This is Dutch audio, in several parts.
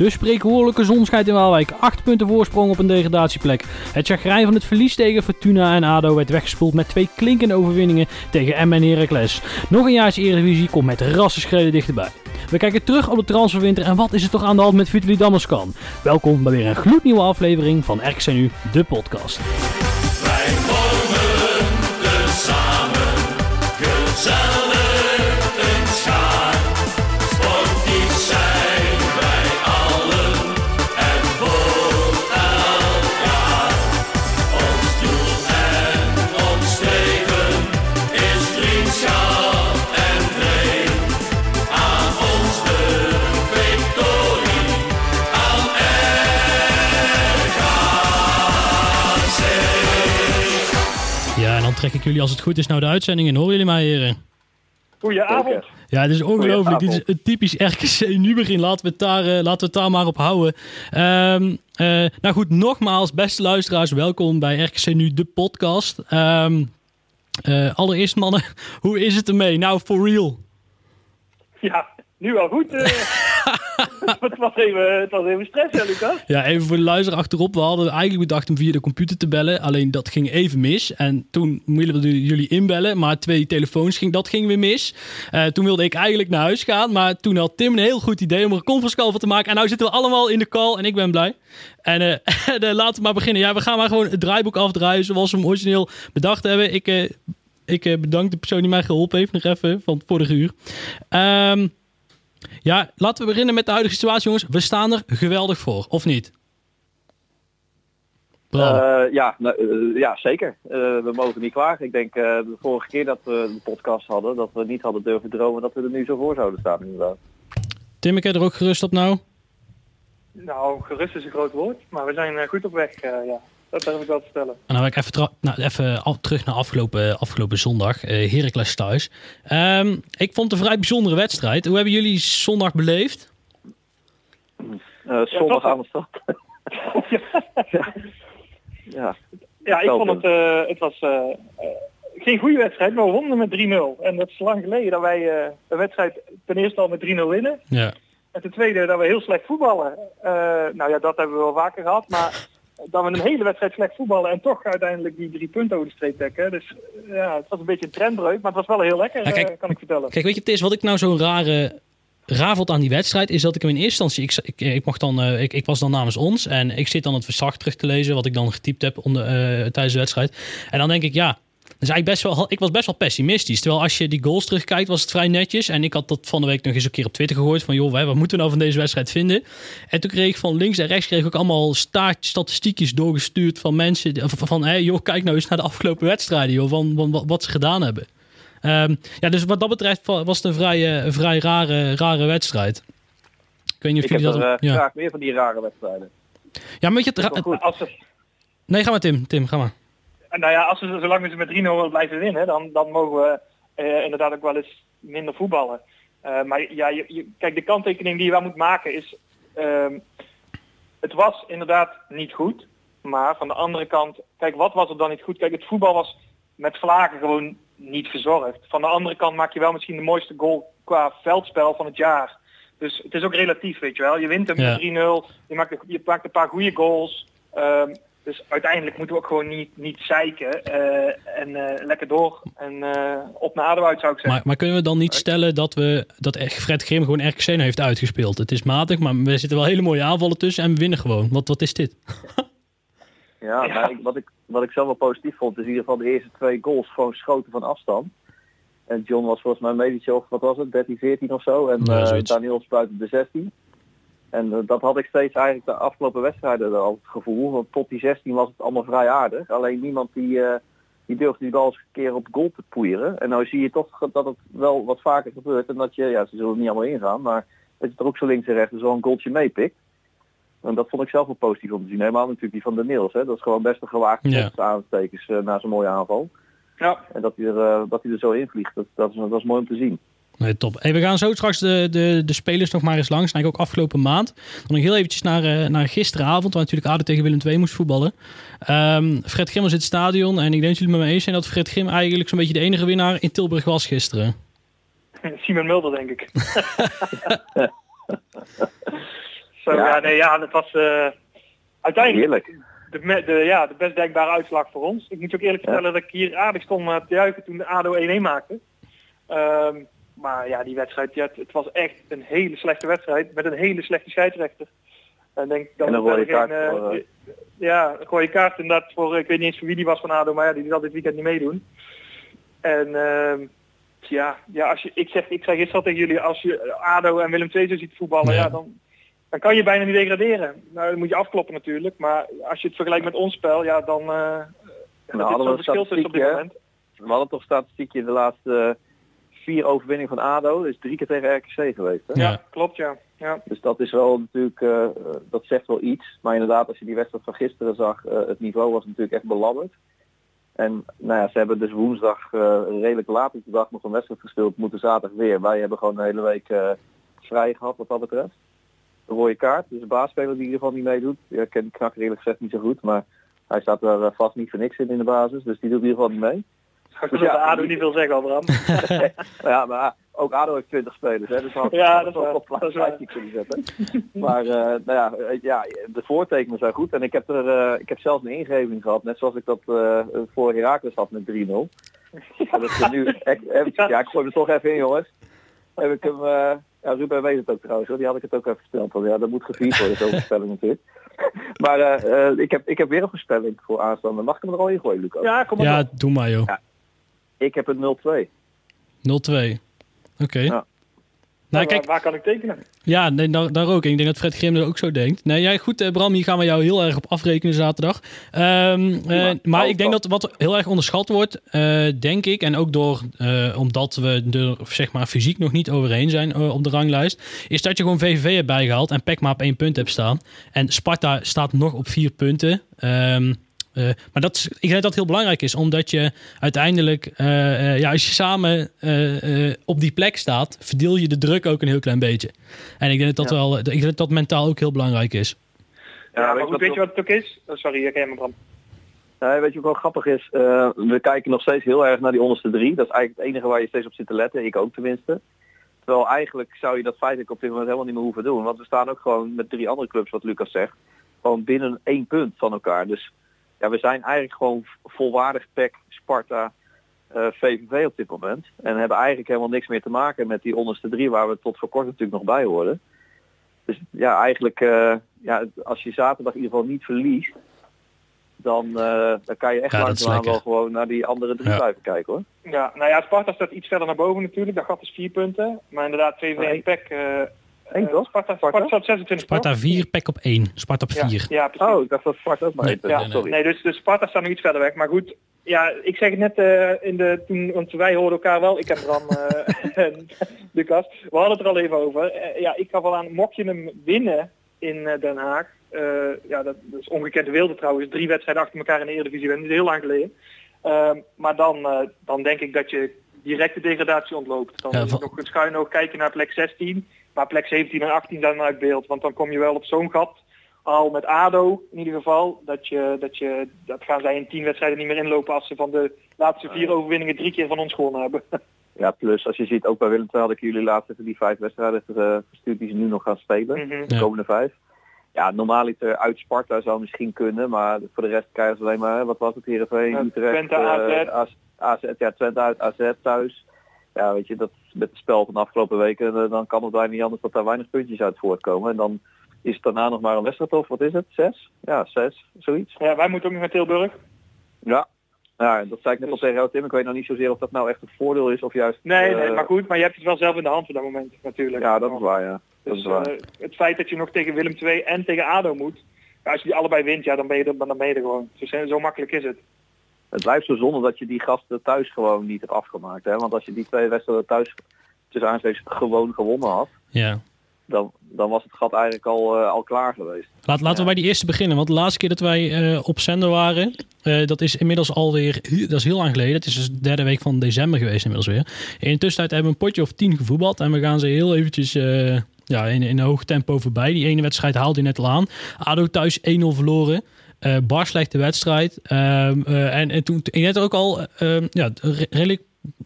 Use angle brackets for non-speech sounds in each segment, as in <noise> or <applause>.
De spreekwoordelijke zon in Waalwijk. 8 punten voorsprong op een degradatieplek. Het chagrijn van het verlies tegen Fortuna en ADO werd weggespoeld met twee klinkende overwinningen tegen M en Heracles. Nog een jaartje Eredivisie komt met rassenschreden dichterbij. We kijken terug op de transferwinter en wat is er toch aan de hand met Vitaly Damascan? Welkom bij weer een gloednieuwe aflevering van RKC Nu, de podcast. Trek ik jullie als het goed is nou de uitzending in. Horen jullie mij, heren? Goedenavond. Ja, het is ongelooflijk. Dit is een typisch RKC nu begin. Laten we het daar, eh, laten we het daar maar op houden. Ehm, eh, nou goed, nogmaals, beste luisteraars, welkom bij RKC nu, de podcast. Ehm, eh, allereerst mannen, <laughs> hoe is het ermee? Nou, for real. Ja, nu al goed. eh. <laughs> het, was even, het was even stress, hè, Lucas? Ja, even voor de luisteraar achterop. We hadden eigenlijk bedacht om via de computer te bellen. Alleen dat ging even mis. En toen wilden we jullie inbellen. Maar twee telefoons ging, dat ging weer mis. Eh, toen wilde ik eigenlijk naar huis gaan. Maar toen had Tim een heel goed idee om er een conference call van te maken. En nu zitten we allemaal in de call. En ik ben blij. En eh, <laughs> laten we maar beginnen. Ja, we gaan maar gewoon het draaiboek afdraaien zoals we hem origineel bedacht hebben. Ik, ik bedank de persoon die mij geholpen heeft nog even van het vorige uur. Ehm, ja, laten we beginnen met de huidige situatie, jongens. We staan er geweldig voor, of niet? Eh, ja, nou, eh, ja, zeker. Eh, we mogen niet klagen. Ik denk eh, de vorige keer dat we de podcast hadden, dat we niet hadden durven dromen dat we er nu zo voor zouden staan inderdaad. Tim, ik er ook gerust op nou? Nou, gerust is een groot woord, maar we zijn eh, goed op weg, eh, ja. Dat durf ik wel te stellen. En dan wil ik even, nou, even af- terug naar afgelopen, afgelopen zondag. eh Heracles thuis. Ehm, ik vond het een vrij bijzondere wedstrijd. Hoe hebben jullie zondag beleefd? Eh zondag aan de stad. ja. <laughs> Ja, ik vond het, eh, het was geen goede wedstrijd, maar we wonnen met 3-0. En dat is lang geleden dat wij eh, een wedstrijd ten eerste al met 3-0 winnen. Ja. En ten tweede dat we heel slecht voetballen. Eh, nou ja, dat hebben we wel vaker gehad, maar dat we een hele wedstrijd slecht voetballen en toch uiteindelijk die drie punten over de streep trekken. Dus eh, ja, het was een beetje een trendbreuk, maar het was wel heel lekker, Ja, kijk, eh, kan ik vertellen. Kijk, weet je, het is wat ik nou zo'n rare vond aan die wedstrijd is dat ik hem in eerste instantie, ik, ik, ik, mocht dan, eh, ik, ik was dan namens ons en ik zit dan het verslag terug te lezen wat ik dan getypt heb onder, tijdens de wedstrijd. En dan denk ik, ja, dus eigenlijk best wel, ik was best wel pessimistisch. Terwijl als je die goals terugkijkt, was het vrij netjes. En ik had dat van de week nog eens een keer op Twitter gegooid. Van joh, wat moeten we nou van deze wedstrijd vinden? En toen kreeg ik van links en rechts kreeg ik ook allemaal statistiekjes doorgestuurd van mensen. Van, hey, joh, kijk nou eens naar de afgelopen wedstrijden. Joh, van, van wat, wat ze gedaan hebben. Ehm, ja, dus wat dat betreft wa- was het een vrij, een vrij rare, rare wedstrijd. Ik weet niet of Ik jullie dat... eh, ja. graag meer van die rare wedstrijden. ja, maar weet je, het. Als nee, ga maar Tim. Tim, ga maar. Nou ja, als we zolang we ze met 3-0 blijven winnen, dan, dan mogen we eh, inderdaad ook wel eens minder voetballen. Eh, maar ja, je, je- kijk, de kanttekening die je wel moet maken is, ehm, het was inderdaad niet goed. Maar van de andere kant, kijk, wat was er dan niet goed? Kijk, het voetbal was met vlagen gewoon niet verzorgd. Van de andere kant maak je wel misschien de mooiste goal qua veldspel van het jaar. Dus het is ook relatief, weet je wel. Je wint hem Ja. met 3-0, je maakt, je maakt een paar goede goals. Ehm, dus uiteindelijk moeten we ook gewoon niet, niet zeiken. eh, en eh, lekker door. En eh, op naar uit zou ik zeggen. Maar, maar kunnen we dan niet stellen dat, we, dat echt Fred Grim gewoon RKC nou heeft uitgespeeld? Het is matig, maar er zitten wel hele mooie aanvallen tussen en we winnen gewoon. Wat, wat is dit? <laughs> Ja, Ja. maar ik, wat, ik, wat ik zelf wel positief vond, is in ieder geval de eerste twee goals gewoon schoten van afstand. En John was volgens mij een beetje of wat was het, 13, 14 of zo. En Ja, eh. Daniel spuitte de 16. En eh, dat had ik steeds eigenlijk de afgelopen wedstrijden al het gevoel. Want tot die 16 was het allemaal vrij aardig. Alleen niemand die, eh, die durfde die bal eens een keer op goal te poeieren. En nou zie je toch dat het wel wat vaker gebeurt. En dat je, ja, ze zullen er niet allemaal ingaan, maar dat je er ook zo links en rechts dus wel een goaltje meepikt. En dat vond ik zelf wel positief om te zien. Helemaal natuurlijk die van de Niels. Hè. Dat is gewoon best een gewaagde Ja. aanstekers eh, na zo'n mooie aanval. Ja. En dat hij er, dat hij er zo in vliegt, dat, dat, is, dat is mooi om te zien. Nee, top. Hey, we gaan zo straks de, de, de spelers nog maar eens langs. Eigenlijk ook afgelopen maand. Dan nog heel eventjes naar, eh, naar gisteravond, waar natuurlijk ADO tegen Willem II moest voetballen. Ehm, Fred Grim was in het stadion. En ik denk dat jullie het met me eens zijn dat Fred Grim eigenlijk zo'n beetje de enige winnaar in Tilburg was gisteren. <laughs> Simon Mulder, denk ik. <laughs> Zo, Ja. ja. nee, ja, het was eh, uiteindelijk Heerlijk. de, ja, de best denkbare uitslag voor ons. Ik moet je ook eerlijk Ja. vertellen dat ik hier aardig stond eh, te juichen toen de ADO 1-1 maakte. Ehm, maar ja, die wedstrijd, ja, het, was echt een hele slechte wedstrijd met een hele slechte scheidsrechter. En, denk dat En een rode geen, kaart eh, voor, eh, Ja, een rode kaart inderdaad voor, ik weet niet eens voor wie die was van ADO, maar ja, die zal dit weekend niet meedoen. En ehm, ja, ja als je, ik, zeg, ik zeg gisteren tegen jullie, als je ADO en Willem II zo ziet voetballen, Ja. ja, dan, dan kan je bijna niet degraderen. Nou, dan moet je afkloppen natuurlijk. Maar als je het vergelijkt met ons spel, ja, dan uh, Nou, zo'n een verschil tussen op dit moment. We hadden toch statistiekje in de laatste vier overwinningen van ADO. is drie keer tegen RKC geweest. Hè? Ja. Ja, klopt ja. ja. Dus dat is wel natuurlijk, eh, eh, dat zegt wel iets. Maar inderdaad, als je die wedstrijd van gisteren zag, eh, het niveau was natuurlijk echt belabberd. En nou ja, ze hebben dus woensdag eh, redelijk laat op de dag nog een wedstrijd gespeeld, moeten zaterdag weer. Wij hebben gewoon de hele week eh, vrij gehad wat dat betreft. Een rode kaart, dus de baasspeler die in ieder geval niet meedoet. Ja, ik ken die knakker eerlijk gezegd niet zo goed, maar hij staat er vast niet voor niks in in de basis. Dus die doet in ieder geval niet mee. Ik Dus wil ja, de ADO niet veel zeggen, Abraham. Nou <laughs> ja, maar ook ADO heeft 20 spelers, hè, dus had Ja, dat waar. op Dat plaats is waar. 15 kunnen zetten. Maar eh, nou ja, eh, ja, de voortekenen zijn goed. En ik heb, er, eh, ik heb zelfs een ingeving gehad, net zoals ik dat eh, voor Herakles had met 3-0. Ja, <laughs> dat is nu echt, eventjes- ja, ik gooi hem er toch even in, jongens. Heb ik hem, eh, ja, Ruben weet het ook trouwens, hoor. die had ik het ook even verteld. Want ja, dat moet gevierd worden, zo'n voorspelling natuurlijk. Maar eh, eh, ik, heb, ik heb weer een voorspelling voor aanstaande. Mag ik hem er al in gooien, Lucas? Ja, kom maar. Ja, op. doe maar joh. Ik heb een 0-2. 0-2. Oké. Ja. Nou, waar, kijk, waar kan ik tekenen? ja, nee, daar, daar ook. Ik denk dat Fred Grim er ook zo denkt. Nee, jij goed, eh, Bram, hier gaan we jou heel erg op afrekenen zaterdag. Ehm, eh, maar Hou ik denk dat wat heel erg onderschat wordt, eh, denk ik, en ook door, omdat we er zeg maar fysiek nog niet overheen zijn op de ranglijst, is dat je gewoon VVV hebt bijgehaald en PEC maar op één punt hebt staan. En Sparta staat nog op vier punten. Ehm, eh, maar dat is, ik denk dat dat heel belangrijk is, omdat je uiteindelijk, eh, eh, ja, als je samen eh, eh, op die plek staat, verdeel je de druk ook een heel klein beetje. En ik denk dat dat, Ja. wel, ik denk dat dat mentaal ook heel belangrijk is. Ja, maar weet je weet je wat het ook is? Oh, sorry, ik maar Bram. Nee, weet je wat wel grappig is? Eh, we kijken nog steeds heel erg naar die onderste drie. Dat is eigenlijk het enige waar je steeds op zit te letten. Ik ook tenminste. Terwijl eigenlijk zou je dat feitelijk op dit moment helemaal niet meer hoeven doen. Want we staan ook gewoon met drie andere clubs, wat Lucas zegt, gewoon binnen één punt van elkaar. Dus ja, we zijn eigenlijk gewoon volwaardig PEC, Sparta, eh, VVV op dit moment. En hebben eigenlijk helemaal niks meer te maken met die onderste drie waar we tot voor kort natuurlijk nog bij horen. Dus ja, eigenlijk, eh, ja, als je zaterdag in ieder geval niet verliest, dan, eh, dan kan je echt Ja, lekker. wel gewoon naar die andere drie Ja. blijven kijken hoor. Ja, nou ja, Sparta staat iets verder naar boven natuurlijk. Dat gat is vier punten. Maar inderdaad, VV en. PEC... eh, Eén eh, toch? Sparta, Sparta? Sparta staat 26 Sparta toch? 4, PEC op 1. Sparta op Ja, 4. ja, precies. Oh, ik dacht dat Zwart ook maar Nee, ja, sorry. Nee, dus, dus Sparta staat nog iets verder weg. Maar goed, ja, ik zeg het net eh, in de, toen, want wij hoorden elkaar wel. Ik heb Bram eh, <laughs> en Lucas. We hadden het er al even over. Eh, ja, ik gaf al aan, mocht je hem winnen in eh, Den Haag. eh, ja, dat, dat is ongekende wilde trouwens. Drie wedstrijden achter elkaar in de Eredivisie. Dat is heel lang geleden. Ehm, maar dan, eh, dan denk ik dat je direct de degradatie ontloopt. Dan Ja, moet je van- nog een schuin oog kijken naar plek 16. Maar plek 17 en 18 zijn dan uit beeld. Want dan kom je wel op zo'n gat al met ADO in ieder geval, dat, je, dat, je, dat gaan zij in tien wedstrijden niet meer inlopen als ze van de laatste vier overwinningen drie keer van ons gewonnen hebben. <laughs> Ja, plus als je ziet, ook bij Willem II had ik jullie laatst even die vijf wedstrijden eh, gestuurd die ze nu nog gaan spelen. Mhm. De komende vijf. Ja, normaaliter uit Sparta zou misschien kunnen, maar voor de rest krijgen ze alleen maar, wat was het, Heerenveen, Ja, Utrecht, Twente, eh, AZ. AZ, ja, Twente uit, AZ thuis. Ja, weet je, dat met het spel van de afgelopen weken, eh, dan kan het bijna niet anders dat daar weinig puntjes uit voortkomen. En dan is het daarna nog maar een wedstrijd of, wat is het, zes? Ja, zes, zoiets. Ja, wij moeten ook nog naar Tilburg. Ja. Ja, dat zei ik net al tegen jou, Tim. Ik weet nog niet zozeer of dat nou echt een voordeel is of juist... Nee, eh, nee, maar goed, maar je hebt het wel zelf in de hand op dat moment natuurlijk. Ja, dat is waar, ja. Dat Dus is waar. eh, het feit dat je nog tegen Willem II en tegen ADO moet, als je die allebei wint, ja, dan ben je er, dan ben je er gewoon. Zo, zo makkelijk is het. Het blijft zo zonde dat je die gasten thuis gewoon niet hebt afgemaakt. Hè? Want als je die twee wedstrijden thuis tussen aanstekens gewoon gewonnen had, Ja. dan, dan was het gat eigenlijk al, eh, al klaar geweest. Laat, laten we bij die eerste beginnen. Want de laatste keer dat wij eh, op zender waren, eh, dat is inmiddels alweer, dat is heel lang geleden. Het is dus de derde week van december geweest inmiddels weer. In de tussentijd hebben we een potje of tien gevoetbald. En we gaan ze heel eventjes eh, ja, in, in een hoog tempo voorbij. Die ene wedstrijd haalde je net al aan. ADO thuis 1-0 verloren. Eh bar slechte wedstrijd. Ehm, eh, en, en toen, je net ook al, ehm, ja, re- redelijk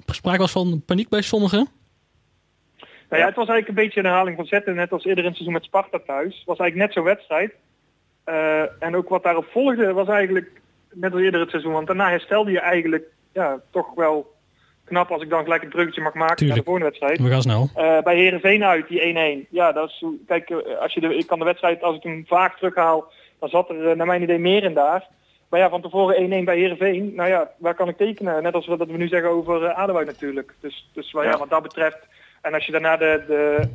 sprake was van paniek bij sommigen. Nou ja, het was eigenlijk een beetje een herhaling van zetten, net als eerder in het seizoen met Sparta thuis. Was eigenlijk net zo'n wedstrijd. Eh, en ook wat daarop volgde was eigenlijk net als eerder het seizoen. Want daarna herstelde je eigenlijk ja, toch wel knap als ik dan gelijk een bruggetje mag maken Tuurlijk. naar de volgende wedstrijd. We gaan snel. Eh, bij Herenveen uit, die 1-1. Ja, dat is, kijk, als je de, ik kan de wedstrijd, als ik hem vaak terughaal, dan zat er eh, naar mijn idee meer in daar. Maar ja, van tevoren 1-1 bij Herenveen. Nou ja, waar kan ik tekenen? Net als wat dat we nu zeggen over uh, natuurlijk. Dus, dus ja. Ja. wat dat betreft. En als je daarna de, de,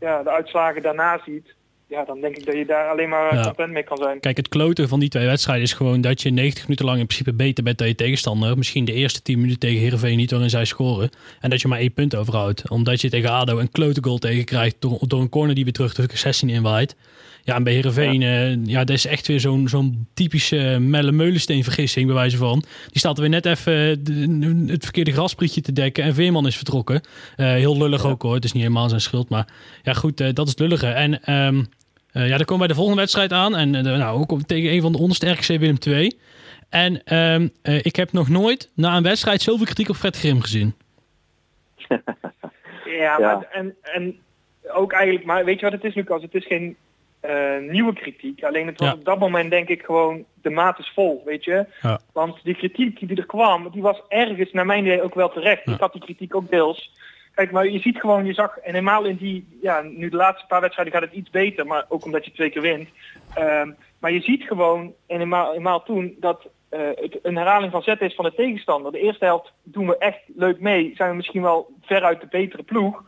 ja, de uitslagen daarna ziet, ja, dan denk ik dat je daar alleen maar Ja. content mee kan zijn. Kijk, het kloten van die twee wedstrijden is gewoon dat je 90 minuten lang in principe beter bent dan je tegenstander. Misschien de eerste 10 minuten tegen Heerenveen niet waarin zij scoren. En dat je maar één punt overhoudt. Omdat je tegen ADO een klote goal tegen krijgt door, door een corner die weer terug de 16 inwaait. Ja, en bij Heerenveen, ja. ja, dat is echt weer zo'n zo'n typische Melle Meulensteen vergissing bij wijze van. Die staat er weer net even de- het verkeerde grasprietje te dekken en Veerman is vertrokken. Eh, heel lullig ook hoor, het is niet helemaal zijn schuld. Maar ja goed, eh, dat is het lullige. En ehm, eh, ja, dan komen wij de volgende wedstrijd aan. En eh, nou, ook tegen een van de onderste RKC Willem II. En ehm, eh, ik heb nog nooit na een wedstrijd zoveel kritiek op Fred Grim gezien. <laughs> Ja, Ja. Maar, en, en ook eigenlijk, maar weet je wat het is Lucas? Het is geen eh, nieuwe kritiek. Alleen het was Ja. op dat moment denk ik gewoon, de maat is vol, weet je. Ja. Want die kritiek die er kwam, die was ergens naar mijn idee ook wel terecht. Ja. Ik had die kritiek ook deels. Kijk, maar je ziet gewoon, je zag, en helemaal in die, ja, nu de laatste paar wedstrijden gaat het iets beter, maar ook omdat je twee keer wint. Ehm, maar je ziet gewoon, en helemaal, helemaal toen, dat eh, het een herhaling van zetten is van de tegenstander. De eerste helft doen we echt leuk mee, zijn we misschien wel veruit de betere ploeg.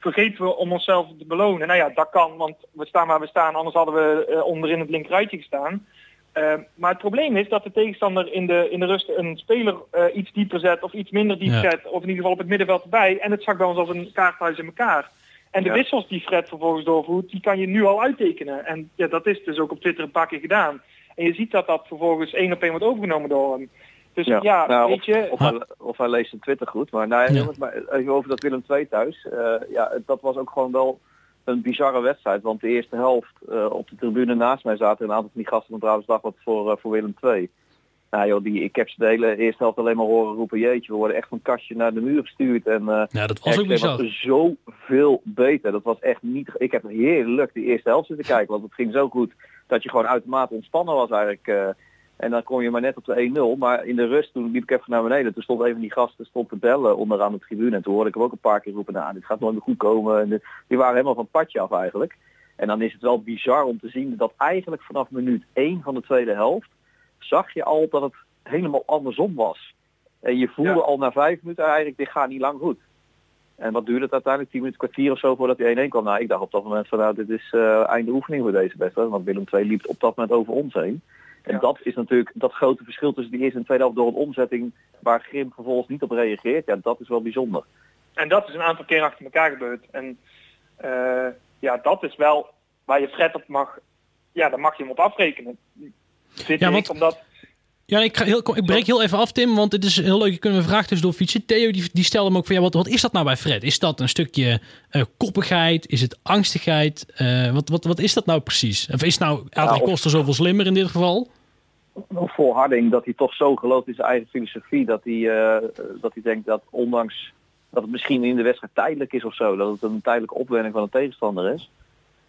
Vergeten we om onszelf te belonen. Nou ja, dat kan, want we staan waar we staan, anders hadden we eh, onderin het linkerrijtje gestaan. Uh, maar het probleem is dat de tegenstander in de, in de rust een speler uh, iets dieper zet of iets minder diep Ja. zet. Of in ieder geval op het middenveld erbij. En het zakt bij ons als een kaarthuis in elkaar. En de Ja. wissels die Fred vervolgens doorvoert, die kan je nu al uittekenen. En ja, dat is dus ook op Twitter een paar keer gedaan. En je ziet dat dat vervolgens één op één wordt overgenomen door hem. Dus ja, nou, weet of, je... Of, hij, of hij leest zijn Twitter goed. Maar, nou, ja, jongens, maar even over dat Willem II thuis. Eh, ja, dat was ook gewoon wel een bizarre wedstrijd. Want de eerste helft eh, op de tribune naast mij zaten een aantal van die gasten van Brabants Dagblad voor, eh, voor Willem II. Nou joh, die, ik heb ze de hele eerste helft alleen maar horen roepen, jeetje, we worden echt van kastje naar de muur gestuurd. En eh Ja, dat was ook bizar. was zoveel beter. Dat was echt niet. Ik heb heerlijk die eerste helft zitten kijken, want het ging zo goed dat je gewoon uitermate ontspannen was eigenlijk. En dan kom je maar net op de 1-0. Maar in de rust, toen liep ik even naar beneden. Toen stond een van die gasten stond te bellen onderaan de tribune. En toen hoorde ik hem ook een paar keer roepen, nou, dit gaat nooit meer goed komen. En de- die waren helemaal van het padje af eigenlijk. En dan is het wel bizar om te zien dat eigenlijk vanaf minuut 1 van de tweede helft zag je al dat het helemaal andersom was. En je voelde Ja. al na vijf minuten eigenlijk, dit gaat niet lang goed. En wat duurde het uiteindelijk? 10 minuten, kwartier of zo voordat hij 1-1 kwam. Nou, ik dacht op dat moment van nou, dit is eh einde oefening voor deze wedstrijd. Want Willem II liep op dat moment over ons heen. En Ja. dat is natuurlijk dat grote verschil tussen die eerste en tweede helft door een omzetting waar Grim vervolgens niet op reageert. Ja, dat is wel bijzonder. En dat is een aantal keer achter elkaar gebeurd. En eh, ja, dat is wel waar je Fred op mag, ja, daar mag je hem op afrekenen. Ja, ik, want- omdat Ja, ik, ga heel, ik breek heel even af, Tim, want het is heel leuk. Je kunt een vraag tussendoor fietsen. Theo die, die stelde hem ook van, ja, wat, wat is dat nou bij Fred? Is dat een stukje eh, koppigheid? Is het angstigheid? Eh, wat, wat, wat is dat nou precies? Of is nou Adrie of- Koster zoveel slimmer in dit geval? Volharding dat hij toch zo gelooft in zijn eigen filosofie. Dat hij, eh, dat hij denkt dat ondanks dat het misschien in de wedstrijd tijdelijk is of zo. Dat het een tijdelijke opwending van een tegenstander is.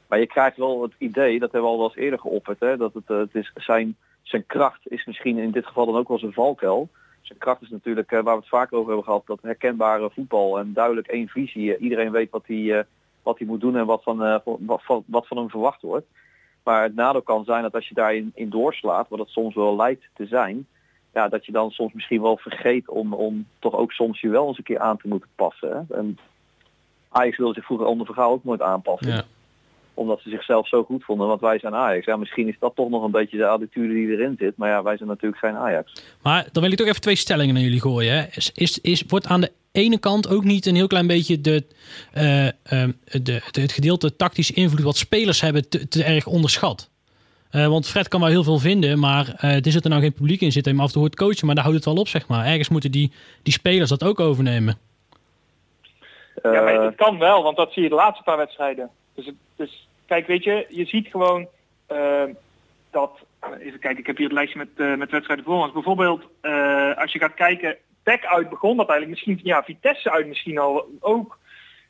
Maar je krijgt wel het idee, dat hebben we al wel eens eerder geopperd. Hè, dat het, het is zijn, zijn kracht is misschien in dit geval dan ook wel zijn valkuil. Zijn kracht is natuurlijk, eh, waar we het vaak over hebben gehad, dat herkenbare voetbal en duidelijk één visie. Eh, iedereen weet wat hij, eh, wat hij moet doen en wat van, wat, van, wat van hem verwacht wordt. Maar het nadeel kan zijn dat als je daarin in doorslaat, wat het soms wel lijkt te zijn, ja, dat je dan soms misschien wel vergeet om, om toch ook soms je wel eens een keer aan te moeten passen. En Ajax wilde zich vroeger onder verhaal ook nooit aanpassen. Ja. Omdat ze zichzelf zo goed vonden, want wij zijn Ajax. Ja, misschien is dat toch nog een beetje de attitude die erin zit. Maar ja, wij zijn natuurlijk geen Ajax. Maar dan wil ik toch even twee stellingen naar jullie gooien. Hè. Is, is, is, wordt aan de ene kant ook niet een heel klein beetje de, eh, ehm, de, de- het gedeelte tactische invloed wat spelers hebben te, te erg onderschat? Eh, want Fred kan wel heel veel vinden, maar eh er zit er nou geen publiek in zitten. Hij hem af en toe hoort coachen, maar daar houdt het wel op, zeg maar. Ergens moeten die, die spelers dat ook overnemen. Ja, maar het kan wel, want dat zie je de laatste paar wedstrijden. Dus, het, dus kijk, weet je, je ziet gewoon eh, dat... Even kijken, ik heb hier het lijstje met, eh, met wedstrijden voor ons. Bijvoorbeeld, eh, als je gaat kijken, Beck uit begon dat eigenlijk misschien, ja, Vitesse uit misschien al ook.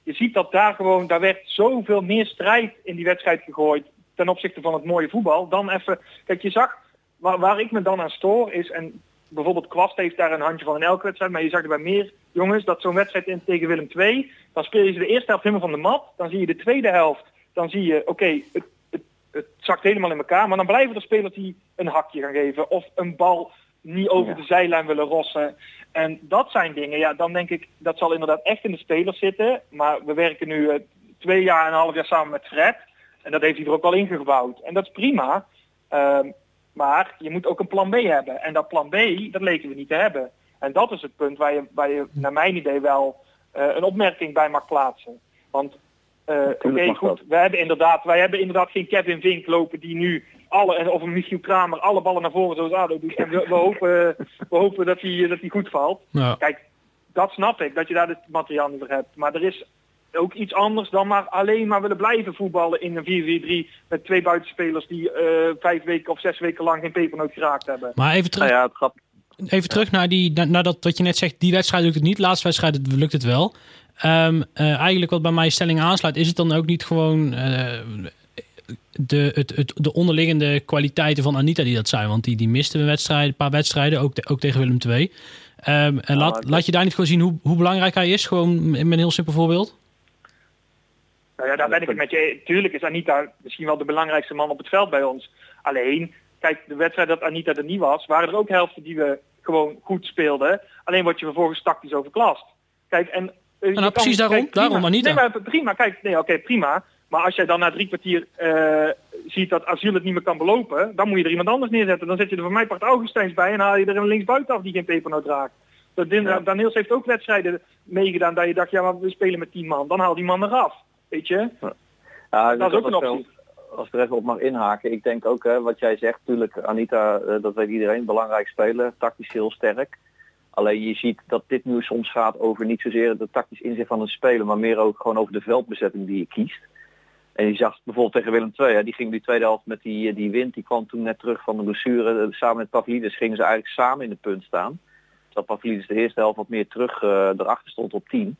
je ziet dat daar gewoon, daar werd zoveel meer strijd in die wedstrijd gegooid ten opzichte van het mooie voetbal. Dan even, kijk je zag, waar, waar ik me dan aan stoor is, en bijvoorbeeld Kwast heeft daar een handje van in elke wedstrijd, maar je zag er bij meer jongens dat zo'n wedstrijd in tegen Willem II, dan speel je ze de eerste helft helemaal van de mat, dan zie je de tweede helft, dan zie je, oké, het, het, het zakt helemaal in elkaar, maar dan blijven er spelers die een hakje gaan geven of een bal niet over Ja. de zijlijn willen rossen. En dat zijn dingen, ja, dan denk ik, dat zal inderdaad echt in de spelers zitten. Maar we werken nu eh, twee jaar en een half jaar samen met Fred. En dat heeft hij er ook al ingebouwd. En dat is prima. Ehm, maar je moet ook een plan B hebben. En dat plan B, dat leken we niet te hebben. En dat is het punt waar je, waar je naar mijn idee wel eh, een opmerking bij mag plaatsen. Want eh, oké, goed, we hebben inderdaad, wij hebben inderdaad geen Kevin Vink lopen die nu alle, en- of een Michiel Kramer alle ballen naar voren zoals ADO doet. En we, we hopen, we hopen dat hij dat hij goed valt. Ja. Kijk, dat snap ik, dat je daar het materiaal niet voor hebt. Maar er is ook iets anders dan maar alleen maar willen blijven voetballen in een 4-4-3 met twee buitenspelers die eh, vijf weken of zes weken lang geen pepernoot geraakt hebben. Maar even terug, Nou ja, het grap, even terug naar, die, naar, naar dat wat je net zegt. Die wedstrijd lukt het niet. Laatste wedstrijd lukt het wel. Ehm, eh, eigenlijk wat bij mijn stelling aansluit, is het dan ook niet gewoon eh, de, het, het, de onderliggende kwaliteiten van Anita die dat zijn? Want die, die miste een, wedstrijd, een paar wedstrijden, ook, te- ook tegen Willem II. Ehm, en laat, maar- laat je daar niet gewoon zien hoe, hoe belangrijk hij is? Gewoon met een heel simpel voorbeeld. Nou ja, daar ben ik het met je. Tuurlijk is Anita misschien wel de belangrijkste man op het veld bij ons. Alleen, kijk, de wedstrijd dat Anita er niet was, waren er ook helften die we gewoon goed speelden. Alleen word je vervolgens tactisch overklast. Kijk, en... eh, je nou, precies daarom. Daarom, Anita. Nee, maar prima. Kijk, nee, oké, prima. Maar als jij dan na drie kwartier eh, ziet dat Asiel het niet meer kan belopen, dan moet je er iemand anders neerzetten. Dan zet je er voor mij part Augustijns bij en haal je er een linksbuiten af die geen pepernoot raakt. Dat Ja. Daniels heeft ook wedstrijden meegedaan dat je dacht, ja, maar we spelen met tien man. Dan haal die man eraf. Weet je? Ja, Dat is ook een als- optie. Als ik er even op mag inhaken, ik denk ook hè, wat jij zegt, natuurlijk Anita, eh, dat weet iedereen, belangrijk speler, tactisch heel sterk. Alleen je ziet dat dit nu soms gaat over niet zozeer de tactisch inzicht van een speler, maar meer ook gewoon over de veldbezetting die je kiest. En je zag bijvoorbeeld tegen Willem II, hè, die ging die tweede helft met die, eh, die wind, die kwam toen net terug van de blessure. eh, Samen met Pavlidis gingen ze eigenlijk samen in de punt staan. Terwijl Pavlidis de eerste helft wat meer terug eh, erachter stond op 10.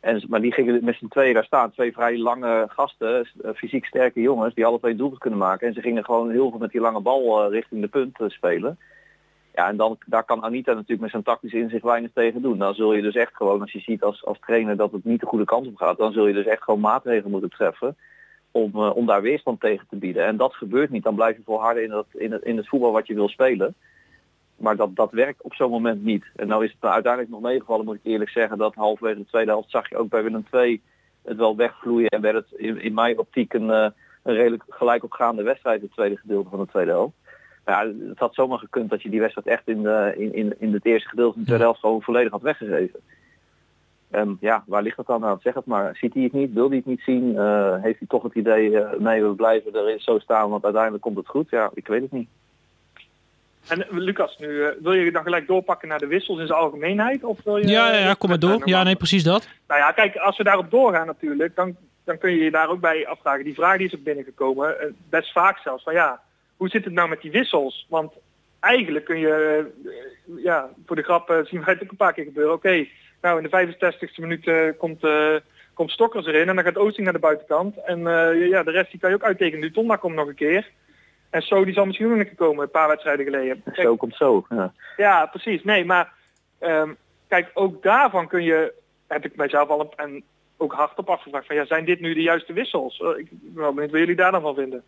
En, maar die gingen met z'n tweeën daar staan. Twee vrij lange gasten, fysiek sterke jongens, die alle twee een doelpunt kunnen maken. En ze gingen gewoon heel veel met die lange bal richting de punt spelen. Ja, en dan, daar kan Anita natuurlijk met zijn tactisch inzicht weinig tegen doen. Dan zul je dus echt gewoon, als je ziet als, als trainer dat het niet de goede kant op gaat, dan zul je dus echt gewoon maatregelen moeten treffen om, eh, om daar weerstand tegen te bieden. En dat gebeurt niet. Dan blijf je volharden in het, in het, in het voetbal wat je wil spelen. Maar dat, dat werkt op zo'n moment niet. En nou is het uiteindelijk nog meegevallen, moet ik eerlijk zeggen, dat halverwege de tweede helft zag je ook bij Willem II het wel wegvloeien. En werd het in, in mijn optiek een, eh, een redelijk gelijk opgaande wedstrijd, het tweede gedeelte van de tweede helft. Ja, het had zomaar gekund dat je die wedstrijd echt in, de, in, in, in het eerste gedeelte van de tweede helft gewoon volledig had weggegeven. En ja, waar ligt dat dan aan? Zeg het maar. Ziet hij het niet? Wil hij het niet zien? Eh, heeft hij toch het idee, eh, nee, we blijven er zo staan, want uiteindelijk komt het goed? Ja, ik weet het niet. En eh, Lucas, nu wil je dan gelijk doorpakken naar de wissels in zijn algemeenheid? Of wil je, Ja, ja, ja, kom maar door. Ja, nee, precies dat. Nou ja, kijk, als we daarop doorgaan natuurlijk, dan, dan kun je je daar ook bij afvragen. Die vraag die is ook binnengekomen, best vaak zelfs, van ja, hoe zit het nou met die wissels? Want eigenlijk kun je, eh, ja, voor de grap eh, zien wij het ook een paar keer gebeuren. Oké, nou in de 65ste minuut eh, komt, komt Stokkers erin en dan gaat Oosting naar de buitenkant. En ja, de rest die kan je ook uittekenen. Dutonda komt nog een keer. En zo die zal misschien ook nog een keer komen, een paar wedstrijden geleden. Kijk, Zo komt zo. Ja. ja, precies. Nee, maar ehm, kijk, ook daarvan kun je, heb ik mijzelf al een, en ook hardop afgevraagd van ja, zijn dit nu de juiste wissels? Ik ben wel benieuwd wat jullie daar dan van vinden.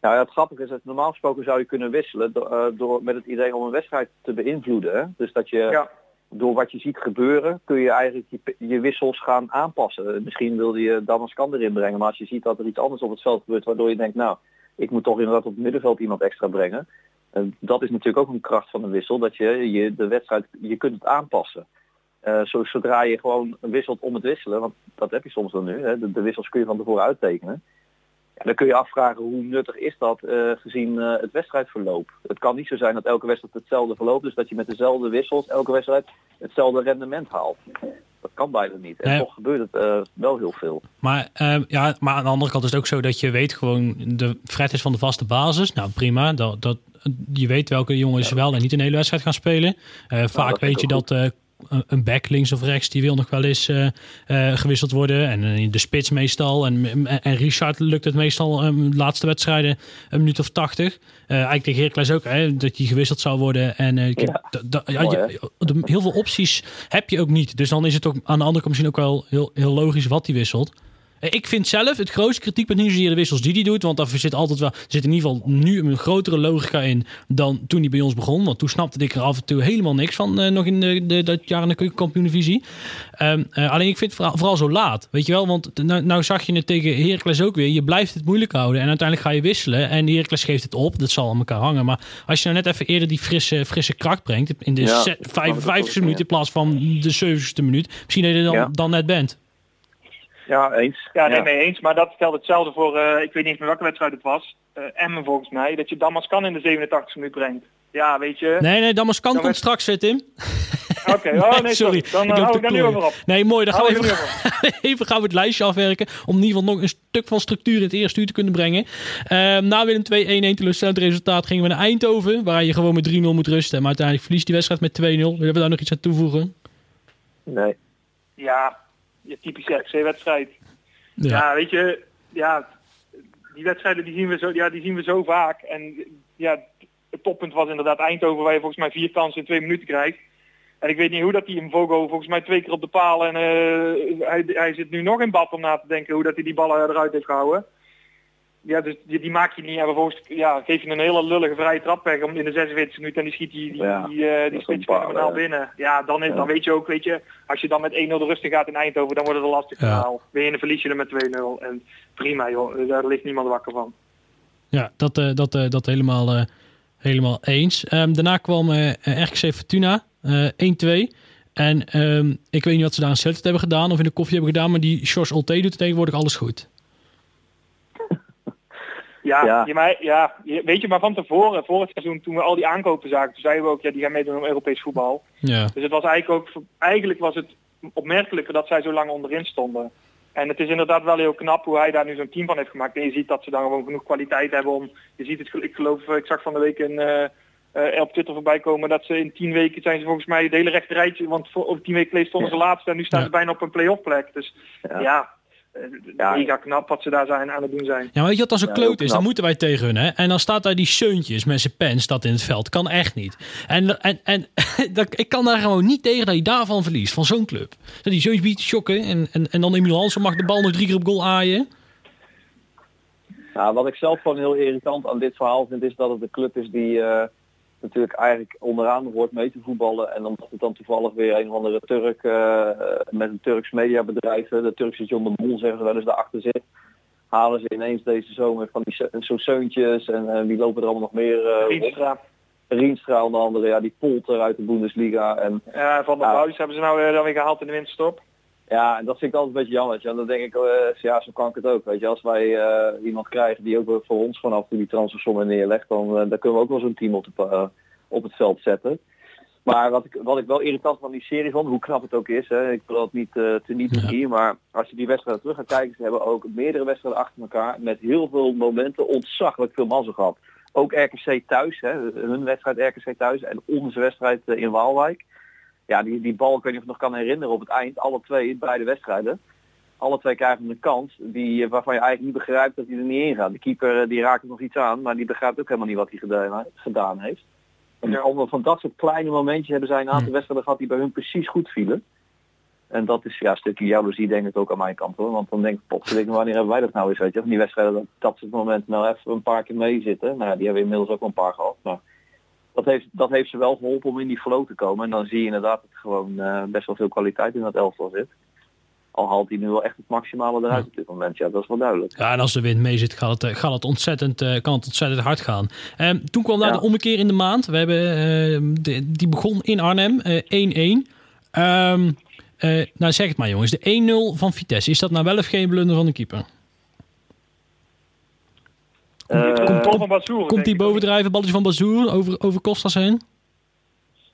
Nou ja, het grappige is dat normaal gesproken zou je kunnen wisselen door, eh, door met het idee om een wedstrijd te beïnvloeden. Hè? Dus dat je Ja, door wat je ziet gebeuren kun je eigenlijk je, je wissels gaan aanpassen. Eh, Misschien wilde je Damascan erin brengen, maar als je ziet dat er iets anders op het veld gebeurt waardoor je denkt, nou, ik moet toch inderdaad op het middenveld iemand extra brengen. En dat is natuurlijk ook een kracht van een wissel, dat je, je de wedstrijd, je kunt het aanpassen. Eh, zo, zodra je gewoon wisselt om het wisselen, want dat heb je soms dan nu, hè, de, de wissels kun je van tevoren uittekenen. Ja, dan kun je afvragen hoe nuttig is dat eh, gezien eh, het wedstrijdverloop. Het kan niet zo zijn dat elke wedstrijd hetzelfde verloopt, dus dat je met dezelfde wissels elke wedstrijd hetzelfde rendement haalt. Dat kan bijna niet. En Nee. toch gebeurt het eh, wel heel veel. Maar, eh, ja, maar aan de andere kant is het ook zo dat je weet gewoon, de Fred is van de vaste basis. Nou prima, dat, dat, je weet welke jongens wel en niet een hele wedstrijd gaan spelen. Eh, vaak weet je dat een- back links of rechts, die wil nog wel eens eh, eh, gewisseld worden. En eh, de spits meestal. En, en, Richard lukt het meestal um, de laatste wedstrijden een minuut of tachtig. Eigenlijk tegen Heracles ook, hè, dat hij gewisseld zou worden. En Ja. ja, Mooi, je- heel veel opties heb je ook niet. Dus dan is het ook aan de andere kant misschien ook wel heel, heel logisch wat hij wisselt. Eh, Ik vind zelf het grootste kritiekpunt niet zozeer de wissels die hij doet. Want daar zit altijd wel, er zit in ieder geval nu een grotere logica in dan toen hij bij ons begon. Want toen snapte ik er af en toe helemaal niks van. eh, nog in de, de, dat jaar in de keukenkampioen-divisie. Ehm, eh, alleen ik vind het vooral, vooral zo laat. Weet je wel, want nou, nou zag je het tegen Heracles ook weer. Je blijft het moeilijk houden. En uiteindelijk ga je wisselen. En Heracles geeft het op. Dat zal aan elkaar hangen. Maar als je nou net even eerder die frisse, frisse kracht brengt. In de Ja, se- dat snap ik ook, 55 ja. minuut in plaats van de 70ste minuut. Misschien dat je dan, Ja. dan net bent. Ja, eens. Ja, nee, mee eens. Maar dat stelt hetzelfde voor, eh, ik weet niet eens meer welke wedstrijd het was. eh Emmen volgens mij. Dat je Damas kan in de 87 minuut brengt. Ja, weet je. Nee, nee, Damaskan komt werd- straks, Tim. Oké, oh nee, <laughs> sorry. Dan Ik eh, hou ik daar nu over op. Nee, mooi. Dan gaan we even, <laughs> even gaan we het lijstje afwerken. Om in ieder geval nog een stuk van structuur in het eerste uur te kunnen brengen. Ehm, na Willem 2 1-1 teleurstellend resultaat gingen we naar Eindhoven. Waar je gewoon met 3-0 moet rusten. Maar uiteindelijk verliest die wedstrijd met 2-0. Willen we daar nog iets aan toevoegen? Nee. Ja, je typische RC-wedstrijd. Ja. Ja. weet je, ja, die wedstrijden die zien we zo, ja, die zien we zo vaak. En ja, het toppunt was inderdaad Eindhoven, waar je volgens mij vier kansen in twee minuten krijgt. En ik weet niet hoe dat hij in Vogo volgens mij twee keer op de paal en eh, hij, hij zit nu nog in bad om na te denken hoe dat hij die ballen eruit heeft gehouden. Ja, dus die, die maak je niet. En vervolgens ja, geef je een hele lullige vrije trap weg om in de 46 minuten en die schiet die, die, Ja, die, eh, die spits een fenomenaal binnen. Ja, dan, is, ja. dan weet je ook, weet je, als je dan met 1-0 de rust in gaat in Eindhoven, dan wordt het een lastig Ja. verhaal. Win je, dan verlies je er met 2-0. En prima joh, daar ligt niemand wakker van. Ja, dat, eh, dat, eh, dat helemaal, eh, helemaal eens. Ehm, daarna kwam eh, RKC Fortuna eh 1-2. En ehm, ik weet niet wat ze daar in Celtic hebben gedaan of in de koffie hebben gedaan. Maar die Sjors Ulte doet tegenwoordig alles goed. Ja, Ja. Je, maar, ja weet je, maar van tevoren, voor het seizoen, toen we al die aankopen zagen, toen zeiden we ook, ja, die gaan meedoen om Europees voetbal. Ja, Dus het was eigenlijk ook, eigenlijk was het opmerkelijker dat zij zo lang onderin stonden. En het is inderdaad wel heel knap hoe hij daar nu zo'n team van heeft gemaakt. En je ziet dat ze dan gewoon genoeg kwaliteit hebben om, je ziet het, ik geloof, ik zag van de week een, eh, eh, op Twitter voorbij komen dat ze in tien weken zijn ze volgens mij het hele rechte rijtje, want voor, over tien weken geleden stonden ze laatste en nu staan Ja. ze bijna op een play-off plek. Dus Ja. ja, eh, Ja. mega knap wat ze daar zijn aan het doen zijn. ja maar weet je wat dan zo Ja, kloot is? Dan moeten wij tegen hun. Hè? En dan staat daar die Seuntjes met zijn pen staat in het veld. Kan echt niet. En, en, en <laughs> dat, ik kan daar gewoon niet tegen dat je daarvan verliest. Van zo'n club. Dat die Seuntjes biedt schokken. En, en, en dan Emil Hansen mag de bal nog drie keer op goal aaien. Nou, wat ik zelf gewoon heel irritant aan dit verhaal vind, is dat het een club is die eh, natuurlijk eigenlijk onderaan hoort mee te voetballen. En omdat het dan toevallig weer een of andere Turk eh, met een Turks mediabedrijf, de Turkse John de Mol zeggen ze wel eens daarachter zit, halen ze ineens deze zomer van die zo'n zeuntjes en eh, wie lopen er allemaal nog meer? rond? Rienstra. Rienstra onder andere, ja, die Polter uit de Bundesliga. En Ja, van der Ja. Buis hebben ze nou eh, dan weer gehaald in de winterstop. Ja, en dat vind ik altijd een beetje jammer. En dan denk ik, eh, ja, zo kan ik het ook. Weet je, als wij eh, iemand krijgen die ook voor ons gewoon af en toe die transfersommen neerlegt, dan, eh, dan kunnen we ook wel zo'n team op, de, op het veld zetten. Maar wat ik, wat ik wel irritant van die serie vond, hoe knap het ook is, hè, ik wil dat niet te niet Ja. hier, maar als je die wedstrijden terug gaat kijken, ze hebben ook meerdere wedstrijden achter elkaar met heel veel momenten ontzaglijk veel mazzel gehad. Ook RKC thuis, hè, hun wedstrijd RKC thuis en onze wedstrijd in Waalwijk. Ja, die, die bal, ik weet niet of je het nog kan herinneren op het eind, alle twee, beide wedstrijden. Alle twee krijgen een kans die, eh, waarvan je eigenlijk niet begrijpt dat hij er niet in gaat. De keeper eh, die raakt er nog iets aan, maar die begrijpt ook helemaal niet wat hij gedaan, gedaan heeft. En allemaal van dat soort kleine momentjes hebben zij een aantal wedstrijden gehad die bij hun precies goed vielen. En dat is ja, een stukje jaloezie denk ik ook aan mijn kant hoor. Want dan denk ik, potverdikke, wanneer hebben wij dat nou eens, weet je? Van die wedstrijden dat, dat soort momenten nou even een paar keer meezitten. Nou ja, die hebben we inmiddels ook wel een paar gehad. Maar dat heeft, dat heeft ze wel geholpen om in die flow te komen. En dan zie je inderdaad dat er gewoon eh, best wel veel kwaliteit in dat elftal zit. Al haalt hij nu wel echt het maximale eruit Ja. op dit moment. Ja, dat is wel duidelijk. Ja, en als de wind mee zit, gaat het, eh, gaat het ontzettend, eh, kan het ontzettend hard gaan. Ehm, toen kwam daar Ja. de ommekeer in de maand. We hebben, ehm, de, die begon in Arnhem, eh, 1-1. Ehm, eh, nou, zeg het maar jongens. De 1-0 van Vitesse. Is dat nou wel of geen blunder van de keeper? Eh, Komt Paul van Bazoer. Komt die bovendrijven, balletje van Bazoer over, over Kostas heen?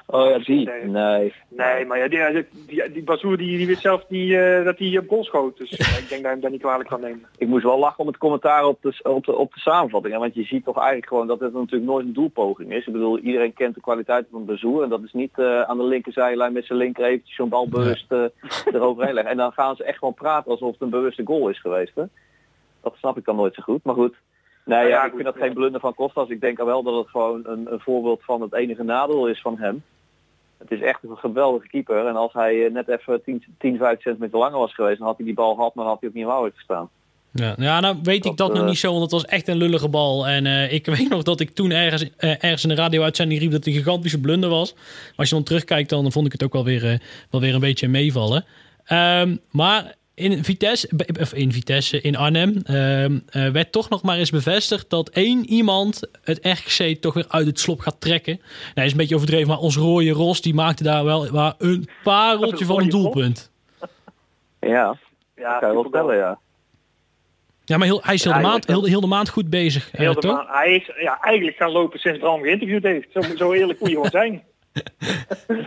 Oh ja, die. Nee. Nee. Nee, maar ja, die, die, die Bazoer die, die weet zelf niet eh, dat hij op goal schoot. Dus ja, ik denk dat hij hem daar niet kwalijk kan nemen. Ik moest wel lachen om het commentaar op de, op de, op de samenvatting. hè, Want je ziet toch eigenlijk gewoon dat het natuurlijk nooit een doelpoging is. Ik bedoel, iedereen kent de kwaliteit van Bezoer. En dat is niet eh, aan de linkerzijlijn met zijn linker eventjes zo'n bal bewust eh, eroverheen leggen. En dan gaan ze echt gewoon praten alsof het een bewuste goal is geweest. Hè? Dat snap ik dan nooit zo goed. Maar goed. Nee, Ja, ik vind dat geen blunder van Kostas. Ik denk al wel dat het gewoon een, een voorbeeld van het enige nadeel is van hem. Het is echt een geweldige keeper. En als hij eh, net even 10, 10 15 centimeter langer was geweest, dan had hij die bal gehad, maar dan had hij ook niet in gestaan. Ja, ja nou weet ik Dat, nog eh, niet zo, want het was echt een lullige bal. En eh, ik <laughs> weet nog dat ik toen ergens, ergens in de radio-uitzending riep dat het een gigantische blunder was. Maar als je dan terugkijkt, dan vond ik het ook wel weer, eh, wel weer een beetje meevallen. Ehm, maar in Vitesse, of in Vitesse, in Arnhem, ehm, eh, werd toch nog maar eens bevestigd dat één iemand het RKC toch weer uit het slop gaat trekken. Nou, is een beetje overdreven, maar ons rode Ros, die maakte daar wel waar een pareltje van een doelpunt. Ja, Ja, kan je wel stellen, ja. Ja, maar heel, hij is heel, Ja, de maand, heel, heel de maand goed bezig, eh, Heel de toch? maand- hij is ja, eigenlijk gaan lopen sinds Bram geïnterviewd heeft. Zo, zo eerlijk moet je gewoon zijn. <laughs> nee,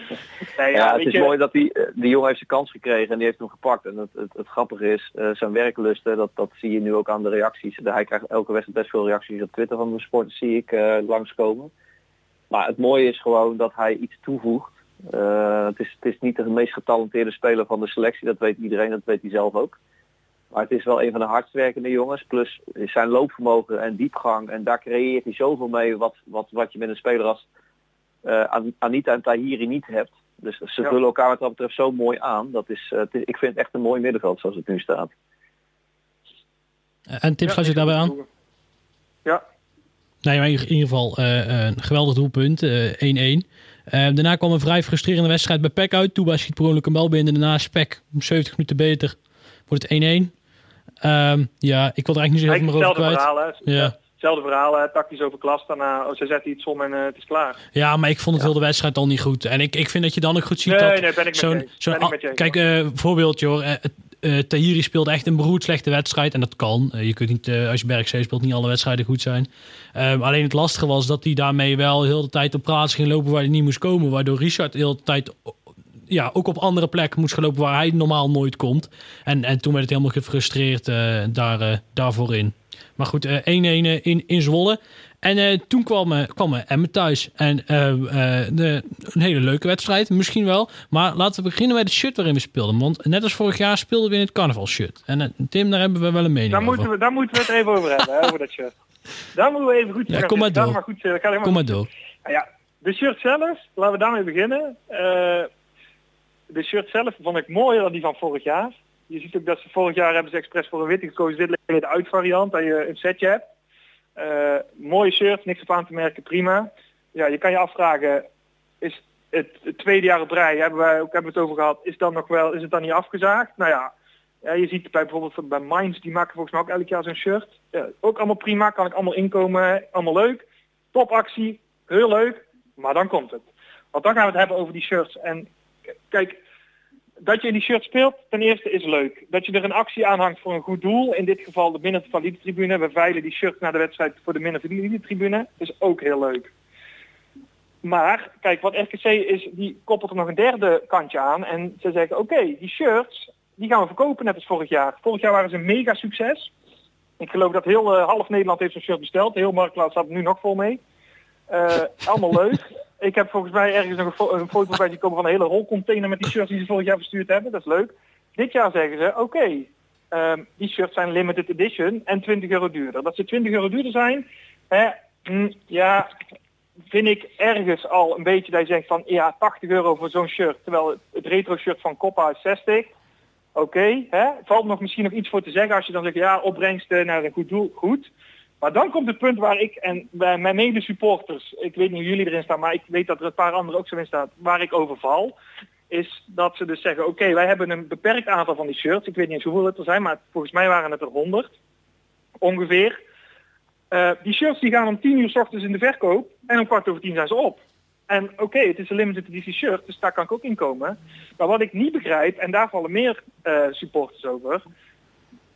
Ja, ja, het is je, mooi dat die, eh, die jongen heeft zijn kans gekregen en die heeft hem gepakt. En het, het, het grappige is, eh, zijn werklusten, dat, dat zie je nu ook aan de reacties. Hij krijgt elke wedstrijd best veel reacties op Twitter van de sporters, zie ik eh, langskomen. Maar het mooie is gewoon dat hij iets toevoegt. Het, is, het is niet de meest getalenteerde speler van de selectie, dat weet iedereen, dat weet hij zelf ook. Maar het is wel een van de hardst werkende jongens. Plus zijn loopvermogen en diepgang. En daar creëert hij zoveel mee wat, wat, wat je met een speler als eh, An- Anita en Tahiri niet hebt. Dus ze Ja. vullen elkaar wat dat betreft zo mooi aan. Dat is, eh, het is, ik vind het echt een mooi middenveld zoals het nu staat. En tips sluit je daarbij aan? Ja, Nee, maar in ieder geval eh, een geweldig doelpunt, eh, 1-1. Eh, daarna kwam een vrij frustrerende wedstrijd bij PEC uit. Toeba schiet per ongeluk een bal binnen. Daarna is PEC om 70 minuten beter. Wordt het 1-1. Ehm, ja, ik wil er eigenlijk niet zo heel veel meer over hetzelfde kwijt. verhaal. Hè. Ja. Hetzelfde verhaal, tactisch overklast. Daarna, oh, ze zetten iets om en eh, het is klaar. Ja, maar ik vond het heel de wedstrijd al niet goed. En ik, ik vind dat je dan ook goed ziet Nee, dat nee, ben ik zo'n... zo'n kijk, eh voorbeeldje hoor. Eh, eh, Tahiri speelde echt een beroerd slechte wedstrijd. En dat kan. Je kunt niet, als je Bergzee speelt, niet alle wedstrijden goed zijn. Ehm, alleen het lastige was dat hij daarmee wel heel de tijd op plaats ging lopen waar hij niet moest komen. Waardoor Richard de hele tijd ja, ook op andere plekken moest gaan lopen waar hij normaal nooit komt. En, en toen werd het helemaal gefrustreerd eh, daar, eh, daarvoor in. Maar goed, eh, 1-1 eh, in, in Zwolle. En toen kwam, kwam Emmen thuis. En de, een hele leuke wedstrijd, misschien wel. Maar laten we beginnen met het shirt waarin we speelden. Want net als vorig jaar speelden we in het carnavalshirt. En eh, Tim, daar hebben we wel een mening Daar over. moeten, we, daar moeten we het even over hebben, over dat shirt. Daar moeten we even goed Ja, kom maar door. Maar goed, maar Kom maar door. Nou ja, de shirt zelf, laten we daarmee beginnen. De shirt zelf vond ik mooier dan die van vorig jaar. Je ziet ook dat ze vorig jaar hebben ze expres voor een witte gekozen. Dit ligt de uitvariant, dat je een setje hebt. Eh, mooie shirt, niks op aan te merken, prima. Ja, je kan je afvragen, is het, tweede jaar op rij, hebben wij ook hebben het over gehad, is dan nog wel, is het dan niet afgezaagd? Nou ja, ja, je ziet bij bijvoorbeeld bij Minds, die maken volgens mij ook elk jaar zo'n shirt. Ja, ook allemaal prima, kan ik allemaal inkomen, allemaal leuk. Topactie, heel leuk, maar dan komt het. Want dan gaan we het hebben over die shirts. En kijk, dat je in die shirt speelt, ten eerste is leuk. Dat je er een actie aanhangt voor een goed doel, in dit geval de minder valide tribune. We veilen die shirt naar de wedstrijd voor de minder valide tribune, is ook heel leuk. Maar, kijk, wat RKC is, die koppelt er nog een derde kantje aan. En ze zeggen, oké, die shirts, die gaan we verkopen net als vorig jaar. Vorig jaar waren ze een mega succes. Ik geloof dat heel eh, half Nederland heeft zo'n shirt besteld. Heel Marktplaats staat nu nog vol mee. Eh, allemaal leuk. Ik heb volgens mij ergens nog een, fo- foto bij die komen van een hele rolcontainer met die shirts die ze vorig jaar verstuurd hebben. Dat is leuk. Dit jaar zeggen ze, oké, ehm, die shirts zijn limited edition en 20 euro duurder. Dat ze 20 euro duurder zijn, hm, ja, vind ik ergens al een beetje dat je zegt van ja, 80 euro voor zo'n shirt. Terwijl het, retro shirt van Coppa is 60. Oké, hè, valt nog misschien nog iets voor te zeggen als je dan zegt ja, opbrengsten naar een goed doel, goed. Maar dan komt het punt waar ik en mijn mede supporters, ik weet niet hoe jullie erin staan, maar ik weet dat er een paar anderen ook zo in staan, waar ik over val, is dat ze dus zeggen, oké, wij hebben een beperkt aantal van die shirts. Ik weet niet eens hoeveel het er zijn, maar volgens mij waren het er 100 ongeveer. Eh, die shirts die gaan om 10 uur s ochtends in de verkoop en om kwart over 10 zijn ze op. En oké, het is een limited edition shirt, dus daar kan ik ook in komen. Maar wat ik niet begrijp, en daar vallen meer eh, supporters over,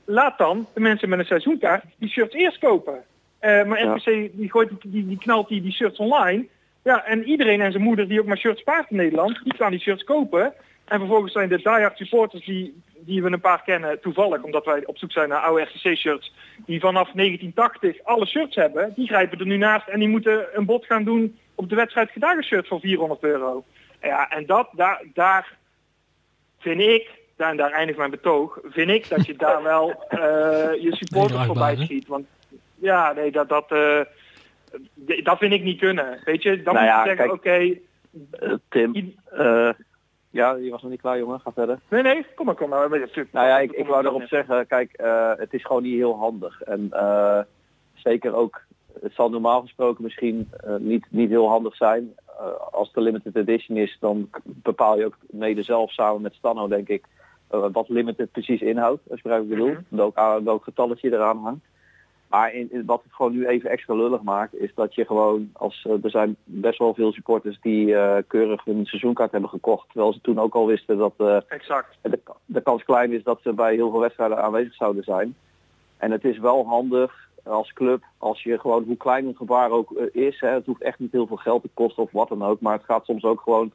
laat dan de mensen met een seizoenkaart die shirts eerst kopen. Eh, maar Ja. RPC die, gooit, die, die knalt die, die shirts online. Ja, en iedereen en zijn moeder die ook maar shirts spaart in Nederland, die gaan die shirts kopen. En vervolgens zijn de diehard supporters die, die we een paar kennen, toevallig, omdat wij op zoek zijn naar oude RCC-shirts, die vanaf 1980 alle shirts hebben, die grijpen er nu naast en die moeten een bod gaan doen op de wedstrijd shirt voor 400 euro. Ja, en dat, daar, daar vind ik, daar, en daar eindigt mijn betoog, vind ik dat je daar <laughs> wel eh, je supporters voorbij schiet. Want ja, nee, dat, dat, eh, dat vind ik niet kunnen. Weet je, dan Nou moet ja, je zeggen, oké, Eh, Tim, eh, ja, je was nog niet klaar jongen, ga verder. nee, nee, kom maar, kom maar. Nou ja, ik, ik wou erop zeggen, kijk, eh, het is gewoon niet heel handig. En eh, zeker ook, het zal normaal gesproken misschien eh, niet, niet heel handig zijn. Als het een limited edition is, dan bepaal je ook mede zelf samen met Stano, denk ik, wat limited precies inhoudt. Als je begrijpt wat ik bedoel. Welk, aan- welk getalletje eraan hangt. Maar in, in- wat het gewoon nu even extra lullig maakt, is dat je gewoon, als eh, er zijn best wel veel supporters die eh, keurig hun seizoenkaart hebben gekocht. Terwijl ze toen ook al wisten dat eh, Exact. de, de kans klein is dat ze bij heel veel wedstrijden aanwezig zouden zijn. En het is wel handig als club, als je gewoon, hoe klein een gebaar ook eh, is, hè, het hoeft echt niet heel veel geld te kosten of wat dan ook, maar het gaat soms ook gewoon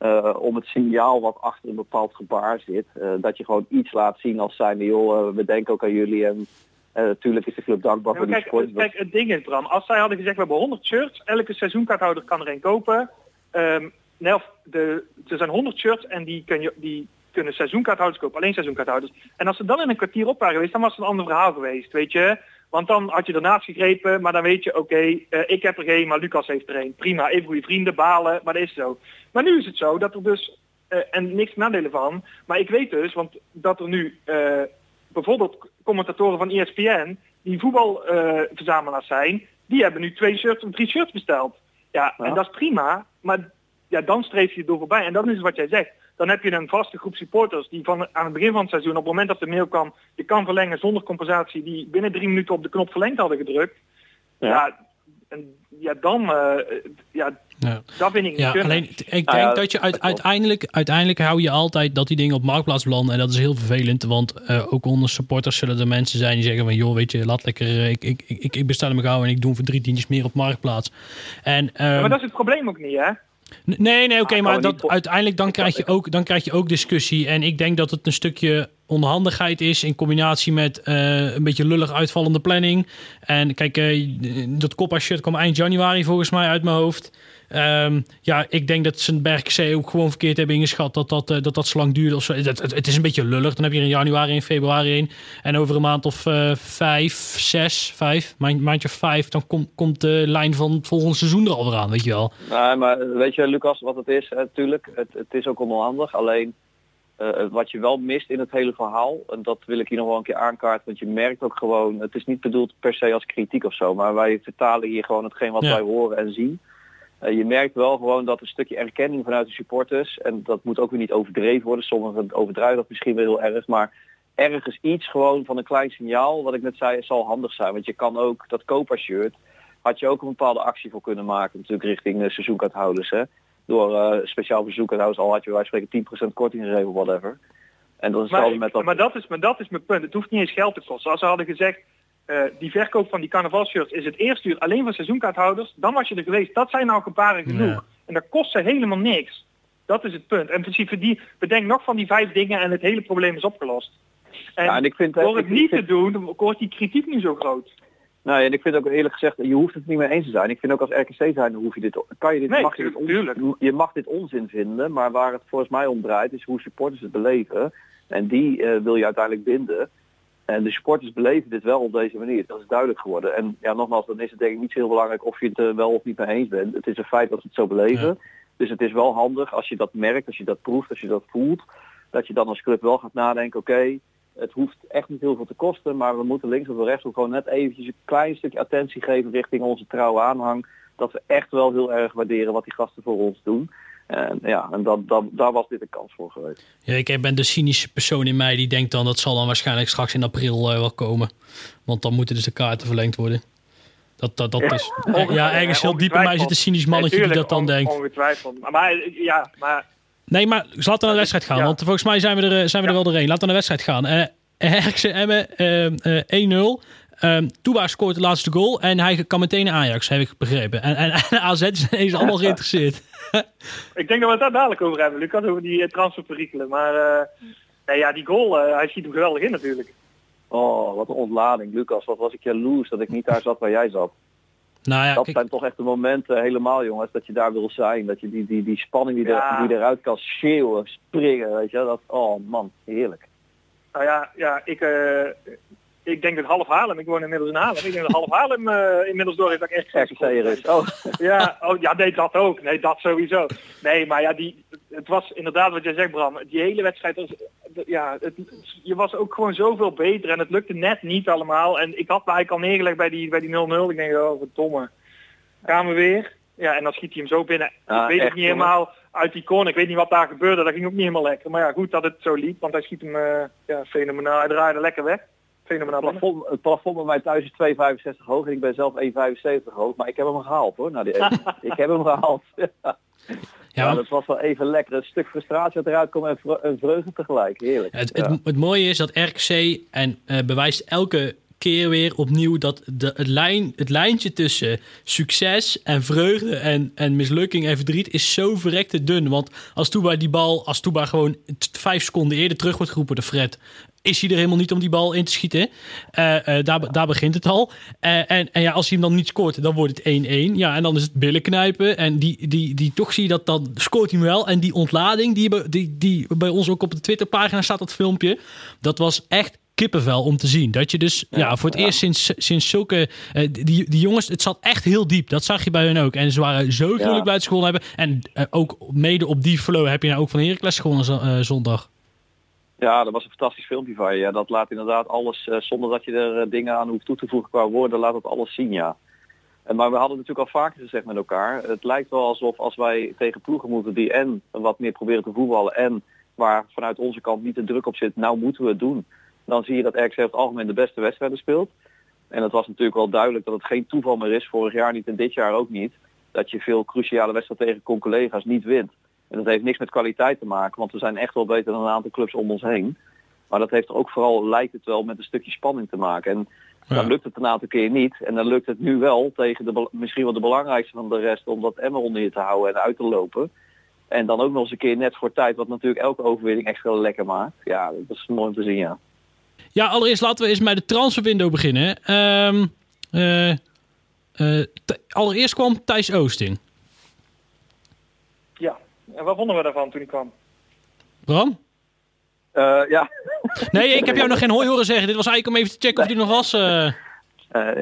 eh, om het signaal wat achter een bepaald gebaar zit. Eh, dat je gewoon iets laat zien als zijnde, joh, eh, we denken ook aan jullie en natuurlijk is de club dankbaar Ja, voor die kijk, kijk, het ding is Bram, als zij hadden gezegd we hebben 100 shirts, elke seizoenkaarthouder kan er een kopen. Ehm, nee, of de, er zijn 100 shirts en die, kun je, die kunnen seizoenkaarthouders kopen, alleen seizoenkaarthouders. En als ze dan in een kwartier op waren geweest, dan was het een ander verhaal geweest, weet je. Want dan had je ernaast gegrepen, maar dan weet je, oké, eh, ik heb er geen, maar Lucas heeft er een. Prima, even goede vrienden, balen, maar dat is zo. Maar nu is het zo dat er dus, eh, en niks nadelen van, maar ik weet dus, want dat er nu eh, bijvoorbeeld commentatoren van ESPN, die voetbalverzamelaars zijn, die hebben nu twee shirts of drie shirts besteld. Ja, Ja. en dat is prima, maar ja, dan streef je er door voorbij. En dat is wat jij zegt. Dan heb je een vaste groep supporters die van aan het begin van het seizoen, op het moment dat de mail kwam, je kan verlengen zonder compensatie, die binnen drie minuten op de knop verlengd hadden gedrukt. Ja, Ja. en, ja dan, eh, ja, Ja. dat vind ik niet Ja, kunnen. alleen ik denk Nou ja, dat je uit, uiteindelijk, uiteindelijk hou je altijd dat die dingen op marktplaats belanden. En dat is heel vervelend, want eh, ook onder supporters zullen er mensen zijn die zeggen van joh, weet je, laat lekker, eh, ik, ik, ik, ik bestel hem gauw en ik doe hem voor drie tientjes meer op marktplaats. En, Ja, ehm, maar dat is het probleem ook niet, hè? Nee, nee, oké, Ah, maar kan dat, uiteindelijk dan krijg, je ook, dan krijg je ook discussie. En ik denk dat het een stukje onhandigheid is in combinatie met eh, een beetje lullig uitvallende planning. En kijk, eh, dat Coppa shirt kwam eind januari volgens mij uit mijn hoofd. Ehm, ja, ik denk dat ze Berg C ook gewoon verkeerd hebben ingeschat dat dat, eh, dat, dat zo lang duurde. Of zo. Het, het, het is een beetje lullig. Dan heb je er in januari en februari een. En over een maand of eh, vijf, zes, vijf, maand, maandje vijf, dan komt komt de lijn van het volgende seizoen er alweer aan, weet je wel. Nee, maar weet je, Lucas, wat het is, natuurlijk, het, het is ook onhandig. Alleen eh, wat je wel mist in het hele verhaal, en dat wil ik hier nog wel een keer aankaarten, want je merkt ook gewoon, het is niet bedoeld per se als kritiek of zo, maar wij vertalen hier gewoon hetgeen wat Ja. wij horen en zien. Eh, je merkt wel gewoon dat een stukje erkenning vanuit de supporters, en dat moet ook weer niet overdreven worden, sommigen overdrijven dat misschien wel heel erg, maar ergens iets gewoon van een klein signaal, wat ik net zei, zal handig zijn. Want je kan ook dat Copa shirt, had je ook een bepaalde actie voor kunnen maken, natuurlijk richting de seizoenkaarthouders. Hè? Door eh, speciaal seizoenkaarthouders, al had je bij spreken 10% korting gegeven, whatever. En dat is Maar, met dat... maar, dat is, maar dat is mijn punt. Het hoeft niet eens geld te kosten. Als ze hadden gezegd, eh, die verkoop van die carnavalshirts is het eerste uur alleen voor seizoenkaarthouders, dan was je er geweest. Dat zijn nou gebaren genoeg. Ja. En dat kost ze helemaal niks. Dat is het punt. En in principe, die, bedenk nog van die vijf dingen en het hele probleem is opgelost. En, ja, en ik vind, door ik- het niet ik te doen, dan wordt die kritiek niet zo groot. Nee, en ik vind ook eerlijk gezegd, je hoeft het niet mee eens te zijn. Ik vind ook als RKC zijn, hoef je dit, kan je dit, Nee, mag je, dit on- tuurlijk. je mag dit onzin vinden, maar waar het volgens mij om draait is hoe supporters het beleven. En die eh, wil je uiteindelijk binden. En de supporters beleven dit wel op deze manier. Dat is duidelijk geworden. En ja, nogmaals, dan is het denk ik niet zo heel belangrijk of je het er wel of niet mee eens bent. Het is een feit dat ze het zo beleven. Ja. Dus het is wel handig als je dat merkt, als je dat proeft, als je dat voelt. Dat je dan als club wel gaat nadenken, oké, het hoeft echt niet heel veel te kosten, maar we moeten links of rechts ook gewoon net eventjes een klein stukje attentie geven richting onze trouwe aanhang. Dat we echt wel heel erg waarderen wat die gasten voor ons doen. En ja, en dat, dat, daar was dit een kans voor geweest. Ja, ik ben de cynische persoon in mij die denkt dan dat zal dan waarschijnlijk straks in april eh, wel komen. Want dan moeten dus de kaarten verlengd worden. Dat, dat, dat is. Ja, ergens heel diep in mij zit een cynisch mannetje die dat dan denkt. on- Ongetwijfeld. Maar, maar ja, maar Nee, maar laten we naar de wedstrijd gaan. Ja. Want volgens mij zijn we er, eh, zijn we er Ja. wel doorheen. Laten we naar de wedstrijd gaan. Eh RKC Emmen eh, eh, 1-0. Ehm Touba scoort de laatste goal en hij kan meteen naar Ajax, heb ik begrepen. En, en, en <laughs> AZ is ineens allemaal <laughs> geïnteresseerd. Ik denk dat we het daar dadelijk over hebben, Lucas, over die uh, transferperikelen. Maar uh, nee, ja, die goal, uh, hij schiet hem geweldig in natuurlijk. Oh, wat een ontlading. Lucas, wat was ik jaloers dat ik niet daar zat waar jij zat. Nou ja, dat kijk, zijn toch echt de momenten helemaal jongens, dat je daar wil zijn. Dat je die, die, die spanning die, Ja. er, die eruit kan schreeuwen, springen, weet je. Dat, oh man, heerlijk. Nou ja, ja ik, uh, ik denk dat half Haarlem, ik woon inmiddels in Haarlem, ik denk dat half Haarlem uh, inmiddels door heeft dat ik echt RKC is. Oh. <laughs> Ja, oh, ja, nee, dat ook. Nee, dat sowieso. Nee, maar ja, die, het was inderdaad wat jij zegt, Bram. Die hele wedstrijd was, ja, het, je was ook gewoon zoveel beter en het lukte net niet allemaal. En ik had me eigenlijk al neergelegd bij die, bij die 0-0. Ik denk, oh, verdomme. Gaan we weer? Ja, en dan schiet hij hem zo binnen. Ik weet het niet helemaal uit die corner. Ik weet niet wat daar gebeurde. Dat ging ook niet helemaal lekker. Maar ja, goed dat het zo liep. Want hij schiet hem uh, ja, fenomenaal. Hij draaide lekker weg. Fenomenaal. Het plafond, het plafond bij mij thuis is 2,65 hoog en ik ben zelf 1,75 hoog. Maar ik heb hem gehaald hoor. Nou, die, <laughs> ik heb hem gehaald. <laughs> ja, ja, dat was wel even lekker. Een stuk frustratie wat eruit komt en, vre en vreugde tegelijk. Heerlijk. Het, ja. het, het, mooie is dat RKC en uh, bewijst elke keer weer opnieuw dat de, het, lijn, het lijntje tussen succes en vreugde en, en mislukking en verdriet is zo verrekte dun. Want als Toeba die bal, als Toeba gewoon vijf seconden eerder terug wordt geroepen door Fred, is hij er helemaal niet om die bal in te schieten. Uh, uh, daar, daar begint het al. Uh, en, en ja, als hij hem dan niet scoort, dan wordt het 1-1. Ja, en dan is het billen knijpen. En die, die, die, toch zie je dat dan scoort hij wel. En die ontlading, die, die, die bij ons ook op de Twitterpagina staat, dat filmpje. Dat was echt kippenvel om te zien. Dat je dus ja, ja voor het ja. eerst sinds, sinds zulke... Uh, die, die jongens, het zat echt heel diep. Dat zag je bij hun ook. En ze waren zo gruwelijk ja. bij school hebben. En uh, ook mede op die flow heb je nou ook van Heracles gewonnen uh, zondag. Ja, dat was een fantastisch filmpje van je. Dat laat inderdaad alles, uh, zonder dat je er uh, dingen aan hoeft toe te voegen qua woorden, laat het alles zien, ja. En, maar we hadden natuurlijk al vaker gezegd met elkaar. Het lijkt wel alsof als wij tegen ploegen moeten die en wat meer proberen te voetballen en waar vanuit onze kant niet de druk op zit, nou moeten we het doen. Dan zie je dat RKC het algemeen de beste wedstrijden speelt. En het was natuurlijk wel duidelijk dat het geen toeval meer is, vorig jaar niet en dit jaar ook niet, dat je veel cruciale wedstrijden tegen con-collega's niet wint. En dat heeft niks met kwaliteit te maken, want we zijn echt wel beter dan een aantal clubs om ons heen. Maar dat heeft er ook vooral, lijkt het wel, met een stukje spanning te maken. En ja. dan lukt het een aantal keer niet. En dan lukt het nu wel tegen de, misschien wel de belangrijkste van de rest om dat emmer onder je te houden en uit te lopen. En dan ook nog eens een keer net voor tijd, wat natuurlijk elke overwinning extra lekker maakt. Ja, dat is mooi om te zien, ja. Ja, allereerst laten we eens met de transferwindow beginnen. Um, uh, uh, allereerst kwam Thijs Oosting. En wat vonden we daarvan toen hij kwam? Bram? Uh, ja. Nee, ik heb jou nog geen hooi horen zeggen. Dit was eigenlijk om even te checken of hij nog was. Uh...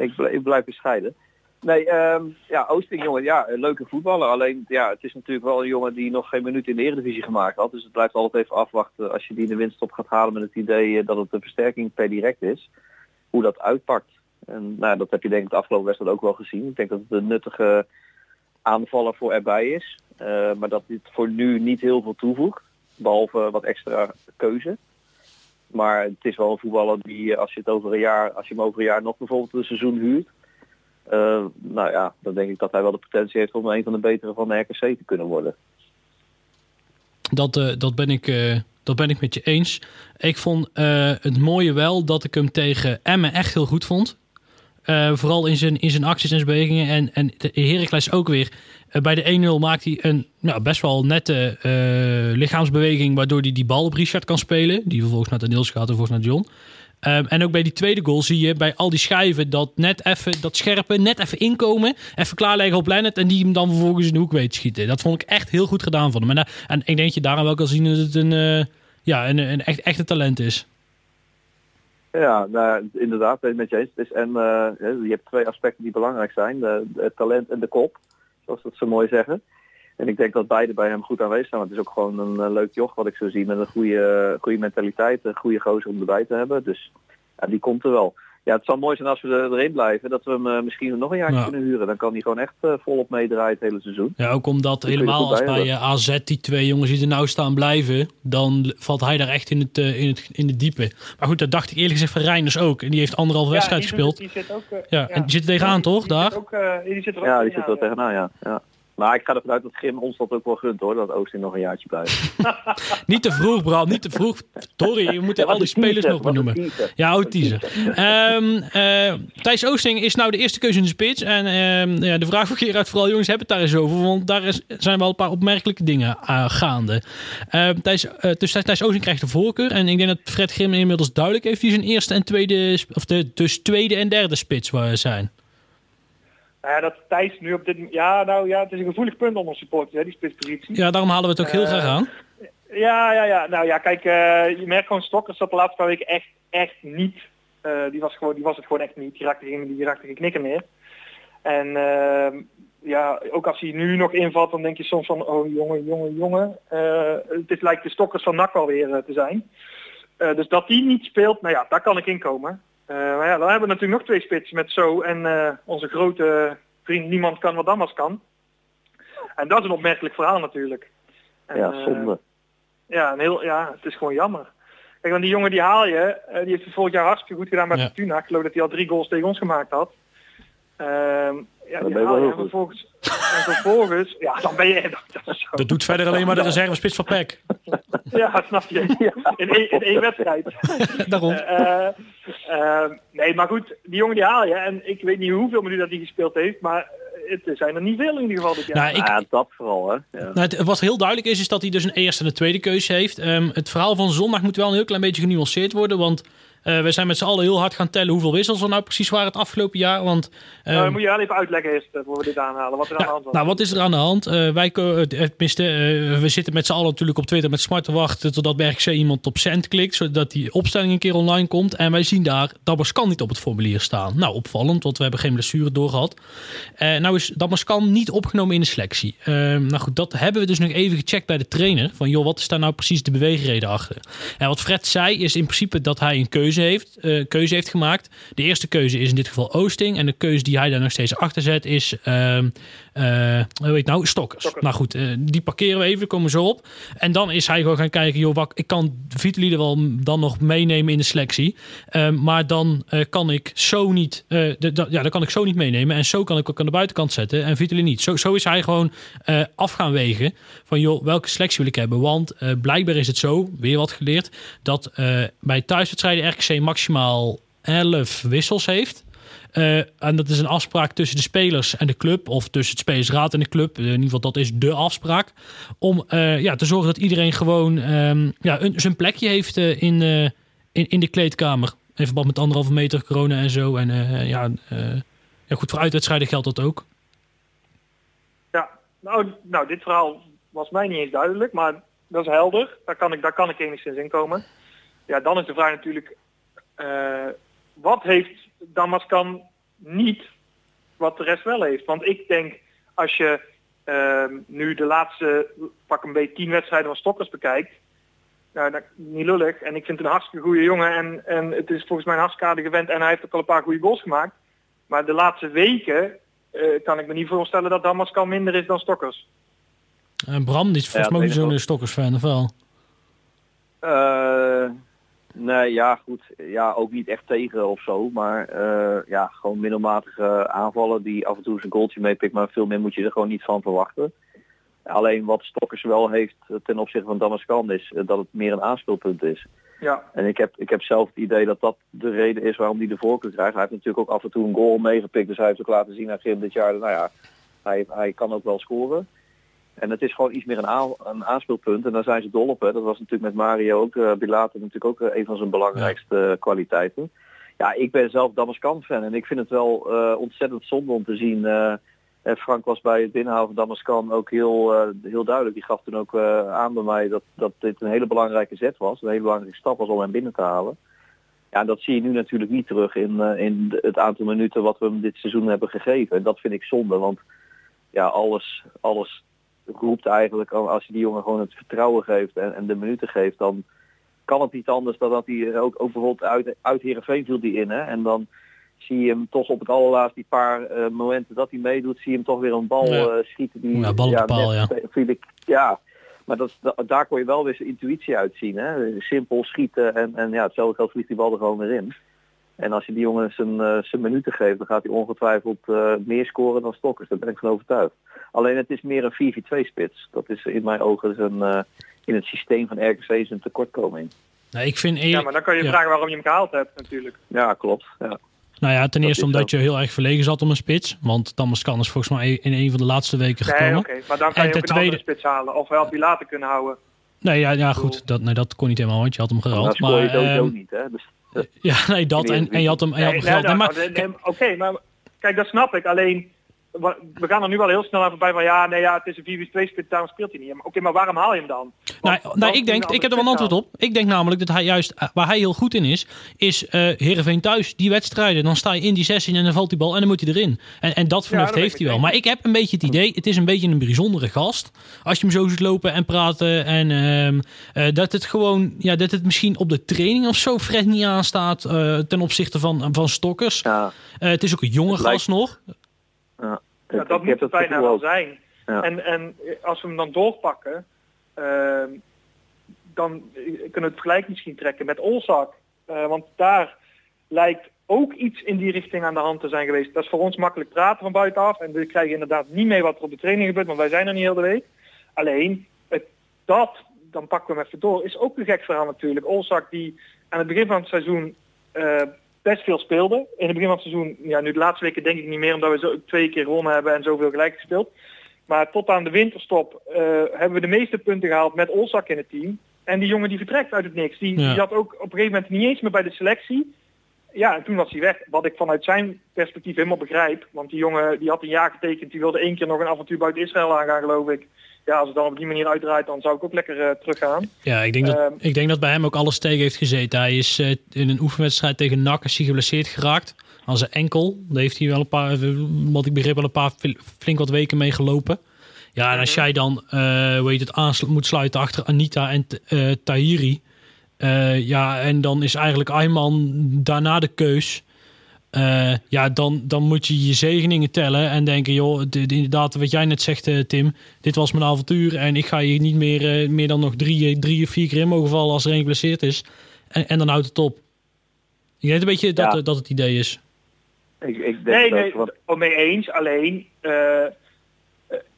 ik, blijf, ik blijf bescheiden. Nee, um, ja, Oosting, jongen, ja, een leuke voetballer. Alleen, ja, het is natuurlijk wel een jongen die nog geen minuut in de Eredivisie gemaakt had. Dus het blijft altijd even afwachten als je die in de winststop gaat halen met het idee dat het een versterking per direct is. Hoe dat uitpakt. En nou, dat heb je denk ik de afgelopen wedstrijd ook wel gezien. Ik denk dat het een nuttige aanvaller voor erbij is. Uh, maar dat dit voor nu niet heel veel toevoegt. Behalve wat extra keuze. Maar het is wel een voetballer die als je het over een jaar, als je hem over een jaar nog bijvoorbeeld een seizoen huurt. Uh, nou ja, dan denk ik dat hij wel de potentie heeft om een van de betere van de RKC te kunnen worden. Dat, dat, ben, ik, dat ben ik met je eens. Ik vond het mooie wel dat ik hem tegen Emmen echt heel goed vond. Uh, vooral in zijn, in zijn acties en zijn bewegingen. En, en Heracles ook weer. Uh, bij de 1-0 maakt hij een nou, best wel nette uh, lichaamsbeweging... waardoor hij die bal op Richard kan spelen. Die vervolgens naar de Niels gaat en vervolgens naar John. Um, en ook bij die tweede goal zie je bij al die schijven... dat net even dat scherpe, net even inkomen... even klaarleggen op Lennet... en die hem dan vervolgens in de hoek weet te schieten. Dat vond ik echt heel goed gedaan van hem. En, en ik denk dat je daaraan wel kan zien dat het een, ja, een, een echt, echte talent is. Ja, nou, inderdaad, ben met je eens. En uh, je hebt twee aspecten die belangrijk zijn. Het talent en de kop, zoals dat ze mooi zeggen. En ik denk dat beide bij hem goed aanwezig zijn. Want het is ook gewoon een uh, leuk joch wat ik zo zie. Met een goede, goede mentaliteit, een goede gozer om erbij te hebben. Dus ja, die komt er wel. Ja, het zou mooi zijn als we er, erin blijven. Dat we hem uh, misschien nog een jaar ja. kunnen huren. Dan kan hij gewoon echt uh, volop meedraaien het hele seizoen. Ja, ook omdat dat helemaal als bij uh, AZ die twee jongens die er nou staan blijven. Dan valt hij daar echt in het, uh, in het, in het diepe. Maar goed, dat dacht ik eerlijk gezegd van Reinders ook. En die heeft anderhalf ja, wedstrijd gespeeld. Die zit ook, uh, ja, en die zit er tegenaan toch, die daar? Zit ook, uh, die zit er ook ja, die zit er tegenaan, ja. Maar ik ga ervan uit dat Grim ons dat ook wel gunt hoor, dat Oosting nog een jaartje blijft. <laughs> Niet te vroeg, Bram, niet te vroeg. Sorry, je moet Ja, al die spelers teaser, nog maar wat een noemen. teaser. Ja, ook teaser. Ehm eh, Thijs Oosting is nou de eerste keuze in de spits. En ehm, ja, de vraag voor Gerard vooral, jongens, hebben het daar eens over. Want daar is, zijn wel een paar opmerkelijke dingen eh, gaande. Ehm Thijs, eh, dus Thijs Oosting krijgt de voorkeur. En ik denk dat Fred Grim inmiddels duidelijk heeft wie zijn eerste en tweede, of de, dus tweede en derde spits zijn. Ja, dat Thijs nu op dit... Ja, nou ja, het is een gevoelig punt onder supporters, hè, die spitspositie. Ja, daarom halen we het ook heel Eh, graag aan. Ja, ja, ja. Nou ja, kijk, eh, je merkt gewoon Stokkers zat de laatste paar weken echt, echt niet. Eh, die, was gewoon, die was het gewoon echt niet. Die raakte geen, die raakte geen knikker meer. En ehm, ja, ook als hij nu nog invalt, dan denk je soms van, oh jongen, jongen, jongen. Eh, het is, lijkt de Stokkers van NAC alweer eh, te zijn. Eh, dus dat die niet speelt, nou ja, daar kan ik in komen. Eh, maar ja, dan hebben we natuurlijk nog twee spitsen met Zo en eh, onze grote vriend Niemand kan wat Damas kan. En dat is een opmerkelijk verhaal natuurlijk. En, Ja, eh, zonde. ja, een heel, ja, het is gewoon jammer. Kijk, want die jongen die haal je, eh, die heeft het vorig jaar hartstikke goed gedaan bij Ja. Fortuna. Ik geloof dat hij al drie goals tegen ons gemaakt had. Ehm ja, Dan die ben je haal wel je heel en goed. vervolgens, en vervolgens, ja, dan ben je, dat, <laughs> dat is zo. Dat doet verder alleen maar de reservespits van PEC. Ja, snap je. <laughs> In één, in één wedstrijd. <laughs> Daarom. Eh, eh, nee, maar goed, die jongen die haal je. En ik weet niet hoeveel minuten dat hij gespeeld heeft, maar het zijn er niet veel in ieder geval dit jaar. Nou, ik, Ja, dat vooral hè. Ja. Nou, het, wat heel duidelijk is, is dat hij dus een eerste en een tweede keuze heeft. Ehm, het verhaal van zondag moet wel een heel klein beetje genuanceerd worden. Want eh, we zijn met z'n allen heel hard gaan tellen hoeveel wissels er nou precies waren het afgelopen jaar. Want ehm, Nou, dan moet je wel even uitleggen eerst, eh, voor we dit aanhalen, wat er aan de hand was. nou, wat is er aan de hand? Eh, wij, eh, tenminste, eh, we zitten met z'n allen natuurlijk op Twitter met smart te wachten totdat RKC iemand op cent klikt, zodat die opstelling een keer online komt. En wij zien daar, Damascan niet op het formulier staan. Nou, opvallend, want we hebben geen blessure doorgehad. Eh nou is Damascan niet opgenomen in de selectie. Eh, nou goed, dat hebben we dus nog even gecheckt bij de trainer. Van joh, wat is daar nou precies de beweegreden achter? En wat Fred zei is in principe dat hij een keuze heeft, eh, keuze heeft gemaakt. De eerste keuze is in dit geval Oosting. En de keuze die hij daar nog steeds achter zet is, ehm eh, hoe heet nou, Stokkers. Stokkers. Nou goed, eh, die parkeren we even, komen zo op. En dan is hij gewoon gaan kijken, joh, wat, ik kan Vitali er wel dan nog meenemen in de selectie. Ehm, maar dan eh, kan ik zo niet, eh, de, de- ja, dan kan ik zo niet meenemen. En zo kan ik ook aan de buitenkant zetten en Vitali niet. Zo, zo is hij gewoon eh, af gaan wegen van, joh, welke selectie wil ik hebben? Want eh, blijkbaar is het zo, weer wat geleerd, dat eh, bij thuiswedstrijden RKC maximaal 11 wissels heeft. Eh, en dat is een afspraak tussen de spelers en de club, of tussen het spelersraad en de club. Eh, in ieder geval, dat is de afspraak. Om eh, ja, te zorgen dat iedereen gewoon ehm, ja, een, zijn plekje heeft in, in, in de kleedkamer. In verband met anderhalve meter corona en zo. En ja, ja, goed, voor uitwedstrijden geldt dat ook. Ja, nou, nou, dit verhaal was mij niet eens duidelijk, maar dat is helder. Daar kan ik, daar kan ik enigszins in komen. Ja, dan is de vraag natuurlijk, wat heeft Damascan niet wat de rest wel heeft? Want ik denk, als je ehm, nu de laatste, pak een beetje tien wedstrijden van Stokkers bekijkt, nou, dat, niet lullig. En ik vind het een hartstikke goede jongen en, en het is volgens mij een hartstikke aardige vent en hij heeft ook al een paar goede goals gemaakt. Maar de laatste weken eh, kan ik me niet voorstellen dat Damascan minder is dan Stokkers. En Bram, die is volgens Ja, mij ook zo'n ik Stokkers-fan, of wel? Eh, nee, ja goed. Ja, ook niet echt tegen of zo. Maar eh, ja, gewoon middelmatige aanvallen die af en toe zijn goaltje meepikt. Maar veel meer moet je er gewoon niet van verwachten. Alleen wat Stokkers wel heeft eh, ten opzichte van Damascan is eh, dat het meer een aanspeelpunt is. Ja, En ik heb, ik heb zelf het idee dat dat de reden is waarom hij de voorkeur krijgt. Hij heeft natuurlijk ook af en toe een goal meegepikt. Dus hij heeft ook laten zien aan Grim dit jaar. Nou ja, hij, hij kan ook wel scoren. En het is gewoon iets meer een, een aanspeelpunt. En daar zijn ze dol op. Hè. Dat was natuurlijk met Mario ook. Uh, Bilater natuurlijk ook eh, een van zijn belangrijkste uh, kwaliteiten. Ja, ik ben zelf Damascan fan. En ik vind het wel ontzettend zonde om te zien. Frank was bij het binnenhouden van Damascan ook heel, heel duidelijk. Die gaf toen ook aan bij mij dat, dat dit een hele belangrijke zet was. Een hele belangrijke stap was om hem binnen te halen. Ja, dat zie je nu natuurlijk niet terug in, in het aantal minuten wat we hem dit seizoen hebben gegeven. En dat vind ik zonde, want ja, alles, alles roept eigenlijk als je die jongen gewoon het vertrouwen geeft en, en de minuten geeft, dan kan het niet anders dan dat hij ook, ook bijvoorbeeld uit, uit Heerenveen viel die in. Hè? En dan zie je hem toch op het allerlaatste die paar uh, momenten dat hij meedoet, zie je hem toch weer een bal ja. uh, schieten. Die, ja, bal ja, paal, ja. Ik, ja. Maar dat, dat, daar kon je wel weer zijn intuïtie uitzien. Hè? Simpel schieten en, en ja, hetzelfde geldt vliegt die bal er gewoon weer in. En als je die jongen zijn, eh, zijn minuten geeft, dan gaat hij ongetwijfeld eh, meer scoren dan Stokkers. Daar ben ik van overtuigd. Alleen het is meer een 4-4-2 spits. Dat is in mijn ogen een, eh, in het systeem van RKC is een tekortkoming. Nou, ik vind Ja, maar dan kan je ja. vragen waarom je hem gehaald hebt natuurlijk. Ja, klopt. Ja. nou ja, ten eerste omdat zo. je heel erg verlegen zat om een spits. Want Thomas Kan is volgens mij in een van de laatste weken Nee, gekomen. oké. Maar dan kan En je ook een andere tweede- spits halen. Of wel die later kunnen houden. Nee, ja, ja goed. Dat, nee, dat kon niet helemaal, want je had hem Dan geruild. scoor je Maar, sowieso ehm, niet. Hè? Dus, ja, nee, dat. En, en je had hem, en je had hem nee, Nee, nou, maar, nee, Oké, maar kijk, dat snap ik. Alleen, we gaan er nu wel heel snel aan voorbij van ja, nee, ja, het is een 4-2 spits, daarom speelt hij niet. Maar Oké, maar waarom haal je hem dan? Want Nou, nou, ik denk, ik heb er wel een antwoord op. Ik denk namelijk dat hij juist, eh, waar hij heel goed in is, is eh Heerenveen thuis, die wedstrijden. Dan sta je in die 16 en dan valt die bal en dan moet hij erin. En, en dat vernuft heeft hij wel. Maar ik heb een beetje het idee, het is een beetje een bijzondere gast. Als je hem zo ziet lopen en praten en ehm, eh, dat het gewoon, ja, dat het misschien op de training of zo Fred niet aanstaat eh, ten opzichte van, van Stokkers. ja, Eh, het is ook een jonge gast nog. Ja. Dat moet het bijna wel zijn. Ja. En, en als we hem dan doorpakken, ehm, dan kunnen we het gelijk misschien trekken met Olzak. Eh, want daar lijkt ook iets in die richting aan de hand te zijn geweest. Dat is voor ons makkelijk praten van buitenaf. En we krijgen inderdaad niet mee wat er op de training gebeurt, want wij zijn er niet heel de week. Alleen, het, dat, dan pakken we hem even door, is ook een gek verhaal natuurlijk. Olzak die aan het begin van het seizoen eh, best veel speelde. In het begin van het seizoen, ja nu de laatste weken denk ik niet meer, omdat we zo twee keer gewonnen hebben en zoveel gelijk gespeeld. Maar tot aan de winterstop eh, hebben we de meeste punten gehaald met Olzak in het team. En die jongen die vertrekt uit het niks. Die, Ja. die zat ook op een gegeven moment niet eens meer bij de selectie. Ja, en toen was hij weg. Wat ik vanuit zijn perspectief helemaal begrijp. Want die jongen die had een jaar getekend. Die wilde één keer nog een avontuur buiten Israël aangaan, geloof ik. Ja, als het dan op die manier uitdraait, dan zou ik ook lekker eh, teruggaan. Ja, ik denk, dat, Ehm. ik denk dat bij hem ook alles tegen heeft gezeten. Hij is eh, in een oefenwedstrijd tegen NAC is hij geblesseerd geraakt. Aan zijn enkel. Daar heeft hij wel een paar, eh, wat ik begreep, wel een paar fl- flink wat weken mee gelopen. Ja, en als jij dan, eh hoe heet het, moet sluiten achter Anita en eh Tahiri. eh, ja, en dan is eigenlijk Ayman daarna de keus. Eh, ja, dan, dan moet je je zegeningen tellen en denken, joh, inderdaad, wat jij net zegt, eh, Tim, dit was mijn avontuur en ik ga hier niet meer, eh, meer dan nog drie, drie of vier keer in mogen vallen als er één geblesseerd is. En, en dan houdt het op. Ik denk een beetje dat, Ja. dat het idee is. Ik, ik denk Nee, dat, nee, wat- mee eens. Alleen,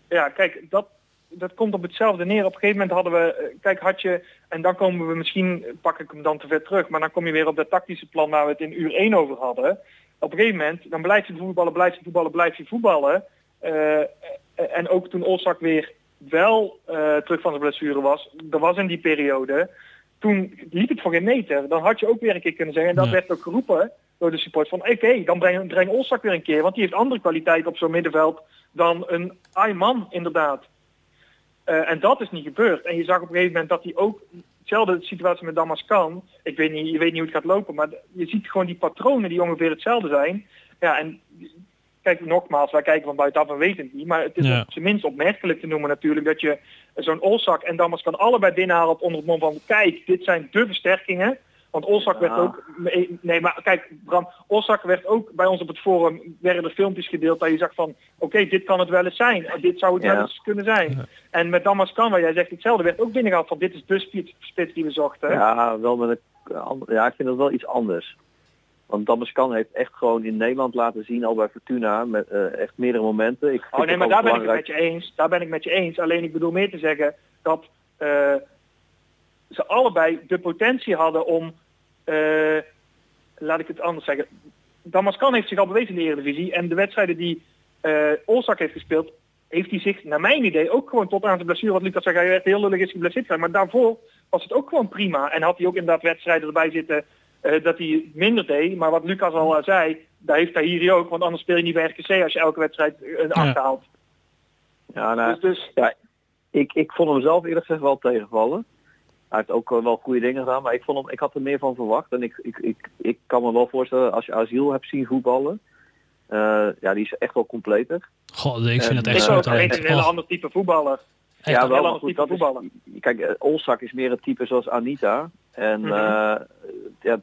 ja, kijk, dat, dat komt op hetzelfde neer. Op een gegeven moment hadden we, eh, kijk, had je, en dan komen we misschien, eh, pak ik hem dan te ver terug, maar dan kom je weer op dat tactische plan waar we het in uur 1 over hadden. Op een gegeven moment, dan blijf je voetballen, blijf je voetballen, blijf je voetballen. Eh, en ook toen Olzak weer wel terug van zijn blessure was, dat was in die periode, toen liep het voor geen meter. Dan had je ook weer een keer kunnen zeggen, en dat Ja. werd ook geroepen door de support van oké, dan breng, breng Olzak weer een keer, want die heeft andere kwaliteit op zo'n middenveld dan een Ayman inderdaad. Eh, en dat is niet gebeurd. En je zag op een gegeven moment dat hij ook hetzelfde situatie met Damascan. Ik weet niet, je weet niet hoe het gaat lopen, maar je ziet gewoon die patronen die ongeveer hetzelfde zijn. Ja, en kijk nogmaals, wij kijken van buitenaf en weten het niet, maar het is Ja. op zijn minst opmerkelijk te noemen natuurlijk dat je zo'n Olzak en Damascan allebei binnenhalen op onder het mom van kijk, dit zijn de versterkingen. Want Olzak werd ook, nee maar kijk Bram, Olzak werd ook bij ons op het forum, werden er filmpjes gedeeld dat je zag van oké, dit kan het wel eens zijn, dit zou het Ja. wel eens kunnen zijn. En met Damascan, waar jij zegt hetzelfde, werd ook binnengehaald van dit is de spits, die we zochten. Ja, wel met een, ander- ja, ik vind dat wel iets anders. Want Damascan heeft echt gewoon in Nederland laten zien, al bij Fortuna, met eh, echt meerdere momenten. Ik Oh nee, maar daar ben ik het met je eens. Daar ben ik met je eens. Alleen ik bedoel meer te zeggen dat eh, ze allebei de potentie hadden om, eh, laat ik het anders zeggen. Damascan heeft zich al bewezen in de Eredivisie en de wedstrijden die eh Olzak heeft gespeeld, heeft hij zich naar mijn idee ook gewoon tot aan zijn blessure, wat Lucas zei, hij werd heel lullig is geblesseerd zijn, maar daarvoor was het ook gewoon prima. En had hij ook inderdaad wedstrijden erbij zitten eh, dat hij minder deed. Maar wat Lucas al zei, daar heeft hij hier ook, want anders speel je niet bij RKC als je elke wedstrijd een acht Ja. haalt. Ja, nou, Dus, dus Ja, ik, ik vond hem zelf eerlijk gezegd wel tegenvallen. Hij heeft ook eh, wel goede dingen gedaan, maar ik, vond hem, ik had er meer van verwacht. En ik, ik, ik, ik kan me wel voorstellen, als je Asiel hebt zien voetballen, eh, ja, die is echt wel completer. God, ik vind En, het echt alleen talent. een hele ander type voetballer. echt ja, een wel, maar ander goed, type dat voetballer. is, kijk, Olzak is meer het type zoals Anita. En Mhm. eh, ja,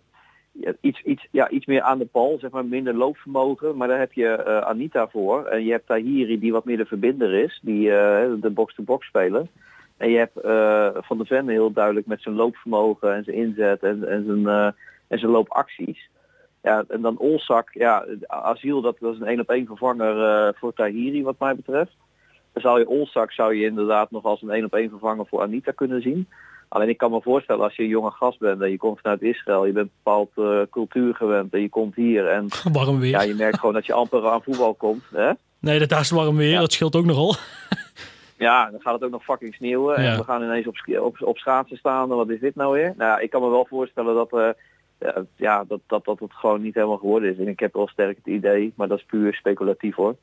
ja, iets, iets, ja, iets meer aan de bal, zeg maar minder loopvermogen. Maar daar heb je eh, Anita voor. En je hebt Tahiri die wat meer de verbinder is, die eh, de box-to-box spelen. En je hebt eh, Van der Ven heel duidelijk met zijn loopvermogen en zijn inzet en, en, zijn, eh, en zijn loopacties. Ja, en dan Olzak, ja, Asiel, dat was een één op één vervanger eh, voor Tahiri wat mij betreft. Dan zou je Olzak zou je inderdaad nog als een één op één vervanger voor Anita kunnen zien. Alleen ik kan me voorstellen als je een jonge gast bent en je komt vanuit Israël, je bent bepaald cultuur gewend en je komt hier en <laughs> Warm weer. ja, je merkt gewoon dat je amper aan voetbal komt. Hè? Nee, dat daar is warm weer. Ja. Dat scheelt ook nogal. <laughs> Ja, dan gaat het ook nog fucking sneeuwen. Ja. En we gaan ineens op, op, op schaatsen staan. Wat is dit nou weer? Nou, ja, ik kan me wel voorstellen dat, eh, ja, dat, dat, dat het gewoon niet helemaal geworden is. En ik heb wel sterk het idee, maar dat is puur speculatief hoor.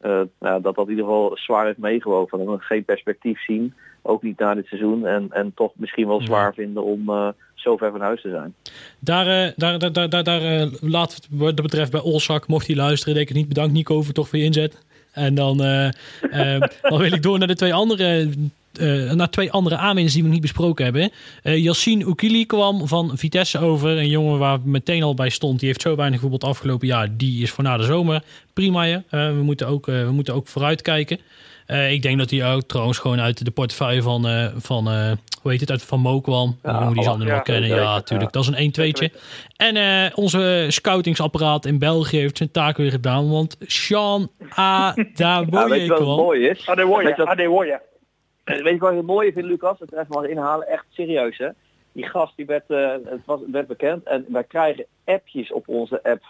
eh, nou, dat dat in ieder geval zwaar heeft meegewogen. Dat we geen perspectief zien, ook niet na dit seizoen. En, en toch misschien wel zwaar vinden om eh, zo ver van huis te zijn. Daar, eh, daar, daar, daar, daar, laat het wat dat betreft bij Olzak, mocht hij luisteren, denk ik niet bedankt Nico voor toch voor je inzet. En dan, eh, eh, <laughs> dan wil ik door naar de twee andere, eh, naar twee andere aanwinsten die we niet besproken hebben. Eh Yassine Oukili kwam van Vitesse over. Een jongen waar meteen al bij stond. Die heeft zo weinig het afgelopen jaar. Die is voor na de zomer. Prima, ja. Eh, we, moeten ook, eh, we moeten ook vooruitkijken. Eh, ik denk dat hij ook trouwens gewoon uit de portefeuille van, eh, van eh, hoe heet het, uit Van Mo kwam. Ja, die die zal hem wel kennen. Ja, natuurlijk. Ja. Dat is een 1-2'tje. En eh, onze scoutingsapparaat in België heeft zijn taak weer gedaan. Want Sean A. <laughs> Ja, weet je wat mooi is? Adewoye, Adewoye. Weet je wat ik het mooie vind, Lucas? Dat even maar inhalen. Echt serieus, hè? Die gast die werd, eh, het was, werd bekend en wij krijgen appjes op onze app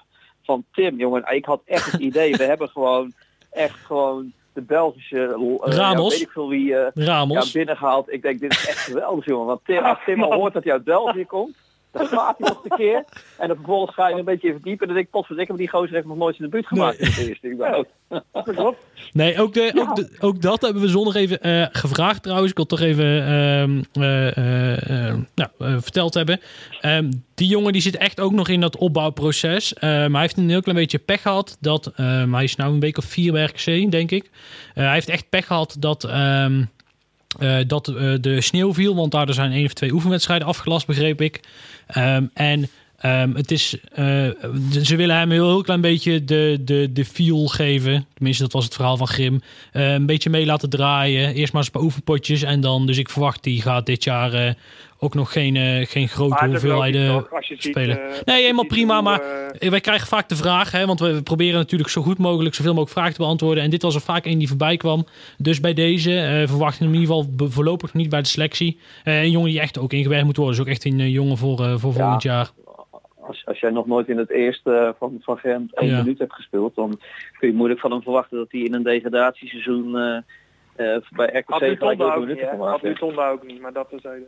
van Tim, jongen. Ik had echt het idee, we <laughs> hebben gewoon echt gewoon de Belgische eh, ja, Ramos. weet ik veel wie eh, ja, Ramos. binnengehaald. Ik denk, dit is echt geweldig, jongen. Want Tim, als Tim al <laughs> hoort dat hij uit België komt, dan gaat hij nog een keer. En dan vervolgens ga je een beetje verdiepen. En dan denk ik, potverdikke, maar die gozer heeft nog nooit zijn debuut gemaakt. in het eerste. Dat klopt. Nee, ook, de, ook, de- ook dat hebben we zondag even eh, gevraagd trouwens. Ik wil toch even ehm, eh, eh, eh, nou, eh, verteld hebben. Ehm, die jongen die zit echt ook nog in dat opbouwproces. Ehm, hij heeft een heel klein beetje pech gehad. Dat, hij is nou een week of vier bij RKC, denk ik. Eh, hij heeft echt pech gehad dat... eh, dat eh, de sneeuw viel, want daar zijn één of twee oefenwedstrijden afgelast, begreep ik. Ehm, en ehm, het is, eh, ze willen hem een heel, klein beetje de, de, de feel geven. Tenminste, dat was het verhaal van Grim. Een beetje mee laten draaien. Eerst maar eens een paar oefenpotjes. En dan, dus ik verwacht, die gaat dit jaar ook nog geen, eh, geen grote hoeveelheden spelen. eh, nee, helemaal prima. hoe, Maar eh, wij krijgen vaak de vraag, hè, want we we proberen natuurlijk zo goed mogelijk zoveel mogelijk vragen te beantwoorden. En dit was er vaak een die voorbij kwam. Dus bij deze eh verwachten we hem in ieder geval voorlopig niet bij de selectie. Eh, een jongen die echt ook ingewerkt moet worden. Dus ook echt een jongen voor, eh, voor Ja. volgend jaar. als, als jij nog nooit in het eerste van, van Gent één Ja. minuut hebt gespeeld, dan kun je moeilijk van hem verwachten dat hij in een degradatieseizoen eh eh, bij RKC gelijk ook minuten gemaakt Had. Lutonda ook niet, maar dat terzijde.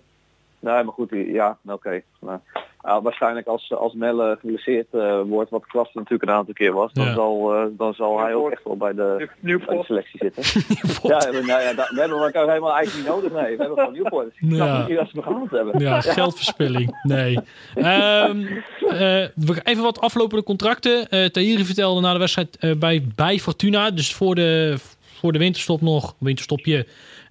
Nee, maar goed, ja, oké. Waarschijnlijk als, als Melle geblesseerd eh, wordt, wat Klas natuurlijk een aantal keer was, dan Ja. zal, eh, dan zal hij ook echt wel bij de, bij de selectie zitten. <laughs> ja, nou ja, we hebben elkaar helemaal eigenlijk niet nodig. Nee, we hebben gewoon Nieuwpoort. Dus ik snap Ja. niet dat ze nog gehaald hebben. Ja, geldverspilling. Nee. Ehm, eh, we gaan even wat aflopende contracten. Eh Tahiri vertelde na de wedstrijd eh, bij, bij Fortuna, dus voor de, voor de winterstop nog, winterstopje,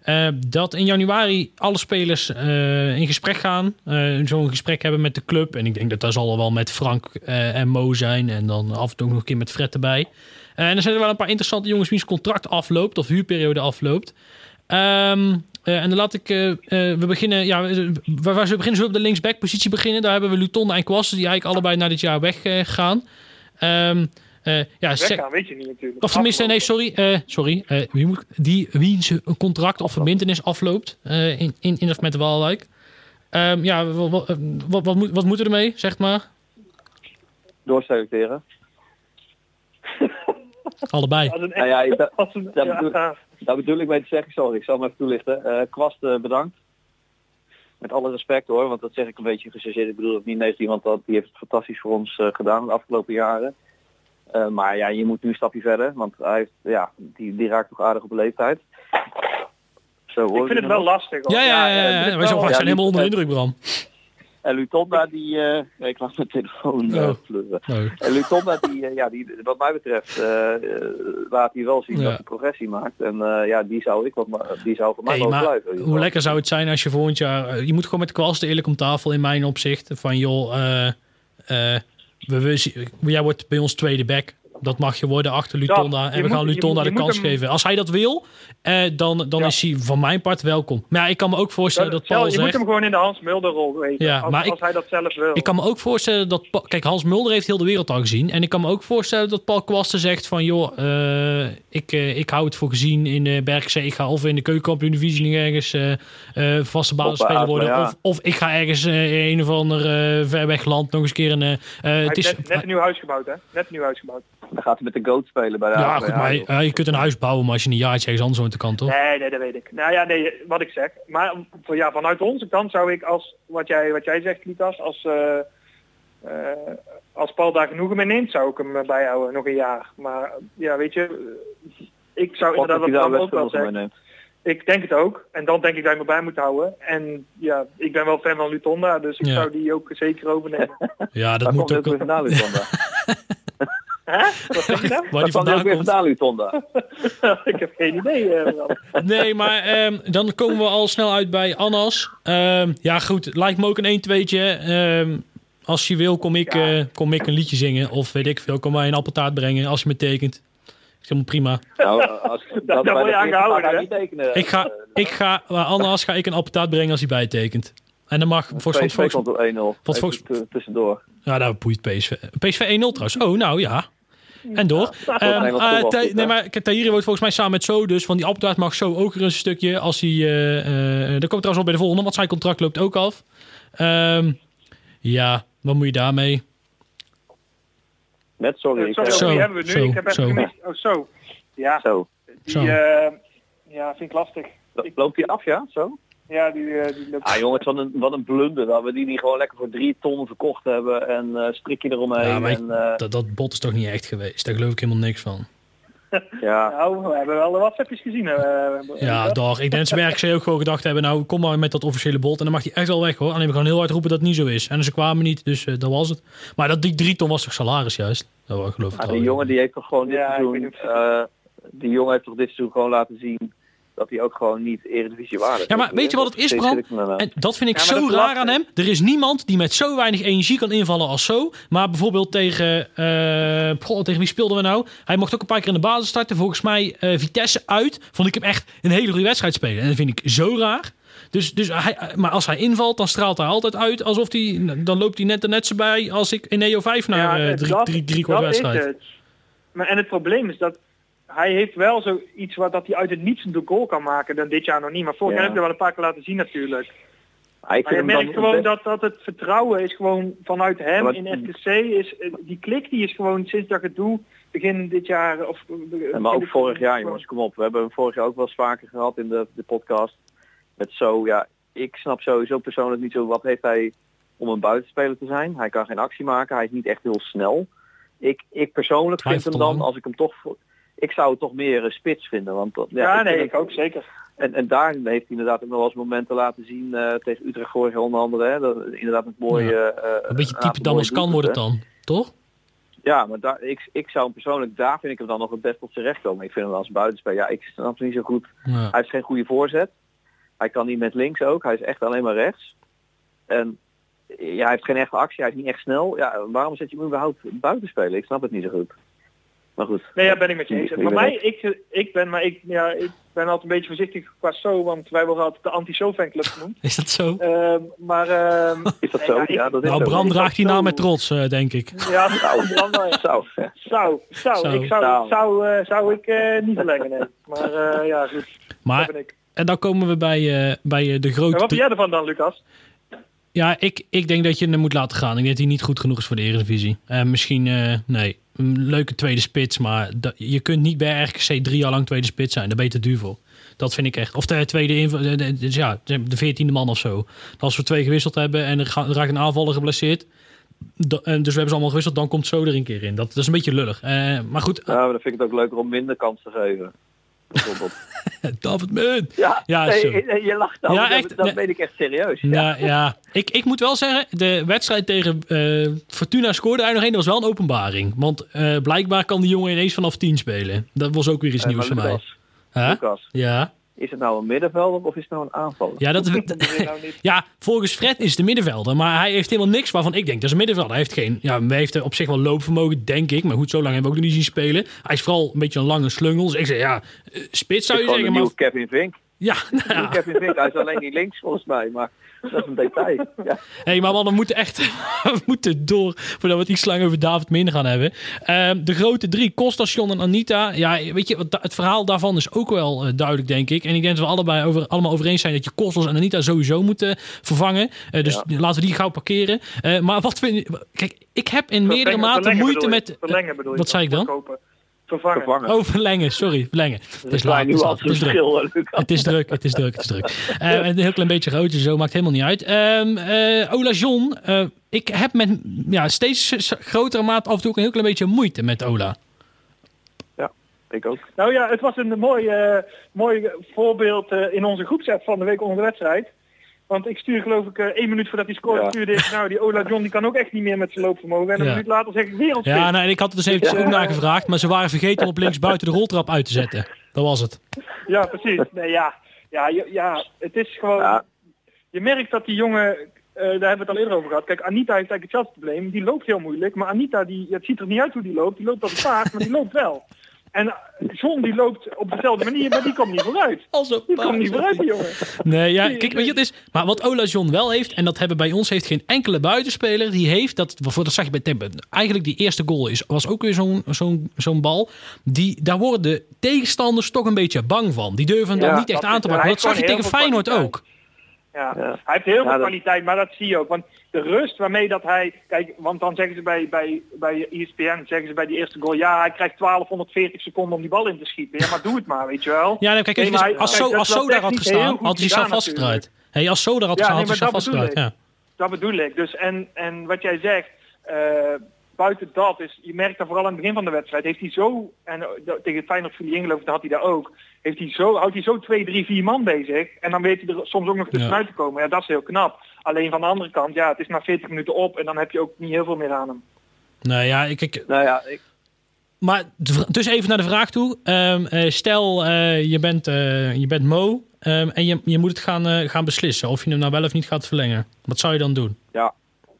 eh, dat in januari alle spelers eh, in gesprek gaan. eh, Zo'n gesprek hebben met de club. En ik denk dat daar zal er wel met Frank en Mo zijn. En dan af en toe ook nog een keer met Fred erbij. En er zijn er wel een paar interessante jongens wiens contract afloopt of huurperiode afloopt. Ehm, eh, en dan laat ik, we beginnen, ja, we, we, we beginnen zo op de linksback positie beginnen. Daar hebben we Lutonde en Kwassen die eigenlijk allebei na dit jaar weggaan. Ehm eh ja, Weggaan, weet je niet natuurlijk. of tenminste, nee, sorry. eh, sorry eh, wie, moet, die, wie zijn contract of verbindenis afloopt eh, in, in, in of met de Waalwijk. Ehm, ja, wat, wat, wat, wat, moet, wat moeten we ermee, zeg maar? Doorselecteren. <laughs> Allebei. Als een Nou ja, ik- dat, als een, dat ja, bedoel- bedoel ik mee te zeggen, sorry, ik zal hem even toelichten. Eh Kwast bedankt. Met alle respect hoor, want dat zeg ik een beetje gechargeerd. Ik bedoel het niet negatief, want dat, die heeft het fantastisch voor ons eh, gedaan de afgelopen jaren. Eh, maar ja, je moet nu een stapje verder, want hij heeft, ja, die, die raakt toch aardig op leeftijd. Zo hoor Ik vind het wel nog. lastig. hoor. Ja, ja, ja. het Wij zijn, helemaal onder de indruk, Bram. En Lutonda, die, eh, ja, ik laat mijn telefoon eh Oh. fleuren. Nee. En Lutonda, die, eh, ja, die, wat mij betreft, eh, eh, laat hij wel zien Ja. dat hij progressie maakt. En eh, ja, die zou ik wat, die zou voor mij Hey, wel maar blijven. hoe geval. lekker zou het zijn als je volgend jaar... eh, Je moet gewoon met de kwalste eerlijk om tafel in mijn opzicht. Van joh, eh, eh, we, we, jij wordt bij ons tweede back. Dat mag je worden achter Lutonda. En we gaan moet- Lutonda moet- de je moet kans hem- geven. Als hij dat wil, eh, dan, dan Ja. is hij van mijn part welkom. Maar ja, ik kan me ook voorstellen dat, Paul je moet zegt... hem gewoon in de Hans Mulder rol weten. Ja, als, maar ik- als hij dat zelf wil. Ik kan me ook voorstellen dat... Kijk, Hans Mulder heeft heel de wereld al gezien. En ik kan me ook voorstellen dat Paul Kwasten zegt van... joh, eh, ik, eh, ik hou het voor gezien in uh. Ik ga of in de keukenkampioen divisie nog ergens vaste basisspeler Of, worden. ja. Of, of ik ga ergens in een of ander ver weg land nog eens een keer een... het is, net, net een nieuw huis gebouwd, hè? Net een nieuw huis gebouwd. Dan gaat hij met de goat spelen bij de ja, goed, maar eh, je kunt een huis bouwen, maar als je een jaartje ergens anders woont, dan kan toch? Nee, nee, dat weet ik. Nou ja, nee, wat ik zeg. Maar voor- ja, vanuit onze kant zou ik als, wat jij, wat jij zegt, Lucas, als, eh, eh, als Paul daar genoegen mee neemt, zou ik hem eh, bijhouden, nog een jaar. Maar ja, weet je, ik zou dat inderdaad Bram best ook wel neemt. Ik denk het ook. En dan denk ik dat ik me bij moet houden. En ja, ik ben wel fan van Lutonda, dus ik Ja. zou die ook zeker overnemen. <laughs> Ja, dat Waar moet komt hij ook... ook weer vandaan, Lutonda? <laughs> <laughs> Hè? Wat zeg je nou? Waar die vandaan ook weer komt. vandaan, Lutonda? <laughs> ik heb geen idee. eh. Nee, maar ehm, dan komen we al snel uit bij Annas. Ehm, ja, goed. Lijkt me ook een 1-2'tje. Ehm, als je wil, kom ik, Ja. eh, kom ik een liedje zingen. Of weet ik veel, kom mij een appeltaart brengen als je me tekent. Ik vind het prima. Nou, als, <laughs> dat, word je niet tekenen. Ik ga, ik ga, bij Annas ga ik een appeltaart brengen als hij bijtekent. En dan mag volgens komt op 1-0. Wat Even volgens- t- tussendoor. Ja, daar boeit PSV. PSV 1-0 trouwens. Oh, nou ja. En door. Ehm, eh, goed, hè? nee, maar Tahiri wordt volgens mij samen met Zo. Dus van die appeltaart mag Zo ook er een stukje. Als hij. eh eh, dat komt trouwens wel bij de volgende, want zijn contract loopt ook af. Ehm, ja, wat moet je daarmee? Met sorry. Zo, wie hebben we nu? zo, ik heb even zo. gemist. Oh, zo. Ja, Zo. die eh, ja, vind ik lastig. Ik- Loopt hij af, ja? Zo? Ja, die, eh, die loopt... Ah jongens, wat een, wat een blunder dat we die niet gewoon lekker voor drie ton verkocht hebben en eh strikje eromheen. Ja, maar en, eh, Dat, dat bot is toch niet echt geweest? Daar geloof ik helemaal niks van. <laughs> ja. Nou, we hebben wel de WhatsAppjes gezien. eh, Ja, toch. Ik denk dat ze ook gewoon gedacht hebben... nou, kom maar met dat officiële bot. En dan mag hij echt wel weg, hoor. Alleen we gaan heel hard roepen dat het niet zo is. En ze kwamen niet, dus eh, dat was het. Maar dat die drie ton was toch salaris juist? Dat geloof ik Ah, die jongen die heeft toch gewoon dit Ja, ik seizoen, eh, die jongen heeft toch dit seizoen gewoon laten zien dat hij ook gewoon niet eredivisie waardig is. Ja, maar weet je wat het is, Bram? En dat vind ik Ja, zo raar aan hem. Er is niemand die met zo weinig energie kan invallen als zo. Maar bijvoorbeeld tegen... eh, goh, tegen wie speelden we nou? Hij mocht ook een paar keer in de basis starten. Volgens mij eh, Vitesse uit. Vond ik hem echt een hele goede wedstrijd spelen. En dat vind ik zo raar. Dus, dus hij, maar als hij invalt, dan straalt hij altijd uit alsof hij... Dan loopt hij net er net zo bij als ik in EO 5 naar eh, drie, dat- drie, drie kwart dat is wedstrijd. het. Maar, en het probleem is dat hij heeft wel zoiets wat dat hij uit het niets een goal kan maken. Dan dit jaar nog niet. Maar vorig Ja. jaar heb ik dat wel een paar keer laten zien natuurlijk. ik Maar je merkt gewoon dat, dat het vertrouwen is gewoon vanuit hem Ja, in FTC. Is, eh, die klik die is gewoon sinds dat ik het doe, begin dit jaar. Of, Ja, maar ook vorig jaar, jongens, kom op. We hebben hem vorig jaar ook wel eens vaker gehad in de, de podcast. Met zo, ja, ik snap sowieso persoonlijk niet zo wat heeft hij om een buitenspeler te zijn. Hij kan geen actie maken, hij is niet echt heel snel. Ik, ik persoonlijk vind hem dan, als ik hem toch... voor- Ik zou het toch meer een spits vinden. Want dat, ja, Ja, nee, ik ook zeker. En, en daar heeft hij inderdaad ook nog wel eens momenten laten zien eh, tegen Utrecht vorig jaar onder andere. Hè, dat, inderdaad een mooie... Ja. eh, Een beetje type Damas kan worden het dan. Toch? Ja, maar daar, ik, ik zou hem persoonlijk, daar vind ik hem dan nog het best op zijn recht komen. Ik vind hem als buitenspeler, ja, ik snap het niet zo goed. Ja. Hij heeft geen goede voorzet. Hij kan niet met links ook. Hij is echt alleen maar rechts. En ja, hij heeft geen echte actie. Hij is niet echt snel. Ja, waarom zet je hem überhaupt buiten spelen? Ik snap het niet zo goed. Maar goed. Nee, ja, ben ik met je eens. Voor ben mij, ik, ik ben, maar ik, ja, ik ben altijd een beetje voorzichtig qua zo, want wij worden altijd de anti-so-fanclub genoemd. <laughs> Is dat zo? Ehm, maar ehm, <laughs> Is dat Nee, zo? ja, ik- Ja, dat is Nou, zo. Bram draagt die naam zo- met trots, eh, denk ik. ja, <laughs> Nou, Bram, nou ja. Zo. Zou, zou, Zou. ik zou, Zou. zou, eh, zou ik eh, niet verlengen, nee. Maar eh, ja, goed, Maar dat ben ik. En dan komen we bij, eh, bij de En grote... wat vind jij ervan dan, Lucas? Ja, ik, ik denk dat je hem moet laten gaan. Ik denk dat hij niet goed genoeg is voor de Eredivisie. Eh misschien, eh, nee, een leuke tweede spits. Maar je kunt niet bij RKC drie jaar lang tweede spits zijn. Daar ben je te duur voor. Dat vind ik echt. Of de tweede, dus ja, de veertiende man of zo. Als we twee gewisseld hebben en er, raakt een aanvaller geblesseerd. dus we hebben ze allemaal gewisseld, dan komt zo er een keer in. Dat, is een beetje lullig. Eh, maar goed, Ja, maar dan vind ik het ook leuker om minder kans te geven. Bijvoorbeeld. <laughs> David Munt. Ja, Ja, je, lacht dan. Ja, dat- echt, dat weet ik echt serieus. Ja. Nou ja, ik, ik moet wel zeggen, de wedstrijd tegen eh, Fortuna scoorde hij nog één. Dat was wel een openbaring. Want eh, blijkbaar kan die jongen ineens vanaf 10 spelen. Dat was ook weer iets Eh, nieuws voor mij. Lucas, Huh? Lucas, Ja. Is het nou een middenvelder of is het nou een aanvaller? Ja, dat, <laughs> is nou niet. ja, volgens Fred is het de middenvelder. Maar hij heeft helemaal niks waarvan ik denk, dat is een middenvelder. Hij heeft geen, ja, hij heeft op zich wel loopvermogen, denk ik. Maar goed, zo lang hebben we ook nog niet zien spelen. Hij is vooral een beetje een lange slungel. Dus ik zeg, ja, eh, spits zou je zeggen. Maar, Kevin Vink. ja, <laughs> nou ja. Kevin Vink, hij is alleen niet links volgens mij, maar dat is een detail. Ja. Hey, maar we moeten echt <laughs> we moeten door voordat we het iets langer over David Min gaan hebben. Ehm, de grote drie, Kostas, John en Anita. Ja, weet je, wat- het verhaal daarvan is ook wel eh, duidelijk, denk ik. En ik denk dat we allebei over, allemaal over eens zijn dat je Kostas en Anita sowieso moeten vervangen. Eh, dus laten we die gauw parkeren. Eh, maar wat vind je... Kijk, ik heb in meerdere mate moeite met... Verlengen bedoel je. wat zei ik dan? Verkopen. Vervangen. Vervangen. Oh, verlengen, sorry, verlengen. Het is laat, het is laat, het is druk. Het is druk, het is druk, het is druk. Eh, een heel klein beetje rood, zo maakt helemaal niet uit. Ehm eh, Ola John, eh, ik heb met ja, steeds grotere mate af en toe ook een heel klein beetje moeite met Ola. Ik ook. Nou ja, het was een mooi, eh, mooi voorbeeld eh, in onze groepsapp van de week onder de wedstrijd. Want ik stuur geloof ik eh, één minuut voordat hij scoorde, Ja. stuurde ik, nou die Ola John die kan ook echt niet meer met zijn loopvermogen. En een Ja. minuut later zeg ik wereldfit. Ja, nou, en ik had het dus eventjes Ja. ook nagevraagd, maar ze waren vergeten om op links buiten de roltrap uit te zetten. Dat was het. Ja, precies. Nee, ja. Ja, ja, het is gewoon... Ja. Je merkt dat die jongen, eh, daar hebben we het al eerder over gehad. Kijk, Anita heeft eigenlijk hetzelfde probleem. Die loopt heel moeilijk. Maar Anita, die, het ziet er niet uit hoe die loopt. Die loopt op het paard, maar die loopt wel. En John die loopt op dezelfde manier, maar die komt niet vooruit. Die komt niet vooruit, die jongen. Nee, ja, kijk, weet je, het is, maar wat Ola John wel heeft, en dat hebben bij ons heeft geen enkele buitenspeler, die heeft, dat, voor dat zag je bij Tempe, eigenlijk die eerste goal is, was ook weer zo'n zo'n zo'n bal, die, daar worden de tegenstanders toch een beetje bang van. Die durven dan niet echt aan te pakken. Dat zag je tegen Feyenoord ook. Ja. Ja. Hij heeft heel veel Ja, kwaliteit, maar dat zie je ook. Want de rust waarmee dat hij... Kijk, want dan zeggen ze bij, bij, bij ESPN, zeggen ze bij die eerste goal... Ja, hij krijgt 1240 seconden om die bal in te schieten. Ja, maar doe het maar, weet je wel. Ja, nee, kijk, Nee, als, maar hij- als, kijk, zo, als zo daar had gestaan, had hij zichzelf gedaan vastgedraaid. Hey, als zo daar had Ja, gestaan, nee, had hij bedoel vastgedraaid. Ja. Dat bedoel ik. Dus en, en wat jij zegt, eh, buiten dat is, je merkt dat vooral aan het begin van de wedstrijd, heeft hij zo, en eh, dat- tegen het Feyenoord viel hij in geloof ik, dat had hij daar ook, heeft hij zo, houdt hij zo twee, drie, vier man bezig en dan weet hij er soms ook nog tussenuit te komen. Ja, dat is heel knap. Alleen van de andere kant, ja, het is na 40 minuten op en dan heb je ook niet heel veel meer aan hem. Nou ja, ik, ik, Nou ja, ik, Maar dus even naar de vraag toe. Ehm, eh, stel, eh, je, bent, eh, je bent Mo ehm, en je, je moet het gaan, eh, gaan beslissen of je hem nou wel of niet gaat verlengen. Wat zou je dan doen? ja,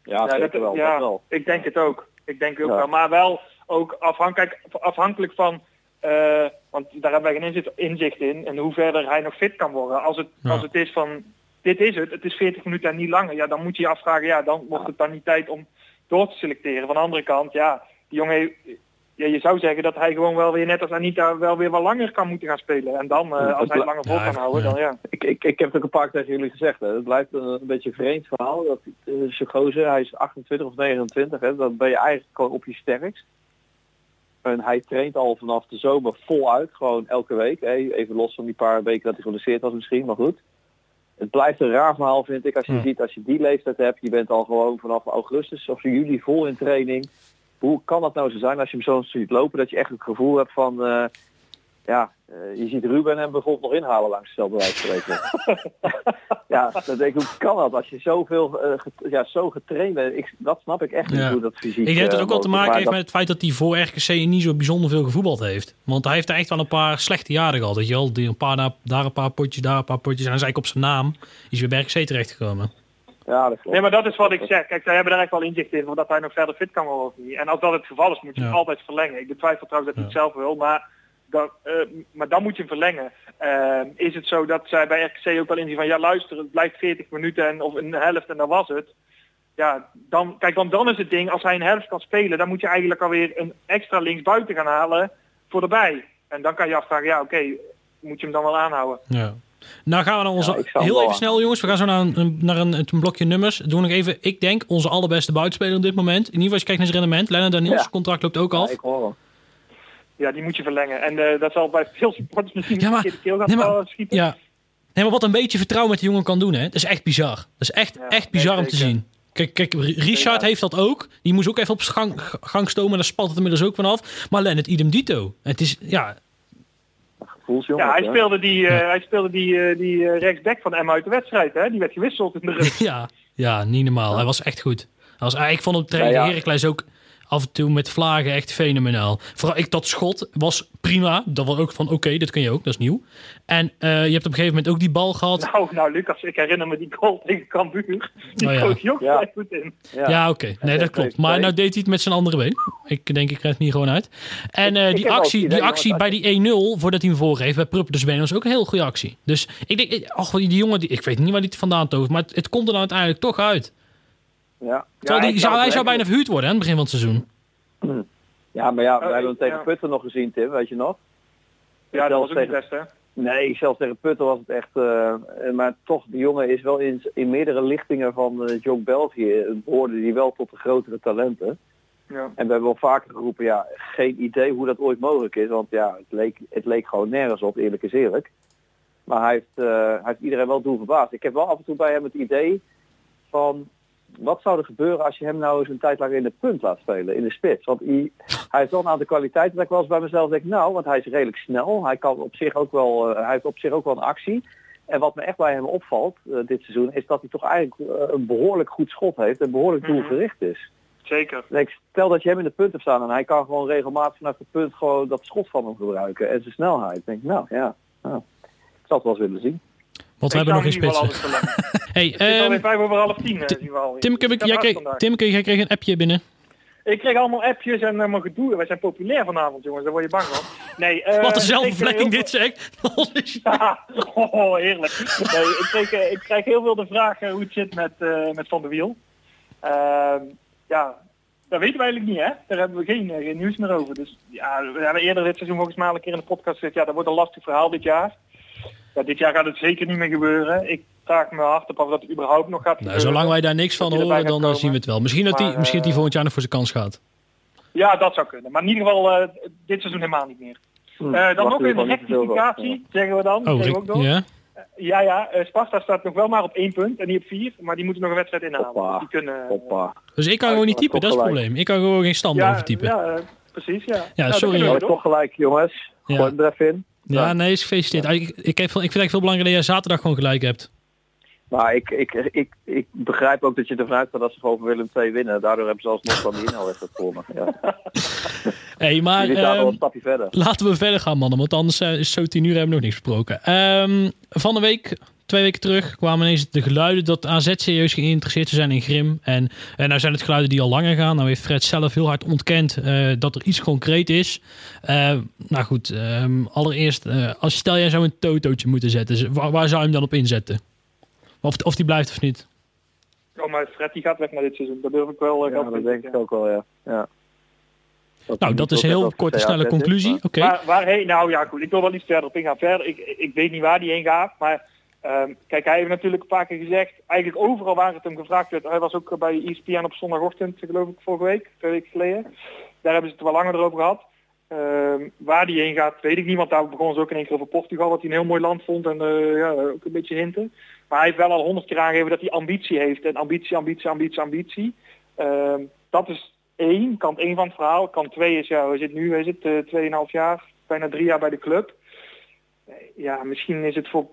ja, zeker dat, wel. ja, dat wel. ik denk het ook. Ik denk ook Ja. wel. Maar wel ook afhankelijk, afhankelijk van, eh, want daar hebben wij geen inzicht, inzicht in, en hoe verder hij nog fit kan worden. Als het, Ja. als het is van, dit is het, het is 40 minuten en niet langer, ja, dan moet je je afvragen, ja, dan wordt het dan niet tijd om door te selecteren. Van de andere kant, ja, die jongen, heeft- ja, je zou zeggen dat hij gewoon wel weer, net als Anita, wel weer wat langer kan moeten gaan spelen. En dan, eh, als hij langer vol kan houden, dan ja. Ik, ik, ik heb het ook een paar keer tegen jullie gezegd. Hè. Het blijft een, een beetje een vreemd verhaal. Dat uh, gozer, hij is 28 of 29. Hè. Dan ben je eigenlijk gewoon op je sterkst. En hij traint al vanaf de zomer voluit. Gewoon elke week. Hè. Even los van die paar weken dat hij geblesseerd was misschien. Maar goed. Het blijft een raar verhaal vind ik. Als je Hm. ziet, als je die leeftijd hebt. Je bent al gewoon vanaf augustus of juli vol in training. Hoe kan dat nou zo zijn als je hem zo ziet lopen. Dat je echt het gevoel hebt van... eh, ja, eh, je ziet Ruben hem bijvoorbeeld nog inhalen langs hetzelfde wijze spreken. <laughs> ja, dan denk ik, hoe kan dat? Als je zoveel, eh, get- ja, zo getraind bent, ik, dat snap ik echt niet hoe dat fysiek... Ik denk dat het ook wel te maken heeft met het feit dat hij voor RKC niet zo bijzonder veel gevoetbald heeft. Want hij heeft er echt wel een paar slechte jaren gehad. Weet je wel? Die een paar, daar een paar potjes, daar een paar potjes. En hij is eigenlijk op zijn naam. Is weer bij RKC terechtgekomen. Ja, dat klopt. Nee, maar dat is wat ik zeg. Kijk, zij hebben daar echt wel inzicht in, omdat hij nog verder fit kan worden of niet. En als dat het geval is, moet je Ja. hem altijd verlengen. Ik betwijfel trouwens dat hij Ja. het zelf wil, maar, dat, eh, maar dan moet je hem verlengen. Eh, is het zo dat zij bij RKC ook wel inzien van, ja luister, het blijft 40 minuten en, of een helft en dat was het. Ja, dan, kijk, want dan is het ding, als hij een helft kan spelen, dan moet je eigenlijk alweer een extra linksbuiten gaan halen voor erbij. En dan kan je afvragen, ja oké, moet je hem dan wel aanhouden? Ja. Nou gaan we naar onze... Ja, heel even aan- snel jongens. We gaan zo naar een, naar een, een blokje nummers. Doen we nog even, ik denk, onze allerbeste buitenspeler op dit moment. In ieder geval als je kijkt naar zijn rendement. Lennart Daniels, Ja. contract loopt ook Ja, af. ik hoor hem. Ja, die moet je verlengen. En eh, dat zal bij veel supporters misschien Ja, maar- een keer de keel gaan nee, schieten. Ja. Nee, maar wat een beetje vertrouwen met die jongen kan doen, hè. Dat is echt bizar. Dat is echt, Ja, echt bizar nee, om te zien. Kijk, kijk Richard heeft dat ook. Die moest ook even op gang, gang stomen. Daar spat het inmiddels ook vanaf. Maar Lennart idem dito. Het is, ja... Gevoelsjongen. Ja, hij speelde die, eh, Ja. hij speelde die, eh, die eh, rechtsback van Emma uit de wedstrijd. Hè? Die werd gewisseld in de rust. <laughs> Ja, ja, niet normaal. Hij was echt goed. Hij was, ik vond hem tegen Ja, ja. Heracles ook... af en toe met vlagen echt fenomenaal. Vooral ik, dat schot was prima. Dat was ook van, oké, dit kun je ook, dat is nieuw. En eh, je hebt op een gegeven moment ook die bal gehad. Nou, nou Lucas, ik herinner me die goal <laughs> tegen Cambuur. Die Oh ja. ook Ja. vrij goed in. Ja, oké. Nee, dat klopt. Maar nou deed hij het met zijn andere been. Ik denk, ik krijg het niet gewoon uit. En eh, die actie, die actie bij die 1-0, voordat hij hem voorgeeft, bij Pruppen dus been, was ook een heel goede actie. Dus ik denk, ach, die jongen, die, ik weet niet waar hij het vandaan tovert, maar het, het komt er dan uiteindelijk toch uit. Ja. Terwijl die, zou, hij zou bijna verhuurd worden aan het begin van het seizoen. ja, maar ja, we Oh, hebben hem tegen ja. Putten nog gezien, Tim, weet je nog? Ja, dat was ook tegen- best, hè? Nee, zelfs tegen Putten was het echt... eh, eh, maar toch, die jongen is wel in, in meerdere lichtingen van uh, Jong België... eh, behoorde die wel tot de grotere talenten. Ja. En we hebben wel vaker geroepen, ja, geen idee hoe dat ooit mogelijk is. Want ja, het leek, het leek gewoon nergens op, eerlijk is eerlijk. Maar hij heeft, eh, hij heeft iedereen wel doen verbaasd. Ik heb wel af en toe bij hem het idee van... Wat zou er gebeuren als je hem nou eens een tijd lang in de punt laat spelen, in de spits? Want hij, hij heeft wel een aantal kwaliteiten dat ik wel eens bij mezelf denk, nou, want hij is redelijk snel. Hij kan op zich ook wel, eh, hij heeft op zich ook wel een actie. En wat me echt bij hem opvalt eh, dit seizoen, is dat hij toch eigenlijk eh, een behoorlijk goed schot heeft en behoorlijk Mhm. doelgericht is. Zeker. Nee, stel dat je hem in de punt hebt staan en hij kan gewoon regelmatig vanuit de punt gewoon dat schot van hem gebruiken en zijn snelheid. Ik denk, nou ja, nou, ik zou het wel eens willen zien. Want we hebben nog geen spitsen. <laughs> Hey, Het is alweer ehm vijf over half tien, eh, zien we alweer. Tim, Ik jij, kreeg. Tim, jij kreeg een appje binnen. Ik kreeg allemaal appjes en allemaal gedoe. Wij zijn populair vanavond, jongens. Daar word je bang van. Nee, eh, <laughs> Wat een zelfbevlekking heel dit zeg. <laughs> Ja, oh, heerlijk. Nee, ik, kreeg, eh, ik krijg heel veel de vraag eh, hoe het zit met, eh, met Van der Wiel. Ehm, ja, dat weten we eigenlijk niet, hè? Daar hebben we geen, eh, geen nieuws meer over. Dus ja, we hebben eerder dit seizoen volgens mij al een keer in de podcast gezegd, ja, dat wordt een lastig verhaal dit jaar. Ja, dit jaar gaat het zeker niet meer gebeuren. Ik vraag me hard op of dat überhaupt nog gaat Nou, gebeuren. zolang wij daar niks van horen, dan eh, zien we het wel. Misschien dat hij Maar, misschien dat hij eh, volgend jaar nog voor zijn kans gaat. Ja, dat zou kunnen. Maar in ieder geval eh, dit seizoen helemaal niet meer. Hm, Eh, dan nog even een rectificatie, zeggen we dan. Oh, Zeggen we Rick, ook nog. ja. Ja, ja, eh, Sparta staat nog wel maar op één punt en niet op vier. Maar die moeten nog een wedstrijd inhalen. Hoppa. Die kunnen, eh, Hoppa. Dus ik kan gewoon niet typen, dat is het probleem. Ik kan gewoon geen stand ja, overtypen. ja, eh, precies, ja. Ja, Nou, sorry, toch gelijk, jongens. Ja. Er even in. Ja, nee, is gefeliciteerd. Ik, ik, heb, ik vind het eigenlijk veel belangrijker dat jij zaterdag gewoon gelijk hebt. Maar ik, ik, ik, ik begrijp ook dat je ervan uitgaat dat ze gewoon voor Willem II winnen. Daardoor hebben ze alsnog van die inhaalwedstrijd gewonnen. Ja. <laughs> hey, maar ehm, een stapje verder. laten we verder gaan, mannen. Want anders eh, is zo tien uur hebben we nog niks besproken. Ehm, van de week, twee weken terug, kwamen ineens de geluiden dat AZ serieus geïnteresseerd zou zijn in Grim. En, en nou zijn het geluiden die al langer gaan. Nou heeft Fred zelf heel hard ontkend eh, dat er iets concreet is. Eh, nou goed, ehm, allereerst, eh, als stel jij zou een totootje moeten zetten, waar, waar zou je hem dan op inzetten? Of, of die blijft of niet? Oh, maar Fred die gaat weg naar dit seizoen. Dat durf ik wel. eh, Ja, dat denk ik ook wel, ja. ja. Nou, dat is een heel korte, snelle conclusie. Oké. Waar, waarheen? Nou ja, goed. Ik wil wel iets verder op ingaan. Verder, ik, ik weet niet waar die heen gaat. Maar ehm, kijk, hij heeft natuurlijk een paar keer gezegd. Eigenlijk overal waar het hem gevraagd werd. Hij was ook bij ESPN op zondagochtend, geloof ik, vorige week. Twee weken geleden. Daar hebben ze het wel langer erover gehad. Ehm, waar die heen gaat, weet ik niet. Want daar begonnen ze ook in één keer over Portugal. Wat hij een heel mooi land vond. En eh, ja, ook een beetje hinten. Maar hij heeft wel al honderd keer aangegeven dat hij ambitie heeft. En ambitie, ambitie, ambitie, ambitie. Ehm, dat is één, kant één van het verhaal. Kant twee is, ja, we zitten nu, we zitten tweeënhalf jaar, bijna drie jaar bij de club. Eh, Ja, misschien is het voor,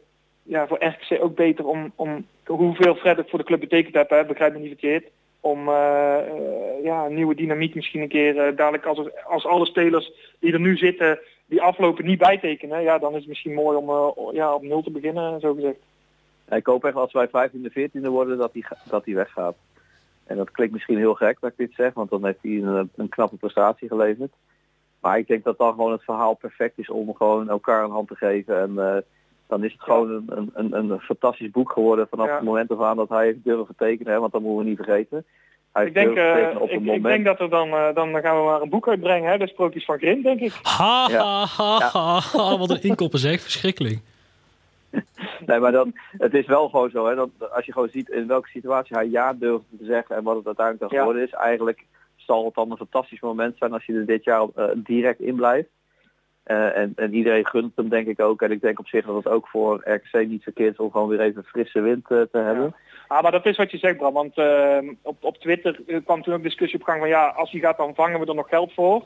ja, voor RKC ook beter om, om hoeveel Fred het voor de club betekend heeft, hè, begrijp me niet verkeerd. Om eh, eh, ja, een nieuwe dynamiek misschien een keer eh, dadelijk als, als alle spelers die er nu zitten, die aflopen niet bijtekenen. Ja, dan is het misschien mooi om ja, op nul te beginnen, zo gezegd. Ik hoop echt als wij 15e, 14e worden dat hij dat hij weggaat. En dat klinkt misschien heel gek dat ik dit zeg, want dan heeft hij een, een knappe prestatie geleverd. Maar ik denk dat dan gewoon het verhaal perfect is om gewoon elkaar een hand te geven. En dan is het gewoon een, een, een, fantastisch boek geworden vanaf Ja. het moment af aan dat hij heeft durven tekenen. Hè, want dat moeten we niet vergeten. Hij Ik denk, eh, op ik, denk dat er dan, eh, dan gaan we maar een boek uitbrengen, hè, de sprookjes van Grim, denk ik. Ha, Ja. ha, ha, ha, <laughs> ha. Wat een inkoppen zeg. Verschrikkelijk. <laughs> Nee, maar dan, het is wel gewoon zo, hè, dat als je gewoon ziet in welke situatie hij ja durft te zeggen en wat het uiteindelijk dan Ja. geworden is, eigenlijk zal het dan een fantastisch moment zijn als je er dit jaar eh, direct in blijft. Eh, en, en iedereen gunt hem denk ik ook. En ik denk op zich dat het ook voor RKC niet verkeerd is om gewoon weer even frisse wind eh, te hebben. Ah, maar dat is wat je zegt, Bram. Want eh, op, op Twitter eh, kwam toen ook discussie op gang van ja, als hij gaat dan vangen we er nog geld voor.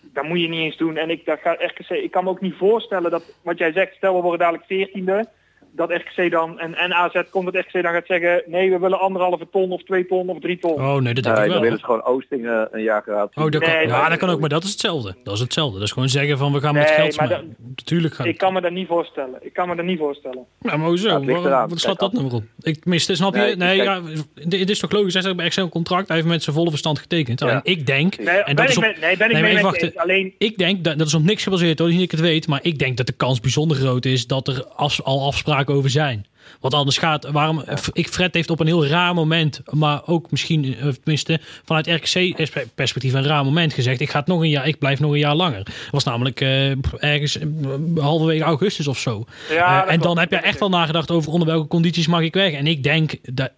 Dat moet je niet eens doen. En ik, dat gaat RKC, ik kan me ook niet voorstellen dat wat jij zegt, stel we worden dadelijk veertiende, dat RKC dan en, en AZ komt dat RKC dan gaat zeggen, nee, we willen anderhalve ton of twee ton of drie ton. Oh nee, dat denk Nee, ik dan wel. willen ze gewoon Oosting een jaar gratis. Oh, dat kan, Nee, ja, nee, dat kan ook, maar dat is hetzelfde. Dat is hetzelfde. Dat is gewoon zeggen van we gaan met Nee, geld maar. Natuurlijk gaan. Ik kan me dat niet voorstellen. Ik kan me dat niet voorstellen. Ja, maar hoezo? Ja. Wat slaat dat nou weer op? Ik tenminste, snap je? Nee, Nee, ja, het is toch logisch. Hij zegt bij Excel een contract. Hij heeft met zijn volle verstand getekend. Alleen ik denk, Nee, en ben dat ik is op, nee, ben ik nee, mee maar met wacht, je eens. Alleen, ik denk, dat, dat is op niks gebaseerd hoor, niet dat ik het weet, maar ik denk dat de kans bijzonder groot is dat er af- al afspraken over zijn. Want anders gaat, waarom, ik Fred heeft op een heel raar moment, maar ook misschien, eh, tenminste, vanuit RKC-perspectief een raar moment gezegd, ik ga het nog een jaar, ik blijf nog een jaar langer. Dat was namelijk eh, ergens eh, halverwege augustus of zo. Ja, en dan heb je echt wel nagedacht over onder welke condities mag ik weg. En ik denk dat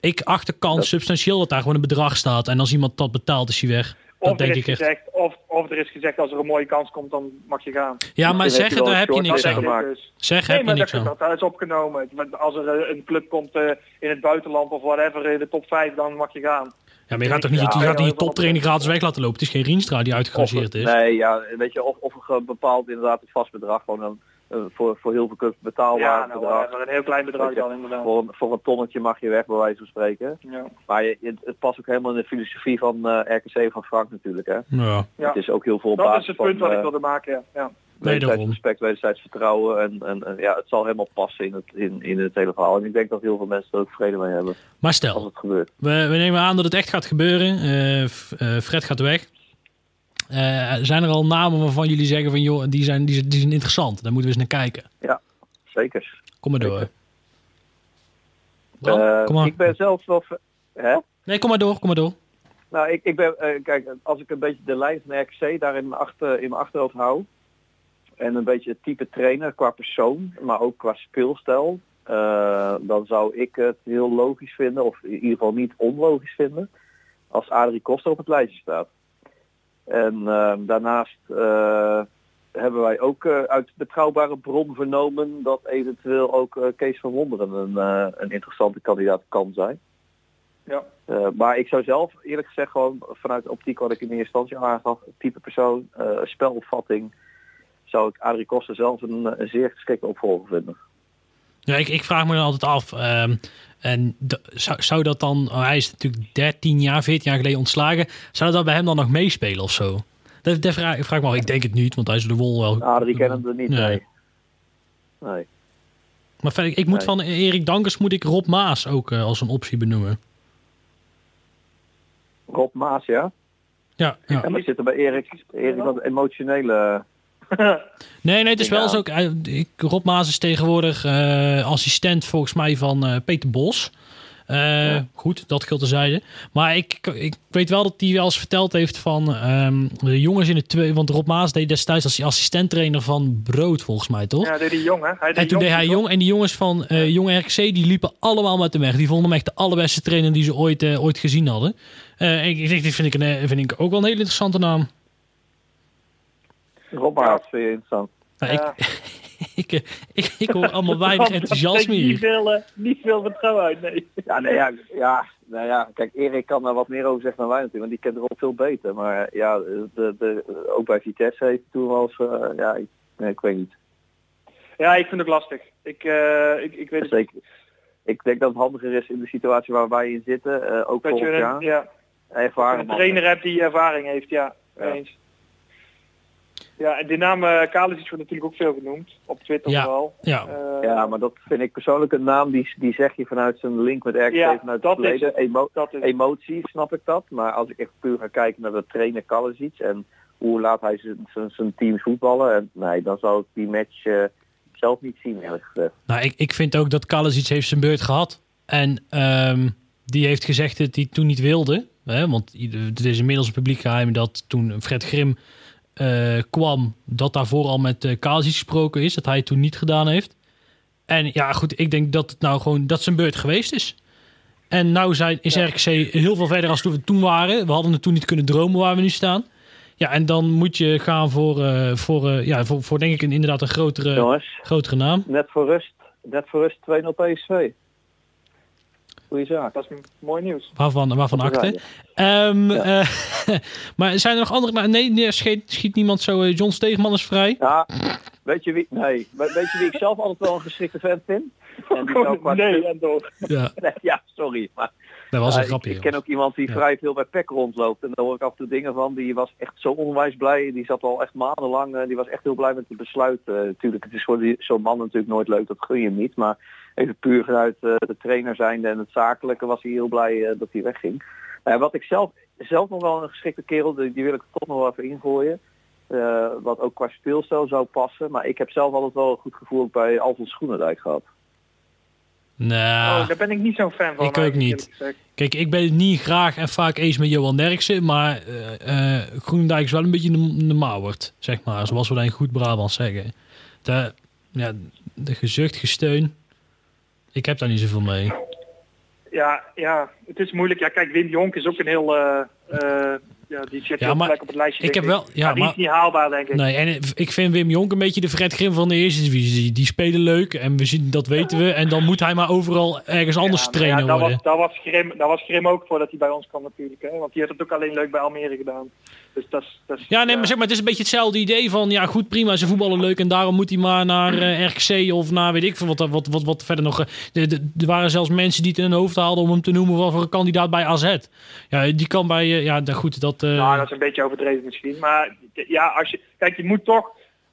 ik achter kans substantieel dat daar gewoon een bedrag staat. En als iemand dat betaalt, is hij weg. Dat of er denk is ik echt. gezegd, of, of er is gezegd als er een mooie kans komt, dan mag je gaan. Ja, maar zeggen, daar heb je niks Dat aan. dus. Zeg, Nee, heb je maar niks dat, aan. dat, dat is opgenomen. Als er een club komt eh, in het buitenland of whatever in de top 5, dan mag je gaan. Ja, maar je gaat toch niet, Ja, je gaat ja, niet je toptraining gratis weg laten lopen. Het is geen Rienstra die Of, uitgerangeerd is. nee, ja, weet je, of, of een bepaald inderdaad een vast bedrag, gewoon een, eh, voor, voor heel veel clubs betaalbaar Ja, nou, bedrag. een heel klein bedrag dan inderdaad. Voor een, voor een tonnetje mag je weg, bij wijze van spreken. Ja. Maar je, het, het past ook helemaal in de filosofie van eh, RKC van Frank natuurlijk. Hè. Ja. Het is ook heel veel op Dat basis is het van, punt wat ik eh, wilde maken, ja. wederzijds respect, wederzijds vertrouwen. En, en, en ja, het zal helemaal passen in het, in, in het hele verhaal. En ik denk dat heel veel mensen er ook vrede mee hebben Maar als stel, het gebeurt. we, we nemen aan dat het echt gaat gebeuren. Eh, F- eh, Fred gaat weg. Eh, zijn er al namen waarvan jullie zeggen van joh, die zijn, die, zijn- die zijn interessant. Daar moeten we eens naar kijken. Zeker. Kom maar door. Zeker. Eh, kom maar. Ik ben zelf wel... Hè? Nee, kom maar door, kom maar door. Nou, ik, ik ben, eh, kijk, als ik een beetje de lijn van RKC daar in mijn, achter, in mijn achterhoofd hou. En een beetje het type trainer qua persoon, maar ook qua speelstijl. dan zou ik het heel logisch vinden, of in ieder geval niet onlogisch vinden, als Adrie Koster op het lijstje staat. En eh, daarnaast eh, hebben wij ook eh, uit betrouwbare bron vernomen dat eventueel ook eh, Kees van Wonderen een, een interessante kandidaat kan zijn. Ja. Maar ik zou zelf eerlijk gezegd gewoon vanuit de optiek wat ik in eerste instantie aangaf, type persoon, spelopvatting, zou ik Adrie Koster zelf een, een zeer geschikte opvolger vinden. Ja, ik, ik vraag me dan altijd af. ehm, en zou, zou dat dan, oh, hij is natuurlijk 13 jaar, 14 jaar geleden ontslagen. Zou dat bij hem dan nog meespelen of zo? Dat, dat vraag, ik vraag me af. Ik denk het niet, want hij is de wol wel. Adrie kennen we niet, Nee. nee. nee. Maar verder, ik moet Nee. van Erik Dankers moet ik Rob Maas ook eh, als een optie benoemen. Rob Maas, ja? Ja, ja. Ja, maar zitten bij Erik, Erik wat emotionele... <laughs> Nee, nee, het is wel zo. ik- Rob Maas is tegenwoordig eh, assistent volgens mij van eh, Peter Bos. Eh, Goed, dat geldt terzijde. Maar ik, ik weet wel dat hij wel eens verteld heeft van ehm, de jongens in het twee. Want Rob Maas deed destijds als assistent-trainer van Brood, volgens mij, toch? Ja, deed hij jong, hè? Hij En toen deed hij jong. En die jongens van eh Jong RKC, die liepen allemaal met hem weg. Die vonden hem echt de allerbeste trainer die ze ooit, ooit gezien hadden. Ik, ik dit vind ik, een, vind ik ook wel een hele interessante naam. Rob Maas vind je interessant. Nou, Ja. ik, <laughs> ik, eh, ik, ik hoor allemaal weinig <laughs> enthousiasme steekt Niet hier. veel, eh, niet veel vertrouwen uit, nee. Ja, nee, ja, ja, nou ja, kijk, Erik kan daar wat meer over zeggen dan wij natuurlijk, want die kent Rob veel beter. Maar eh, ja, de, de, ook bij Vitesse heeft toen wel eens, eh, ja, ik, nee, ik weet niet. Ja, ik vind het lastig. Ik, eh, ik, ik weet het Zeker. Ik denk dat het handiger is in de situatie waar wij in zitten, eh, ook Dat je een, jaar. ja, Ervaren een trainer hebt die ervaring heeft, ja. Ja. Eens. Ja, en de naam uh, Kalisic wordt natuurlijk ook veel genoemd. Op Twitter Ja. vooral. Ja. Eh, Ja, maar dat vind ik persoonlijk een naam die, die zeg je vanuit zijn link met RKC Ja, vanuit dat het is verleden. Emo- dat is, emotie snap ik dat. Maar als ik echt puur ga kijken naar de trainer Kalasic en hoe laat hij zijn- teams voetballen. En, nee, dan zou ik die match eh, zelf niet zien eerlijk gezegd. Nou, ik, ik vind ook dat Kalasic heeft zijn beurt gehad. En ehm, die heeft gezegd dat hij toen niet wilde. Hè, want ieder- het is inmiddels een publiek geheim dat toen Fred Grim eh, kwam... dat daarvoor al met uh, gesproken is. Dat hij het toen niet gedaan heeft. En ja, goed, ik denk dat het nou gewoon dat zijn beurt geweest is. En nou zijn, is RKC heel veel verder als toen we toen waren. We hadden het toen niet kunnen dromen waar we nu staan. Ja, en dan moet je gaan voor, eh, voor, ja, voor, voor denk ik een, inderdaad een grotere, Jongens, grotere naam. net voor rust, net voor rust 2-0 PSV. Goeie zaak. dat is mooi nieuws. Waarvan, waarvan akte. Ehm, Ja. eh, <laughs> maar zijn er nog andere... nou, Nee, nee schiet, schiet niemand zo... eh, John Steegman is vrij. Ja, Weet je wie, nee, We- weet je wie ik zelf altijd wel een geschikte fan vind? <laughs> En die nee, speel- en door. Ja, <laughs> Nee, ja, sorry. Maar dat was een ik, grapje. ik ken ook iemand die Ja. vrij veel bij PEC rondloopt. En daar hoor ik af en toe dingen van. Die was echt zo onwijs blij. Die zat al echt maandenlang. eh, die was echt heel blij met het besluit. Eh, natuurlijk, het is voor die- zo'n man natuurlijk nooit leuk. Dat gun je hem niet. Maar even puur vanuit eh, de trainer zijnde en het zakelijke was hij heel blij eh, dat hij wegging. Nou, wat ik zelf, zelf nog wel een geschikte kerel, die, die wil ik toch nog wel even ingooien. Eh, wat ook qua speelstijl zou passen. Maar ik heb zelf altijd wel een goed gevoel bij Alfons Schoenendijk gehad. Nou, Oh, daar ben ik niet zo'n fan van. Ik ook niet. kijk, ik ben het niet graag en vaak eens met Johan Derksen, maar eh eh, Groenendijk is wel een beetje de, de zeg maar, zoals we dat in goed Brabant zeggen. De, ja, de gezucht, gesteun, ik heb daar niet zoveel mee. Ja, ja, het is moeilijk. Ja, kijk, Wim Jonk is ook een heel... eh, eh, ja, die zit Ja, heel maar gelijk op het lijstje. ik heb wel- ja, maar die maar- is niet haalbaar, denk ik. Nee, en ik vind Wim Jonk een beetje de Fred Grim van de eerste divisie. Die spelen leuk en we zien, dat weten we. En dan moet hij maar overal ergens anders Ja, maar trainer ja, dat worden. Was, dat, was Grim, dat was Grim ook voordat hij bij ons kwam natuurlijk. Hè? Want die heeft het ook alleen leuk bij Almere gedaan. Dus dat is... Dat is Ja, nee, maar zeg maar, het is een beetje hetzelfde idee van, ja goed, prima, ze voetballen leuk en daarom moet hij maar naar eh, RKC of naar weet ik veel wat, wat, wat, wat verder nog. eh, de- de- Er waren zelfs mensen die het in hun hoofd haalden om hem te noemen wat voor een kandidaat bij AZ. Ja, die kan bij, eh, ja, goed, dat... eh, Nou, dat is een beetje overdreven misschien. Maar ja, als je... Kijk, je moet toch...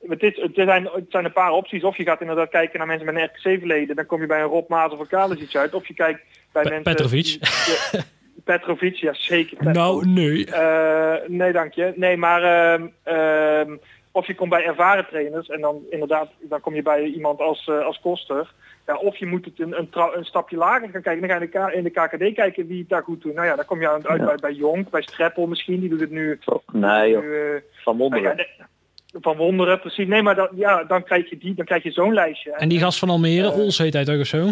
Het, is, het, zijn, het zijn een paar opties. Of je gaat inderdaad kijken naar mensen met een RKC-verleden. Dan kom je bij een Rob Maas of een Kalisic uit. Of je kijkt bij mensen... Petrovic. die- <laughs> Petrovic, ja zeker. Nou, nee. Eh, nee, dank je. Nee, maar ehm, ehm, of je komt bij ervaren trainers en dan inderdaad, dan kom je bij iemand als, eh, als koster. Ja, of je moet het een, een, stapje lager gaan kijken. Dan ga je in de, K- in de KKD kijken wie het daar goed doet. Nou ja, dan kom je uit uit Ja. bij, bij Jonk, bij Streppel misschien. Die doet het nu. Nee, nu, eh, van ja, wonderen. de- van wonderen, precies. Nee, maar dan, ja, dan krijg je die, dan krijg je zo'n lijstje. En die gast van Almere, Ols heet hij toch of zo?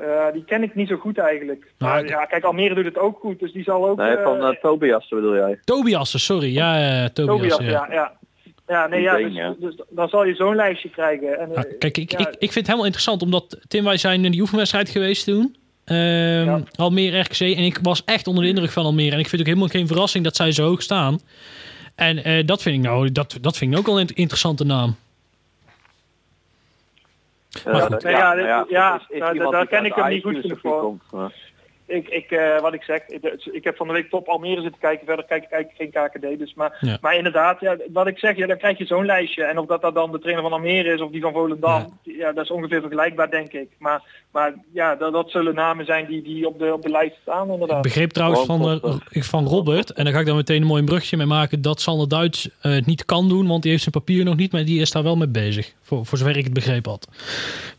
Eh, die ken ik niet zo goed eigenlijk. Nou, Maar ja, kijk, Almere doet het ook goed, dus die zal ook. Nee, van eh, eh, Tobias bedoel jij. Tobiassen, sorry. Ja, ja, Tobias. Tobias, ja. ja. ja. Ja, nee, ja, dus, ja. dus dan zal je zo'n lijstje krijgen. En, Ja, eh, kijk, ik, ja, ik, ik vind het helemaal interessant, omdat Tim, wij zijn in die oefenwedstrijd geweest toen. Ehm Ja. Almere RKC. En ik was echt onder de indruk van Almere. En ik vind het ook helemaal geen verrassing dat zij zo hoog staan. En eh, dat vind ik nou, dat, dat vind ik ook wel een interessante naam. Eh, Maar goed. Nee, ja, nou ja, is- is daar- ken ik hem niet goed genoeg voor. Ik, ik, eh, wat ik zeg, ik, ik heb van de week top Almere zitten kijken. Verder kijk ik eigenlijk geen KKD. Dus, maar, Ja. maar inderdaad, ja, wat ik zeg, ja, dan krijg je zo'n lijstje. En of dat, dat dan de trainer van Almere is of die van Volendam. Ja. dat is ongeveer vergelijkbaar, denk ik. Maar, maar ja, dat, dat zullen namen zijn die, die op, de, op de lijst staan, Ik inderdaad. begreep trouwens van, eh, van Robert, en daar ga ik dan meteen een mooi brugje mee maken, dat Sander Duits eh, het niet kan doen, want die heeft zijn papier nog niet, maar die is daar wel mee bezig. Voor, voor zover ik het begrepen had.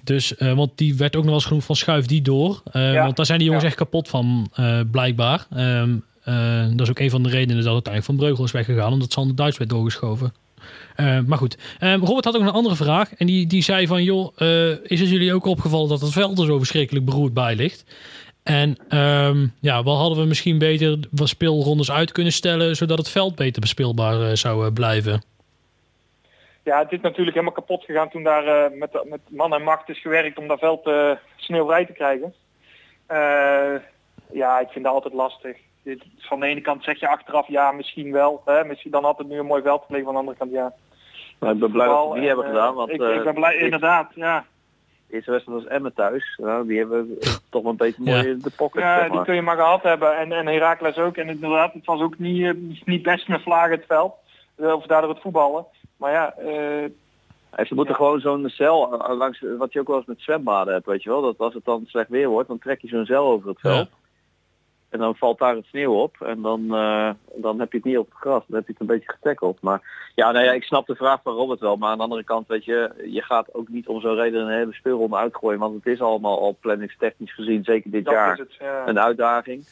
Dus, eh, want die werd ook nog wel eens genoemd van schuif die door. Eh, Ja. Want daar zijn die jongens Ja. echt kapot van, eh, blijkbaar. Ehm, eh, dat is ook een van de redenen dat uiteindelijk Van Breugel is weggegaan, omdat Sander Duits werd doorgeschoven. Eh, maar goed, Ehm, Robert had ook een andere vraag. En die, die zei van, joh, is het jullie ook opgevallen dat het veld er zo verschrikkelijk beroerd bij ligt? En ehm, ja, wat hadden we misschien beter wat speelrondes uit kunnen stellen, zodat het veld beter bespeelbaar zou blijven? Ja, het is natuurlijk helemaal kapot gegaan toen daar met, met man en macht is gewerkt om dat veld sneeuwvrij te krijgen. Eh, ja, ik vind dat altijd lastig. Dit, van de ene kant zeg je achteraf ja, misschien wel. Hè? Misschien dan had het nu een mooi veld gelegen. Van de andere kant ja. Maar ik ben blij dat we en, hebben eh, gedaan. Want ik, eh, ik ben blij, de inderdaad. Ja. eerste wedstrijd was Emmen thuis. Nou, die hebben <laughs> toch wel een beetje mooi Ja. in de pocket. Ja, zeg die kun je maar gehad hebben. En, en Herakles ook. En inderdaad, het was ook niet, eh, niet best met vlagen het veld. Eh, Of daardoor het voetballen. Maar ja, eh, En ze moeten Ja. gewoon zo'n cel eh, langs wat je ook wel eens met zwembaden hebt, weet je wel. Dat als het dan slecht weer wordt, dan trek je zo'n cel over het veld. En dan valt daar het sneeuw op en dan, eh, dan heb je het niet op het gras. Dan heb je het een beetje getackeld. Maar ja, nou ja, ik snap de vraag van Robert wel. Maar aan de andere kant, weet je, je gaat ook niet om zo'n reden een hele speelronde uitgooien. Want het is allemaal al planningstechnisch gezien, zeker dit dat jaar, het. Ja. een uitdaging.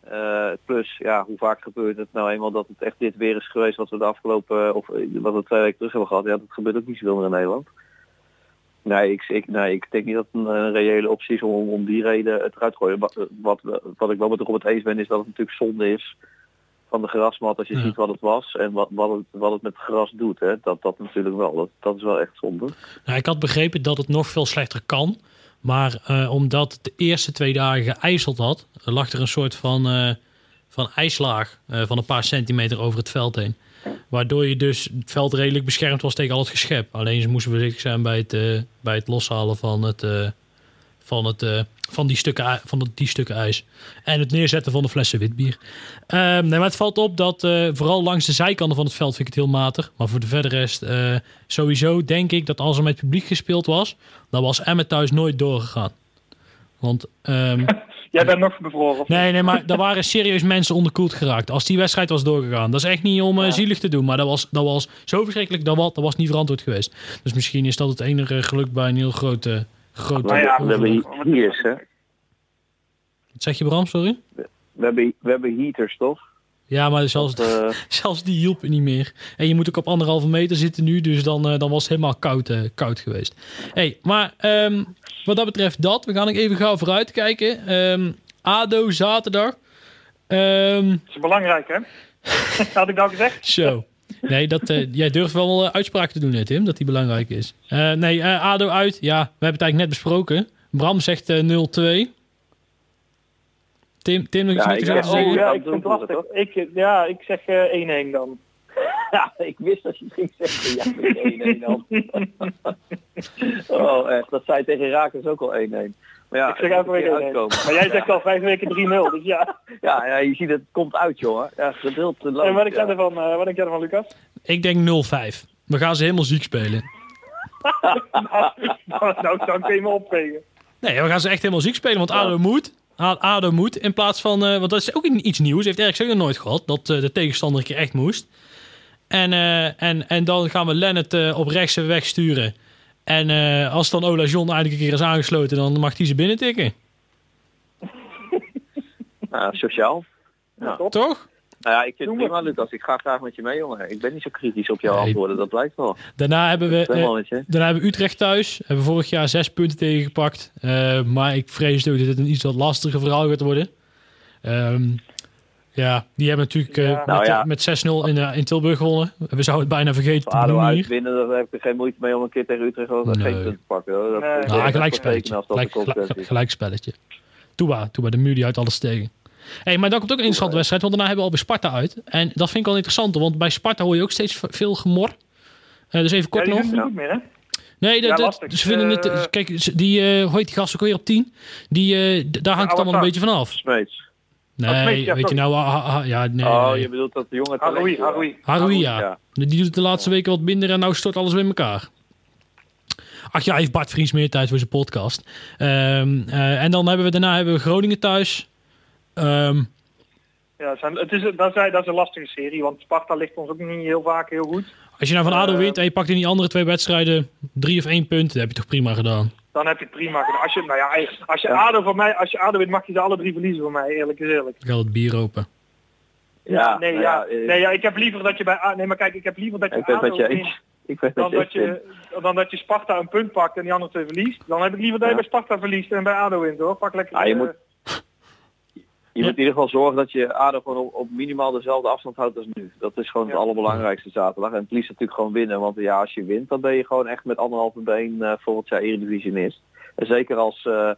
Eh, plus, ja, hoe vaak gebeurt het nou eenmaal dat het echt dit weer is geweest wat we de afgelopen, of wat we twee weken terug hebben gehad. Ja, dat gebeurt ook niet zoveel meer in Nederland. Nee, ik, ik, nee, ik denk niet dat het een, reële optie is om, om die reden het eruit te gooien. Wat, wat, wat ik wel met Robert eens ben, is dat het natuurlijk zonde is van de grasmat als je Ja. ziet wat het was en wat, wat, het, wat het met gras doet. Hè. Dat, dat natuurlijk wel. Dat, dat is wel echt zonde. Nou, ik had begrepen dat het nog veel slechter kan. Maar eh, omdat het de eerste twee dagen geijzeld had, lag er een soort van, eh, van ijslaag eh, van een paar centimeter over het veld heen. Waardoor je dus het veld redelijk beschermd was tegen al het geschep. Alleen ze moesten voorzichtig zijn bij het, eh, bij het loshalen van, het, eh, van, het, eh, van, die stukken, van die stukken ijs. En het neerzetten van de flessen witbier. Ehm nee, maar het valt op dat vooral langs de zijkanten van het veld vind ik het heel matig. Maar voor de verder rest, sowieso denk ik dat als er met publiek gespeeld was, dan was Emmet thuis nooit doorgegaan. Want ehm, <laughs> Jij bent nog bevroren. of Nee, nee, maar daar waren serieus mensen onderkoeld geraakt. Als die wedstrijd was doorgegaan. Dat is echt niet om eh, zielig te doen. Maar dat was, dat was zo verschrikkelijk. Dat was, dat was niet verantwoord geweest. Dus misschien is dat het enige geluk bij een heel grote... grote Nou ja, we hebben is, hè. Wat zeg je Bram, sorry? We hebben, we hebben heaters, toch? Ja, maar zelfs, Eh, <laughs> zelfs die hielpen niet meer. En je moet ook op anderhalve meter zitten nu. Dus dan, eh, dan was het helemaal koud, eh, koud geweest. hey, maar ehm, wat dat betreft dat. We gaan nog even gauw vooruitkijken. Ehm ADO zaterdag. Ehm Dat is belangrijk, hè? <laughs> Had ik dat gezegd? Zo. Nee, dat, eh, jij durft wel eh, uitspraken te doen, hè, Tim, dat die belangrijk is. Eh, nee, eh, ADO uit. Ja, we hebben het eigenlijk net besproken. Bram zegt eh 0-2. Tim, Tim nog iets Ja, te Oh zeggen? ja, dat ik vind het lastig. Ik, ja, ik zeg eh, 1-1 dan. <laughs> ja, ik wist dat je het ging zeggen. Ja, met 1-1 dan. <laughs> oh, echt. Dat zei tegen Rakers ook al 1-1. Maar ja, ik zeg het even er weer 1-1. uitkomen. Maar jij zegt al vijf weken 3-0, dus ja. <laughs> Ja, ja, je ziet het komt uit, jongen. Ja, geduld te En wat denk ja. jij ervan, eh, wat denk jij ervan, Lucas? Ik denk 0-5. We gaan ze helemaal ziek spelen. nou, nou, dan kun je me opvegen. Nee, we gaan ze echt helemaal ziek spelen, want ADO moet. ADO moet in plaats van... eh, want dat is ook iets nieuws. Heeft RxC nog nooit gehad. Dat eh, de tegenstander een keer echt moest. En, eh, en, en dan gaan we Lennart eh, op rechts wegsturen. En eh, als dan Ola John eindelijk een keer is aangesloten... dan mag hij ze binnen tikken. Ja, <laughs> sociaal. Ja. Toch? Nou ja, ik vind het prima, Lucas. Ik ga graag met je mee, jongen. Ik ben niet zo kritisch op jouw Nee. antwoorden, dat blijkt wel. Daarna hebben we... Eh. Daarna hebben we Utrecht thuis. Hebben we vorig jaar zes punten tegengepakt. Eh, maar ik vrees ook dat het een iets wat lastiger verhaal gaat worden. Ehm, ja, die hebben natuurlijk eh, Ja. met, Nou ja. met 6-0 in, eh, in Tilburg gewonnen. We zouden het bijna vergeten te ADO benoemen uit hier. winnen, daar heb ik geen moeite mee om een keer tegen Utrecht Nee. geen punt te pakken. Hoor. Dat, Nee. dat Nou, wil ik Ah, echt gelijk wel tekenen spelletje. als dat de Gelijk, concurrentie gelijk, is. gelijk spelletje. Toeba, Toeba, de muur die houdt alles tegen. Hey, maar dan komt ook een interessante wedstrijd, want daarna hebben we al bij Sparta uit. En dat vind ik wel interessant, want bij Sparta hoor je ook steeds veel gemor. Eh, dus even kort nog. doen het niet meer, hè? Nee, dat, Ja, dat- ze vinden het. Kijk, ze- die, eh hoe heet die gast ook weer op 10? Die, eh, daar hangt het allemaal een beetje van af. Smeets. Nee, weet je nou, ha- ha- ja, nee. oh, nee. je bedoelt dat de jonge Haroui, talentje, ja. Haroui. Haroui, ja. ja. Die doet het de laatste weken wat minder en nou stort alles weer in elkaar. Ach ja, heeft Bart Vries meer tijd voor zijn podcast. Ehm, eh, en dan hebben we daarna hebben we Groningen thuis. Ehm, Ja, zijn, het is, dat, is, dat is een lastige serie, want Sparta ligt ons ook niet heel vaak heel goed. als je nou van ADO Eh, wint en je pakt in die andere twee wedstrijden drie of één punt, dan heb je toch prima gedaan. Dan heb je het prima gedaan. Als je, nou ja, als je Ja. ADO van mij, als je ADO wint, mag je ze alle drie verliezen van mij, eerlijk is eerlijk. Ik ga het bier open. Ja, nee, nou ja, eh, nee, ja, ik heb liever dat je bij nee, maar kijk, ik heb liever dat je Ik ADO met je wint. <laughs> Ik het dan dat je dan dat je Sparta een punt pakt en die andere twee verliest. Dan heb ik liever dat je Ja. bij Sparta verliest en bij ADO wint hoor. Pak lekker. Ja, je eh, moet- Je moet in ieder geval zorgen dat je ADO gewoon op, op minimaal dezelfde afstand houdt als nu. Dat is gewoon het Ja. allerbelangrijkste zaterdag. En het liefst natuurlijk gewoon winnen. Want ja, als je wint, dan ben je gewoon echt met anderhalve been volgend jaar Eredivisionist. En zeker als, eh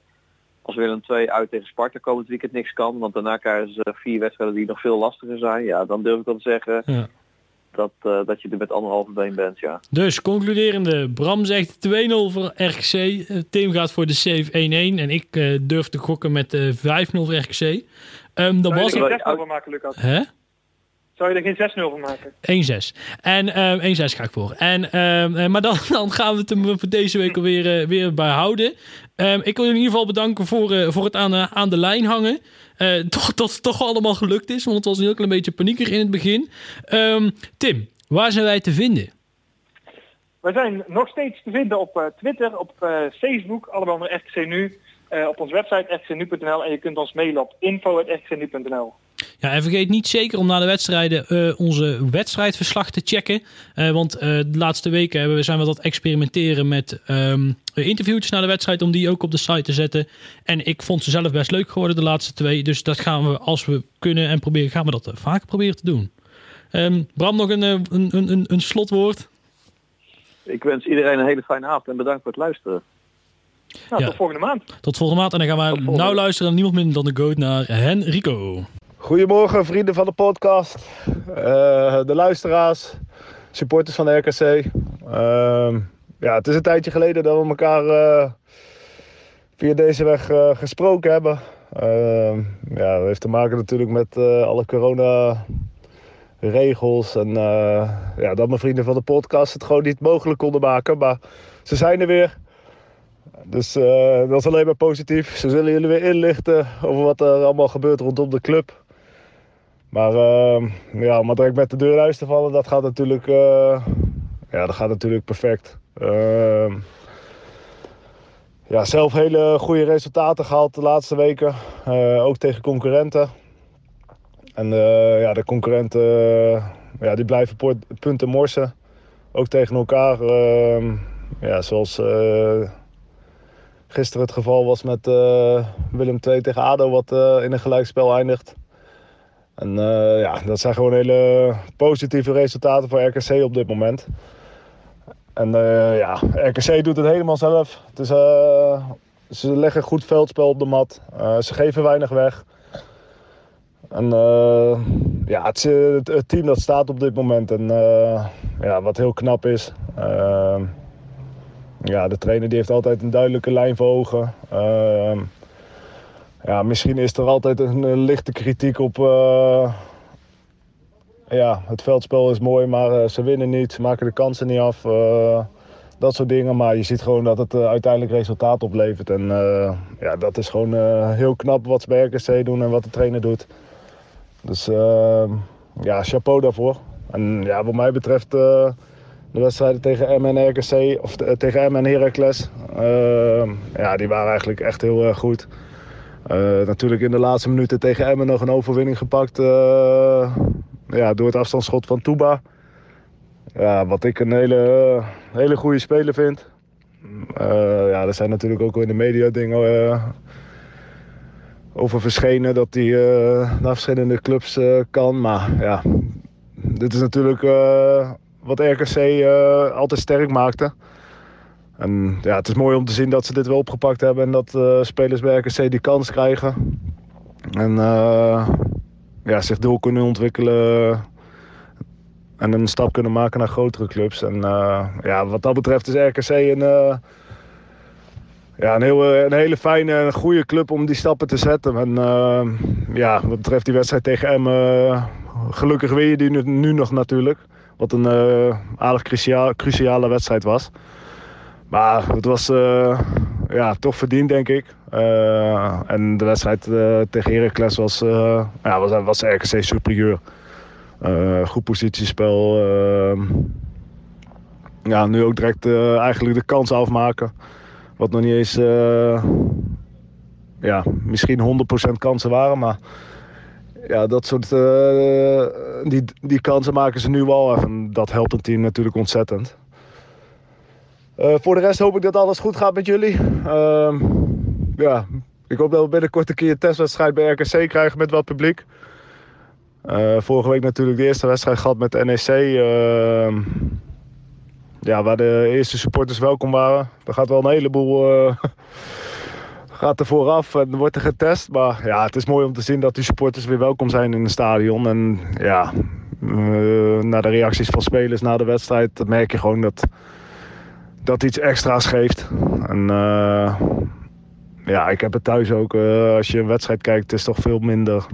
als Willem II uit tegen Sparta komend weekend niks kan. Want daarna krijgen ze vier wedstrijden die nog veel lastiger zijn. Ja, dan durf ik wel te zeggen Ja. Dat, eh, dat je er met anderhalve been bent, ja. Dus concluderende, Bram zegt 2-0 voor RKC. eh, Tim gaat voor de save 1-1 en ik eh, durf te gokken met eh 5-0 voor RKC. Ehm dat Zou was je er het- geen 6-0 van maken, Lucas? Hè? Zou je er geen 6-0 van maken? 1-6. En ehm 1-6 ga ik voor. En, ehm, eh, maar dan, <laughs> dan gaan we het hem voor deze week alweer weer bij houden. Ehm, ik wil jullie in ieder geval bedanken voor, eh, voor het aan, de- aan de lijn hangen. Eh, <laughs> toch, dat het toch allemaal gelukt is, want het was een heel klein beetje panieker in het begin. Ehm, Tim, waar zijn wij te vinden? We zijn nog steeds te vinden op eh, Twitter, op eh, Facebook, allemaal onder RKC Nu. Eh, op onze website rkcnu.nl en je kunt ons mailen op info.rkcnu.nl. Ja, en vergeet niet zeker om na de wedstrijden eh, onze wedstrijdverslag te checken. Eh, want eh, de laatste weken hebben we, zijn we wat experimenteren met ehm interviewtjes na de wedstrijd. Om die ook op de site te zetten. En ik vond ze zelf best leuk geworden, de laatste twee. Dus dat gaan we, als we kunnen en proberen, gaan we dat vaker proberen te doen. Ehm, Bram, nog een, een, een, een, een slotwoord. Ik wens iedereen een hele fijne avond en bedankt voor het luisteren. Nou, Ja. tot volgende maand. Tot volgende maand. En dan gaan we volgende nou luisteren naar niemand minder dan de goat naar Henrico. Goedemorgen vrienden van de podcast, Eh, de luisteraars, supporters van de RKC. Ehm, ja, het is een tijdje geleden dat we elkaar eh, via deze weg eh, gesproken hebben. Ehm, ja, dat heeft te maken natuurlijk met eh, alle corona regels en eh, ja, dat mijn vrienden van de podcast het gewoon niet mogelijk konden maken. Maar ze zijn er weer. Dus eh, dat is alleen maar positief. Ze zullen jullie weer inlichten over wat er allemaal gebeurt rondom de club. Maar uh, ja, om direct met de deur huis te vallen, dat gaat natuurlijk, eh, ja, dat gaat natuurlijk perfect. Ehm, ja, zelf hele goede resultaten gehaald de laatste weken. eh, ook tegen concurrenten. En ja, de concurrenten ja, die blijven punten morsen. Ook tegen elkaar. Ehm, ja, zoals gisteren het geval was met eh, Willem II tegen ADO, wat eh, in een gelijkspel eindigt. En eh, ja, dat zijn gewoon hele positieve resultaten voor RKC op dit moment. En ja, RKC doet het helemaal zelf. Het ze leggen goed veldspel op de mat. Ze geven weinig weg. En ja, het, team dat staat op dit moment. En ja, wat heel knap is. Ja, de trainer die heeft altijd een duidelijke lijn voor ogen. Eh, ja, misschien is er altijd een, lichte kritiek op. eh, ja, het veldspel is mooi, maar eh, ze winnen niet. Ze maken de kansen niet af. eh, dat soort dingen. Maar je ziet gewoon dat het uiteindelijk resultaat oplevert. En ja, dat is gewoon heel knap wat ze bij doen en wat de trainer doet. Dus eh, ja, chapeau daarvoor. En ja, wat mij betreft de wedstrijden tegen M en RKC, of tegen M en Heracles, eh, ja, die waren eigenlijk echt heel erg goed. Eh, natuurlijk in de laatste minuten tegen Emmen nog een overwinning gepakt. eh, ja, door het afstandsschot van Touba. Ja, wat ik een hele, hele goede speler vind. Eh, ja, er zijn natuurlijk ook in de media dingen over verschenen dat hij naar verschillende clubs kan. Maar ja, dit is natuurlijk wat RKC eh, altijd sterk maakte. En ja, het is mooi om te zien dat ze dit wel opgepakt hebben en dat eh, spelers bij RKC die kans krijgen. En eh, ja, zich door kunnen ontwikkelen en een stap kunnen maken naar grotere clubs. En ja, wat dat betreft is RKC een, ja, een, heel, een hele fijne en goede club om die stappen te zetten. En ja, wat betreft die wedstrijd tegen Emmen, gelukkig win je die nu, nu nog natuurlijk. Wat een eh, aardig crucia- cruciale wedstrijd was. Maar het was eh, ja, toch verdiend, denk ik. Eh, en de wedstrijd tegen Heracles was, ja, was, was RKC superieur. Goed positiespel. ja, nu ook direct eigenlijk de kans afmaken. Wat nog niet eens ja, misschien 100% kansen waren. Maar ja, dat soort eh, die, die kansen maken ze nu af. En dat helpt het team natuurlijk ontzettend. Eh, voor de rest hoop ik dat alles goed gaat met jullie. Ehm, ja, ik hoop dat we binnenkort een keer een testwedstrijd bij RKC krijgen met wat publiek. Eh, vorige week natuurlijk de eerste wedstrijd gehad met NEC. ehm, ja, waar de eerste supporters welkom waren. Er gaat wel een heleboel <laughs> gaat er vooraf en wordt er getest. Maar ja, het is mooi om te zien dat die supporters weer welkom zijn in het stadion. En ja, eh, naar de reacties van spelers na de wedstrijd, merk je gewoon dat dat iets extra's geeft. En eh, ja, ik heb het thuis ook. eh, als je een wedstrijd kijkt, het is toch veel minder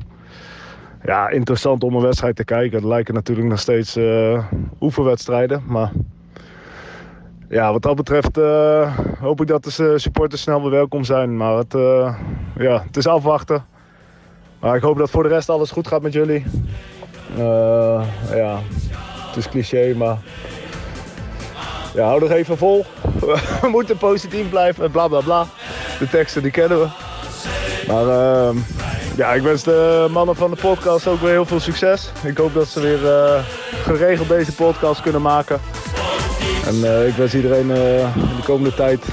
ja, interessant om een wedstrijd te kijken. Het lijken natuurlijk nog steeds oefenwedstrijden. Maar ja, wat dat betreft eh, hoop ik dat de su- supporters snel weer welkom zijn. Maar het, eh, ja, het is afwachten. Maar ik hoop dat voor de rest alles goed gaat met jullie. Eh, ja, het is cliché, maar ja, hou nog even vol. <laughs> We moeten positief blijven, bla bla bla. De teksten die kennen we. Maar ehm, ja, ik wens de mannen van de podcast ook weer heel veel succes. Ik hoop dat ze weer eh, geregeld deze podcast kunnen maken. En eh, ik wens iedereen eh, in de komende tijd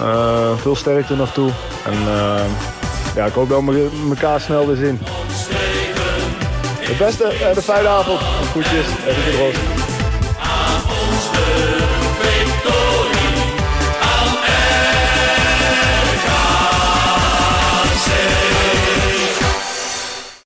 eh, veel sterkte nog toe. En ja, ik hoop dat we elkaar snel weer zien. Het beste en de fijne avond. En groetjes, de.